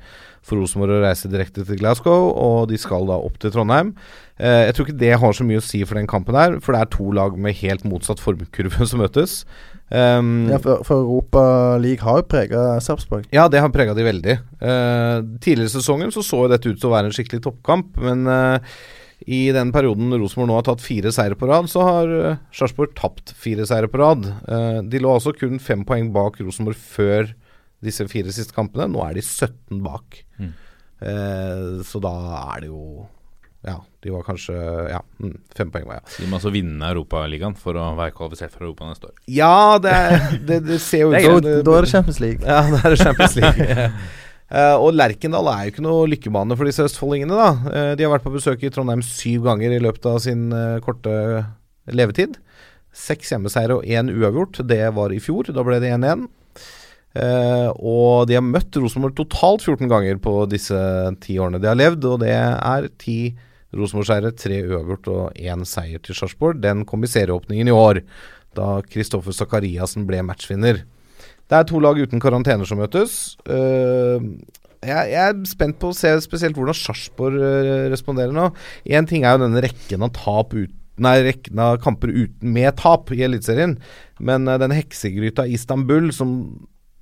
[SPEAKER 3] for Rosenborg å reise direkte til Glasgow, og de skal da opp til Trondheim. Eh, jeg tror ikke det har så mye å si for den kampen her, for det er to lag med helt motsatt formkurve som møtes. Um,
[SPEAKER 2] Ja, for, for Europa League har jo prega Sarpsborg.
[SPEAKER 3] ja, det har prega de veldig. Uh, tidligere i sesongen så så jo dette ut til å være en skikkelig toppkamp, men uh, i den perioden Rosenborg nå har tatt fire seire på rad, så har uh, Sarpsborg tapt fire seire på rad. Uh, de lå altså kun fem poeng bak Rosenborg før disse fire siste kampene. Nå er de 17 bak.
[SPEAKER 1] Mm.
[SPEAKER 3] Eh, så da er det jo Ja, de var kanskje Ja, mm, fem poeng var ja.
[SPEAKER 1] De må altså vinne Europaligaen for å være kvalifisert for Europa neste år.
[SPEAKER 3] Ja, det, er- det, det ser jo ut
[SPEAKER 2] Da,
[SPEAKER 3] som
[SPEAKER 2] da er det Champions League.
[SPEAKER 3] Ja, det er Champions League. Eh, og Lerkendal er jo ikke noe lykkebane for disse østfoldingene. da Uh, De har vært på besøk i Trondheim syv ganger i løpet av sin uh, korte levetid. Seks hjemmeseiere og én uavgjort. Det var i fjor. Da ble det 1-1. Uh, og de har møtt Rosenborg totalt 14 ganger på disse ti årene de har levd. Og det er ti Rosenborg-seire, tre uavgjort og én seier til Sarpsborg. Den kom i serieåpningen i år, da Kristoffer Sakariassen ble matchvinner. Det er to lag uten karantener som møtes. Uh, jeg, jeg er spent på å se spesielt hvordan Sarpsborg eh, responderer nå. Én ting er jo denne rekken av ut, Nei, rekken av kamper uten, med tap i Eliteserien. Men uh, den heksegryta i Istanbul, som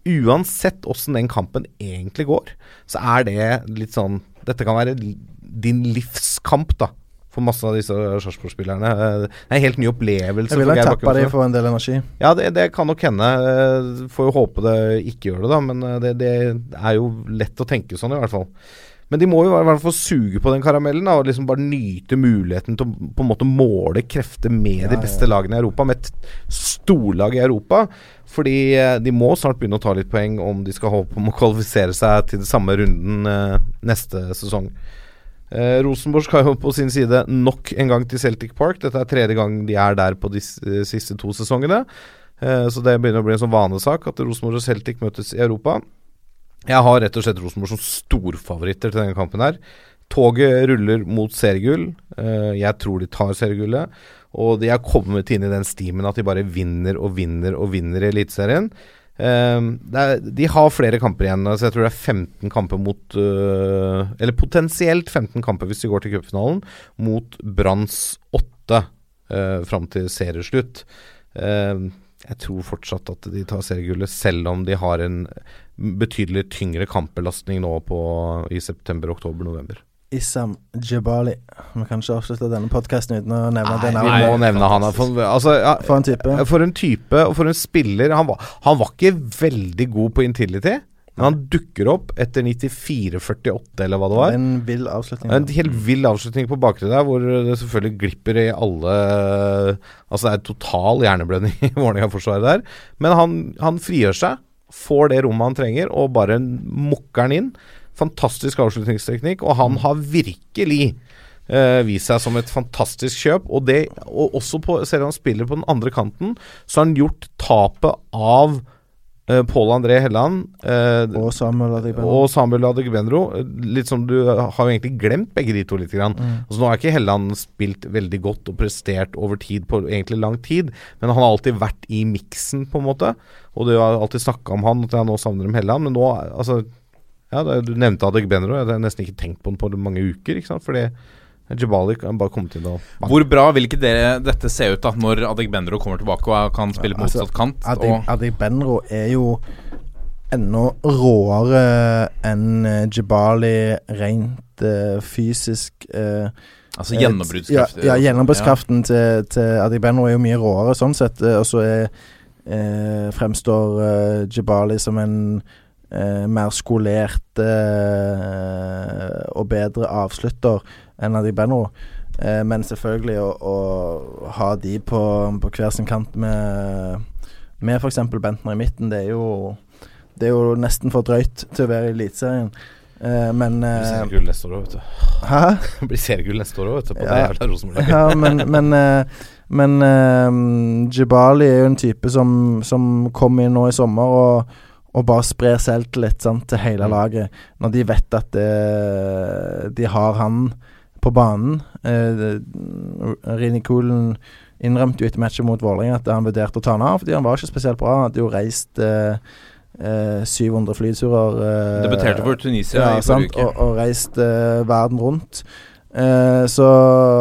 [SPEAKER 3] uansett åssen den kampen egentlig går, så er det litt sånn Dette kan være din livskamp, da. for masse av disse Sarpsborg-spillerne. Eh, Det er en helt ny opplevelse.
[SPEAKER 2] Jeg vil
[SPEAKER 3] ha
[SPEAKER 2] tappa de for en del energi.
[SPEAKER 3] Ja, det, det kan nok hende. Eh, Får jo håpe det ikke gjør det, da. Men eh, det, det er jo lett å tenke sånn, i hvert fall. Men de må jo i hvert fall suge på den karamellen da, og liksom bare nyte muligheten til å på en måte måle krefter med de
[SPEAKER 2] Ja,
[SPEAKER 3] beste lagene i Europa, med et storlag i Europa. Fordi de må snart begynne å ta litt poeng om de skal håpe om å kvalifisere seg til den samme runden eh, neste sesong. Eh, Rosenborg skal jo på sin side nok en gang til Celtic Park. Dette er tredje gang de er der på de eh, siste to sesongene. Eh, så det begynner å bli en sånn vanesak at Rosenborg og Celtic møtes i Europa. Jeg har rett og slett Rosenborg som storfavoritter til denne kampen her. Toget ruller mot seriegull. Eh, jeg tror de tar seriegullet. Og de er kommet inn i den stimen at de bare vinner og vinner og vinner i Eliteserien. Eh, det er, de har flere kamper igjen. Altså jeg tror det er 15 kamper mot eh, Eller potensielt 15 kamper hvis de går til cupfinalen, mot Branns 8 uh, fram til serieslutt. Eh, jeg tror fortsatt at de tar seriegullet, selv om de har en betydelig tyngre kampbelastning nå på, i september, oktober, november.
[SPEAKER 2] Issam Jebali. Vi kan ikke avslutte denne podkasten uten å nevne det
[SPEAKER 3] vi må nevne han. For, altså, ja,
[SPEAKER 2] For en type.
[SPEAKER 3] for en type og for en spiller. Han var, han var ikke veldig god på Intility, men han dukker opp etter 94-48, eller hva det var.
[SPEAKER 2] en vill avslutning.
[SPEAKER 3] En helt vill avslutning på bakre der, hvor det selvfølgelig glipper i alle Altså det er total hjerneblødning i Vålerenga-forsvaret der. Men han, han frigjør seg, får det rommet han trenger, og bare mukker han inn. Fantastisk avslutningsteknikk, og han har virkelig uh, vist seg som et fantastisk kjøp. Og, det, og også på, selv om han spiller på den andre kanten, så har han gjort tapet av uh, Pål André Helland uh,
[SPEAKER 2] Og Samuel Adegbenro.
[SPEAKER 3] og Samuel Adegbenro. Litt som du har jo egentlig glemt begge de to litt. Grann.
[SPEAKER 2] Mm.
[SPEAKER 3] Altså, nå har ikke Helland spilt veldig godt og prestert over tid på egentlig lang tid, men han har alltid vært i miksen, på en måte. Og du har alltid snakka om han, at jeg nå savner dem Helland, men nå altså ja, Du nevnte Adegbenro, jeg har nesten ikke tenkt på den på mange uker, ikke sant, fordi Jabali kan bare komme til å
[SPEAKER 1] Hvor bra vil ikke det, dette se ut da når Adegbenro kommer tilbake og kan spille på
[SPEAKER 2] Altså,
[SPEAKER 1] motsatt kant?
[SPEAKER 2] Adeg,
[SPEAKER 1] og,
[SPEAKER 2] Adegbenro er jo enda råere enn Jabali rent eh, fysisk. eh,
[SPEAKER 1] altså gjennombruddskraften?
[SPEAKER 2] Ja, ja gjennombruddskraften til, til Adegbenro er jo mye råere sånn sett. eh, Og så er eh, fremstår Jabali som en eh, mer skolert eh, og bedre avslutter enn Adegbenro. Eh, men selvfølgelig å, å ha de på, på hver sin kant med, med f.eks. Bentner i midten, det er jo Det er jo nesten for drøyt til å være i Eliteserien. Eh, men
[SPEAKER 3] Det blir
[SPEAKER 2] eh,
[SPEAKER 3] seriegull neste år òg, vet du.
[SPEAKER 2] Hæ?
[SPEAKER 3] Blir seriegull neste år òg, vet du. På
[SPEAKER 2] Ja.
[SPEAKER 3] det jævla Rosenborg.
[SPEAKER 2] Ja, men Men, eh, men eh, Jibali er jo en type som, som kom inn nå i sommer og, og bare sprer selvtillit sant, til hele
[SPEAKER 3] Mm.
[SPEAKER 2] laget. Når de vet at det, de har han på banen. Eh, Rini Kulen innrømte jo etter matchen mot Vålerenga at han vurderte å ta han av, fordi han var ikke spesielt bra. Han hadde jo reist eh, eh, 700 flyturer. eh,
[SPEAKER 1] Debuterte for Tunisia
[SPEAKER 2] ja,
[SPEAKER 1] i forrige uke.
[SPEAKER 2] og, og reist eh, verden rundt. Eh, så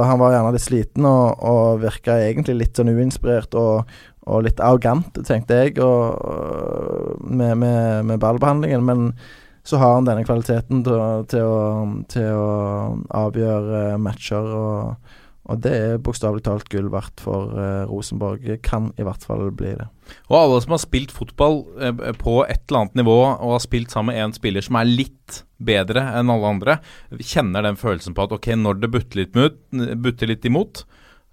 [SPEAKER 2] han var gjerne litt sliten og, og virka egentlig litt sånn uinspirert og, og litt arrogant, tenkte jeg, og, med, med, med ballbehandlingen. Men så har han denne kvaliteten til, til, å, til å avgjøre matcher, og, og det er bokstavelig talt gull verdt for eh, Rosenborg. Kan i hvert fall bli det.
[SPEAKER 1] Og alle som har spilt fotball eh, på et eller annet nivå, og har spilt sammen med en spiller som er litt bedre enn alle andre, kjenner den følelsen på at ok, når det butter litt imot,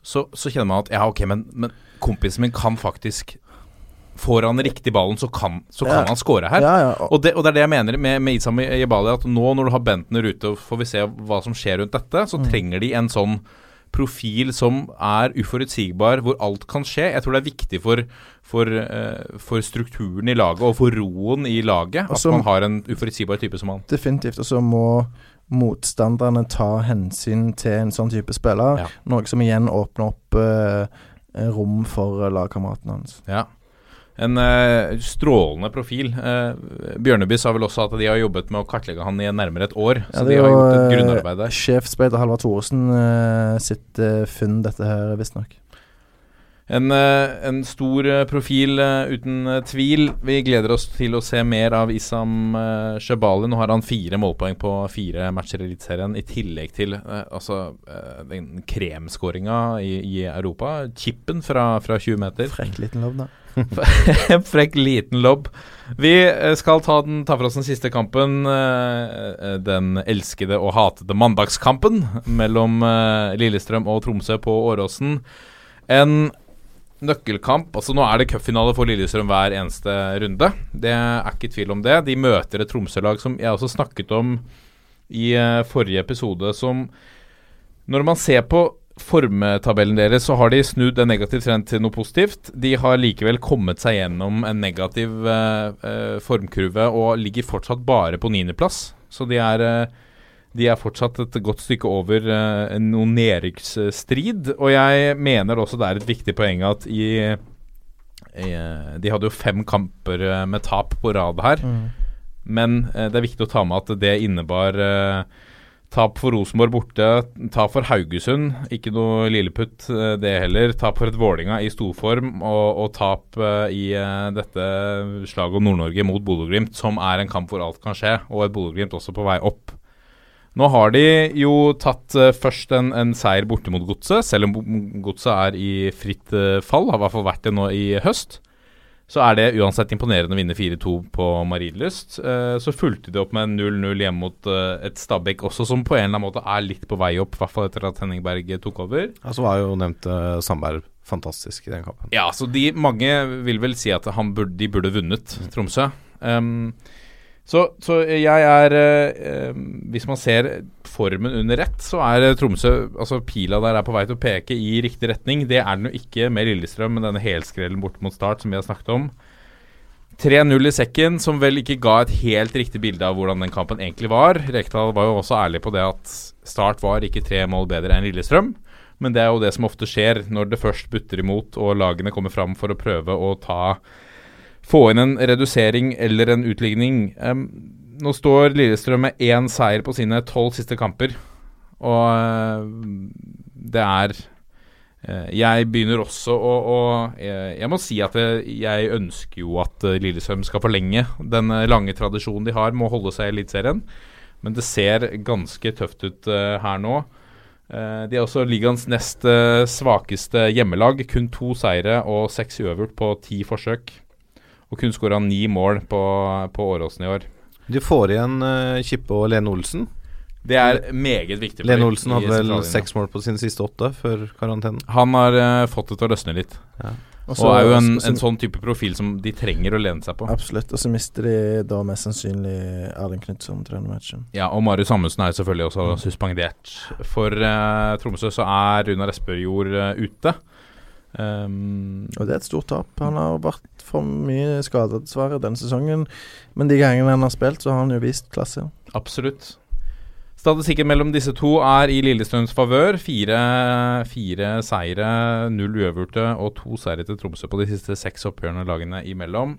[SPEAKER 1] så, så kjenner man at ja, ok, men, men kompisen min kan faktisk Får han riktig ballen, så kan, så kan
[SPEAKER 2] Ja.
[SPEAKER 1] han score her.
[SPEAKER 2] Ja, ja, og,
[SPEAKER 1] det, og det er det jeg mener med, med Isam Jebali, at nå når du har Bentner ute, og får vi se hva som skjer rundt dette, så
[SPEAKER 2] Mm.
[SPEAKER 1] trenger de en sånn profil som er uforutsigbar, hvor alt kan skje. Jeg tror det er viktig for, for, eh, for strukturen i laget og for roen i laget at
[SPEAKER 2] Altså-
[SPEAKER 1] man har en uforutsigbar type som han.
[SPEAKER 2] Definitivt. Og så må motstanderne ta hensyn til en sånn type spiller.
[SPEAKER 1] Ja.
[SPEAKER 2] Noe som igjen åpner opp eh, rom for eh, lagkameraten hans.
[SPEAKER 1] Ja. En eh, strålende profil. Uh, Bjørneby sa vel også at de har jobbet med å kartlegge han i nærmere et år.
[SPEAKER 2] Ja,
[SPEAKER 1] så de har
[SPEAKER 2] jo,
[SPEAKER 1] gjort et
[SPEAKER 2] eh,
[SPEAKER 1] grunnarbeid der.
[SPEAKER 2] Sjefsspeider Halvard Thoresen eh, sitt eh, funn, dette her, visstnok.
[SPEAKER 1] En, eh, en stor eh, profil eh, uten tvil. Vi gleder oss til å se mer av Isam Shebali. Nå har han fire målpoeng på fire matcher i Eliteserien, i tillegg til altså, den kremskåringa i, i Europa. Chippen fra, fra 20 meter.
[SPEAKER 2] Frekk liten lobb, da.
[SPEAKER 1] Frekk liten lobb. Vi skal ta, den, ta for oss den siste kampen. Den elskede og hatede mandagskampen mellom Lillestrøm og Tromsø på Åråsen. En nøkkelkamp. altså Nå er det cupfinale for Lillestrøm hver eneste runde. Det er ikke tvil om det. De møter et Tromsø-lag som jeg også snakket om i eh, forrige episode, som Når man ser på formtabellen deres, så har de snudd en negativ trend til noe positivt. De har likevel kommet seg gjennom en negativ eh, eh, formkurve og ligger fortsatt bare på niendeplass. Så de er, eh, de er fortsatt et godt stykke over uh, noen nedrykksstrid. Og jeg mener også det er et viktig poeng at i i De hadde jo fem kamper eh, med tap på rad her. Men eh, det er viktig å ta med at det innebar eh, tap for Rosenborg borte, tap for Haugesund, ikke noe lilleputt eh, det heller. Tap for et Vålinga i storform, og, og tap eh, i eh, dette slaget om Nord-Norge mot Bodø-Glimt, som er en kamp hvor alt kan skje, og et Bodø-Glimt også på vei opp. Nå har de jo tatt uh, først en, en seier borte mot Godset, selv om Godset er i fritt uh, fall, har i hvert fall vært det nå i høst så er det uansett imponerende å vinne 4-2 på Marienlyst. Uh, så fulgte de opp med 0-0 hjemme mot et Stabæk også, som på en eller annen måte er litt på vei opp, i hvert fall etter at Henning Berg tok over.
[SPEAKER 3] Ja, så var jo nevnt Sandberg fantastisk i den kampen.
[SPEAKER 1] Ja, så de mange vil vel si at han burde, de burde vunnet Tromsø. Um, så, så jeg er eh, Hvis man ser formen under ett, så er eh, Tromsø Altså pila der er på vei til å peke i riktig retning. Det er den jo ikke med Lillestrøm, med denne helskrellen borte mot Start som vi har snakket om. 3-0 i sekken, som vel ikke ga et helt riktig bilde av hvordan den kampen egentlig var. Rekdal var jo også ærlig på det at Start var ikke tre mål bedre enn Lillestrøm. Men det er jo det som ofte skjer når det først butter imot og lagene kommer fram for å prøve å ta Få inn en redusering eller en utligning. Um, nå står Lillestrøm med én seier på sine tolv siste kamper, og uh, det er uh, Jeg begynner også å, å jeg, jeg må si at eh, jeg ønsker jo at eh, Lillestrøm skal forlenge den eh, lange tradisjonen de har med å holde seg i Eliteserien, men det ser ganske tøft ut uh, her nå. Eh, de er også ligaens nest eh, svakeste hjemmelag. Kun to seire og seks uavgjort på ti forsøk. Og kun skåra ni mål på, på Åråsen i år.
[SPEAKER 3] Du får igjen uh, Kippe og Lene Olsen.
[SPEAKER 1] Det er meget viktig.
[SPEAKER 3] Lene Olsen hadde vel seks mål på sine siste åtte før karantenen.
[SPEAKER 1] Han har uh, fått det til å løsne litt.
[SPEAKER 2] Og
[SPEAKER 1] Og er jo en, en sånn type profil som de trenger å lene seg på.
[SPEAKER 2] Absolutt. Og så mister de da mest sannsynlig Erling Knutson til denne matchen.
[SPEAKER 1] Ja, og Marius Amundsen er jo selvfølgelig også suspendert. For uh, Tromsø så er Runar Espejord uh, ute. Um,
[SPEAKER 2] Og det er et stort tap. Han har vært for mye skada, dessverre, denne sesongen. Men de gangene han har spilt, så har han jo vist klasse.
[SPEAKER 1] Absolutt. Statistikken mellom disse to er i Lillestrøms favør. Fire, fire seire, null uavgjorte og to seire til Tromsø på de siste seks oppgjørene lagene imellom.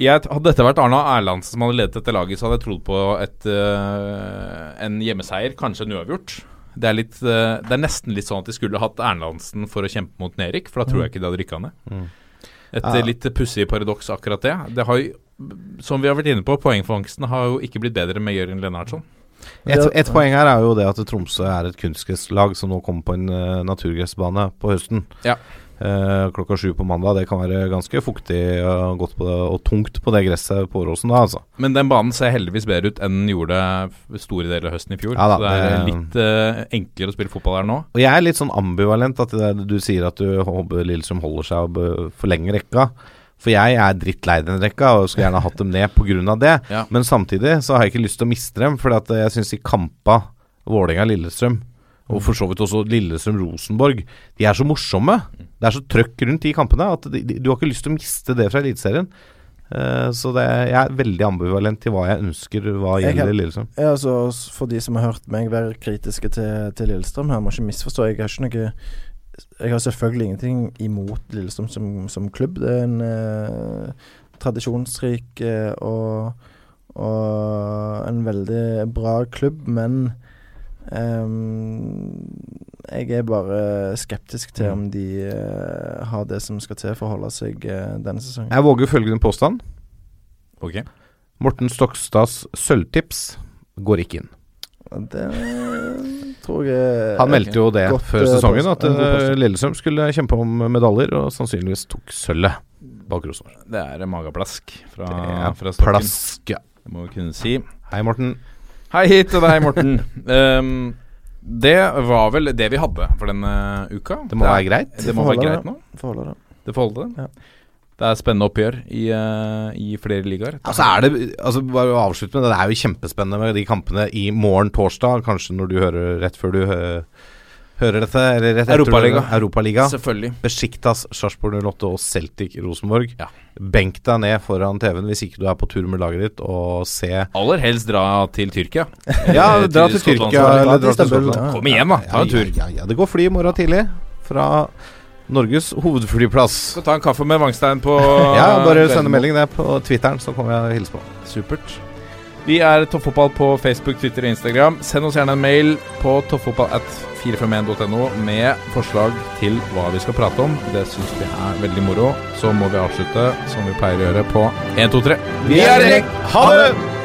[SPEAKER 1] Jeg, hadde dette vært Arna Erlandsen som hadde ledet dette laget, så hadde jeg trodd på et, uh, en hjemmeseier, kanskje en uavgjort. Det er, litt, uh, det er nesten litt sånn at de skulle hatt Erlandsen for å kjempe mot Nerik, for da tror jeg ikke de hadde rykka ned.
[SPEAKER 3] Mm.
[SPEAKER 1] Et
[SPEAKER 3] Ja.
[SPEAKER 1] litt pussig paradoks, akkurat det. Det har jo, som vi har vært inne på, poengfangsten har jo ikke blitt bedre med Jørgen Lennartson.
[SPEAKER 3] Et, et poeng her er jo det at Tromsø er et kunstgresslag som nå kommer på en uh, naturgressbane på høsten.
[SPEAKER 1] Ja.
[SPEAKER 3] Eh, klokka sju på mandag. Det kan være ganske fuktig og, godt på det, og tungt på det gresset på Åråsen da, altså.
[SPEAKER 1] Men den banen ser heldigvis bedre ut enn den gjorde store deler av høsten i fjor.
[SPEAKER 3] Ja da,
[SPEAKER 1] så det er litt eh, enklere å spille fotball her nå.
[SPEAKER 3] Og jeg er litt sånn ambivalent at det, du sier at du håper Lillestrøm holder seg og forlenger rekka. For jeg er drittlei den rekka og skulle gjerne hatt dem ned pga. det.
[SPEAKER 1] Ja.
[SPEAKER 3] Men samtidig så har jeg ikke lyst til å miste dem, for jeg syns i kampa Vålerenga-Lillestrøm, og for så vidt også Lillestrøm-Rosenborg, de er så morsomme. Det er så trøkk rundt de kampene at de, de, du har ikke lyst til å miste det fra Eliteserien. Uh, så det, jeg er veldig ambivalent til hva jeg ønsker hva
[SPEAKER 2] Jeg
[SPEAKER 3] gjelder Lillestrøm.
[SPEAKER 2] Altså, for de som har hørt meg være kritiske til, til Lillestrøm her, må ikke misforstå. Jeg har ikke noe Jeg har selvfølgelig ingenting imot Lillestrøm som, som klubb. Det er en eh, tradisjonsrik eh, og, og en veldig bra klubb, men Ehm, jeg er bare skeptisk til om de uh, har det som skal til for å holde seg uh, denne sesongen.
[SPEAKER 3] Jeg våger følgende påstand.
[SPEAKER 1] Ok.
[SPEAKER 3] Morten Stokstads sølvtips går ikke inn.
[SPEAKER 2] Det tror jeg
[SPEAKER 3] Han meldte jo det
[SPEAKER 2] Godt,
[SPEAKER 3] før
[SPEAKER 2] eh,
[SPEAKER 3] sesongen, at. Lillestrøm skulle kjempe om medaljer, og sannsynligvis tok sølvet bak Rosenborg.
[SPEAKER 1] Det er mageplask fra,
[SPEAKER 3] Det er
[SPEAKER 1] fra stokken.
[SPEAKER 3] Plask, ja.
[SPEAKER 1] Det må vi kunne si.
[SPEAKER 3] Hei, Morten.
[SPEAKER 1] Hei til deg, Morten. um, det var vel det vi hadde for denne uka.
[SPEAKER 3] Det må være greit.
[SPEAKER 1] Det må være greit
[SPEAKER 2] det.
[SPEAKER 1] nå.
[SPEAKER 2] Får holde det.
[SPEAKER 1] Det får holde.
[SPEAKER 2] Ja.
[SPEAKER 1] Det er spennende oppgjør i, uh, i flere ligaer.
[SPEAKER 3] Altså er det altså Bare å avslutte med det. Det er jo kjempespennende med de kampene i morgen torsdag. Kanskje når du hører rett før du hø- hører dette, eller rett
[SPEAKER 1] Europaliga.
[SPEAKER 3] Europaliga.
[SPEAKER 1] Selvfølgelig.
[SPEAKER 3] Besiktas, Sarpsborg 08 og Celtic Rosenborg.
[SPEAKER 1] Ja.
[SPEAKER 3] Benk deg ned foran TV-en hvis ikke du er på tur med laget ditt, og se
[SPEAKER 1] Aller helst dra til Tyrkia.
[SPEAKER 3] Ja, dra til Tyrkia eller dra til Skottland.
[SPEAKER 1] Kom igjen, da. Ta en tur.
[SPEAKER 3] Ja, ja, det går fly i morgen tidlig fra Norges hovedflyplass.
[SPEAKER 1] Skal ta en kaffe med Vangstein på
[SPEAKER 3] Ja, bare sende melding på Twitteren, så kommer jeg og hilser på.
[SPEAKER 1] Supert. Vi er Toppfotball på Facebook, Twitter og Instagram. Send oss gjerne en mail på toppfotball at 451.no med forslag til hva vi skal prate om. Det syns vi er veldig moro. Så må vi avslutte som vi pleier å gjøre på 1, 2, 3.
[SPEAKER 3] Vi er i! Ha det!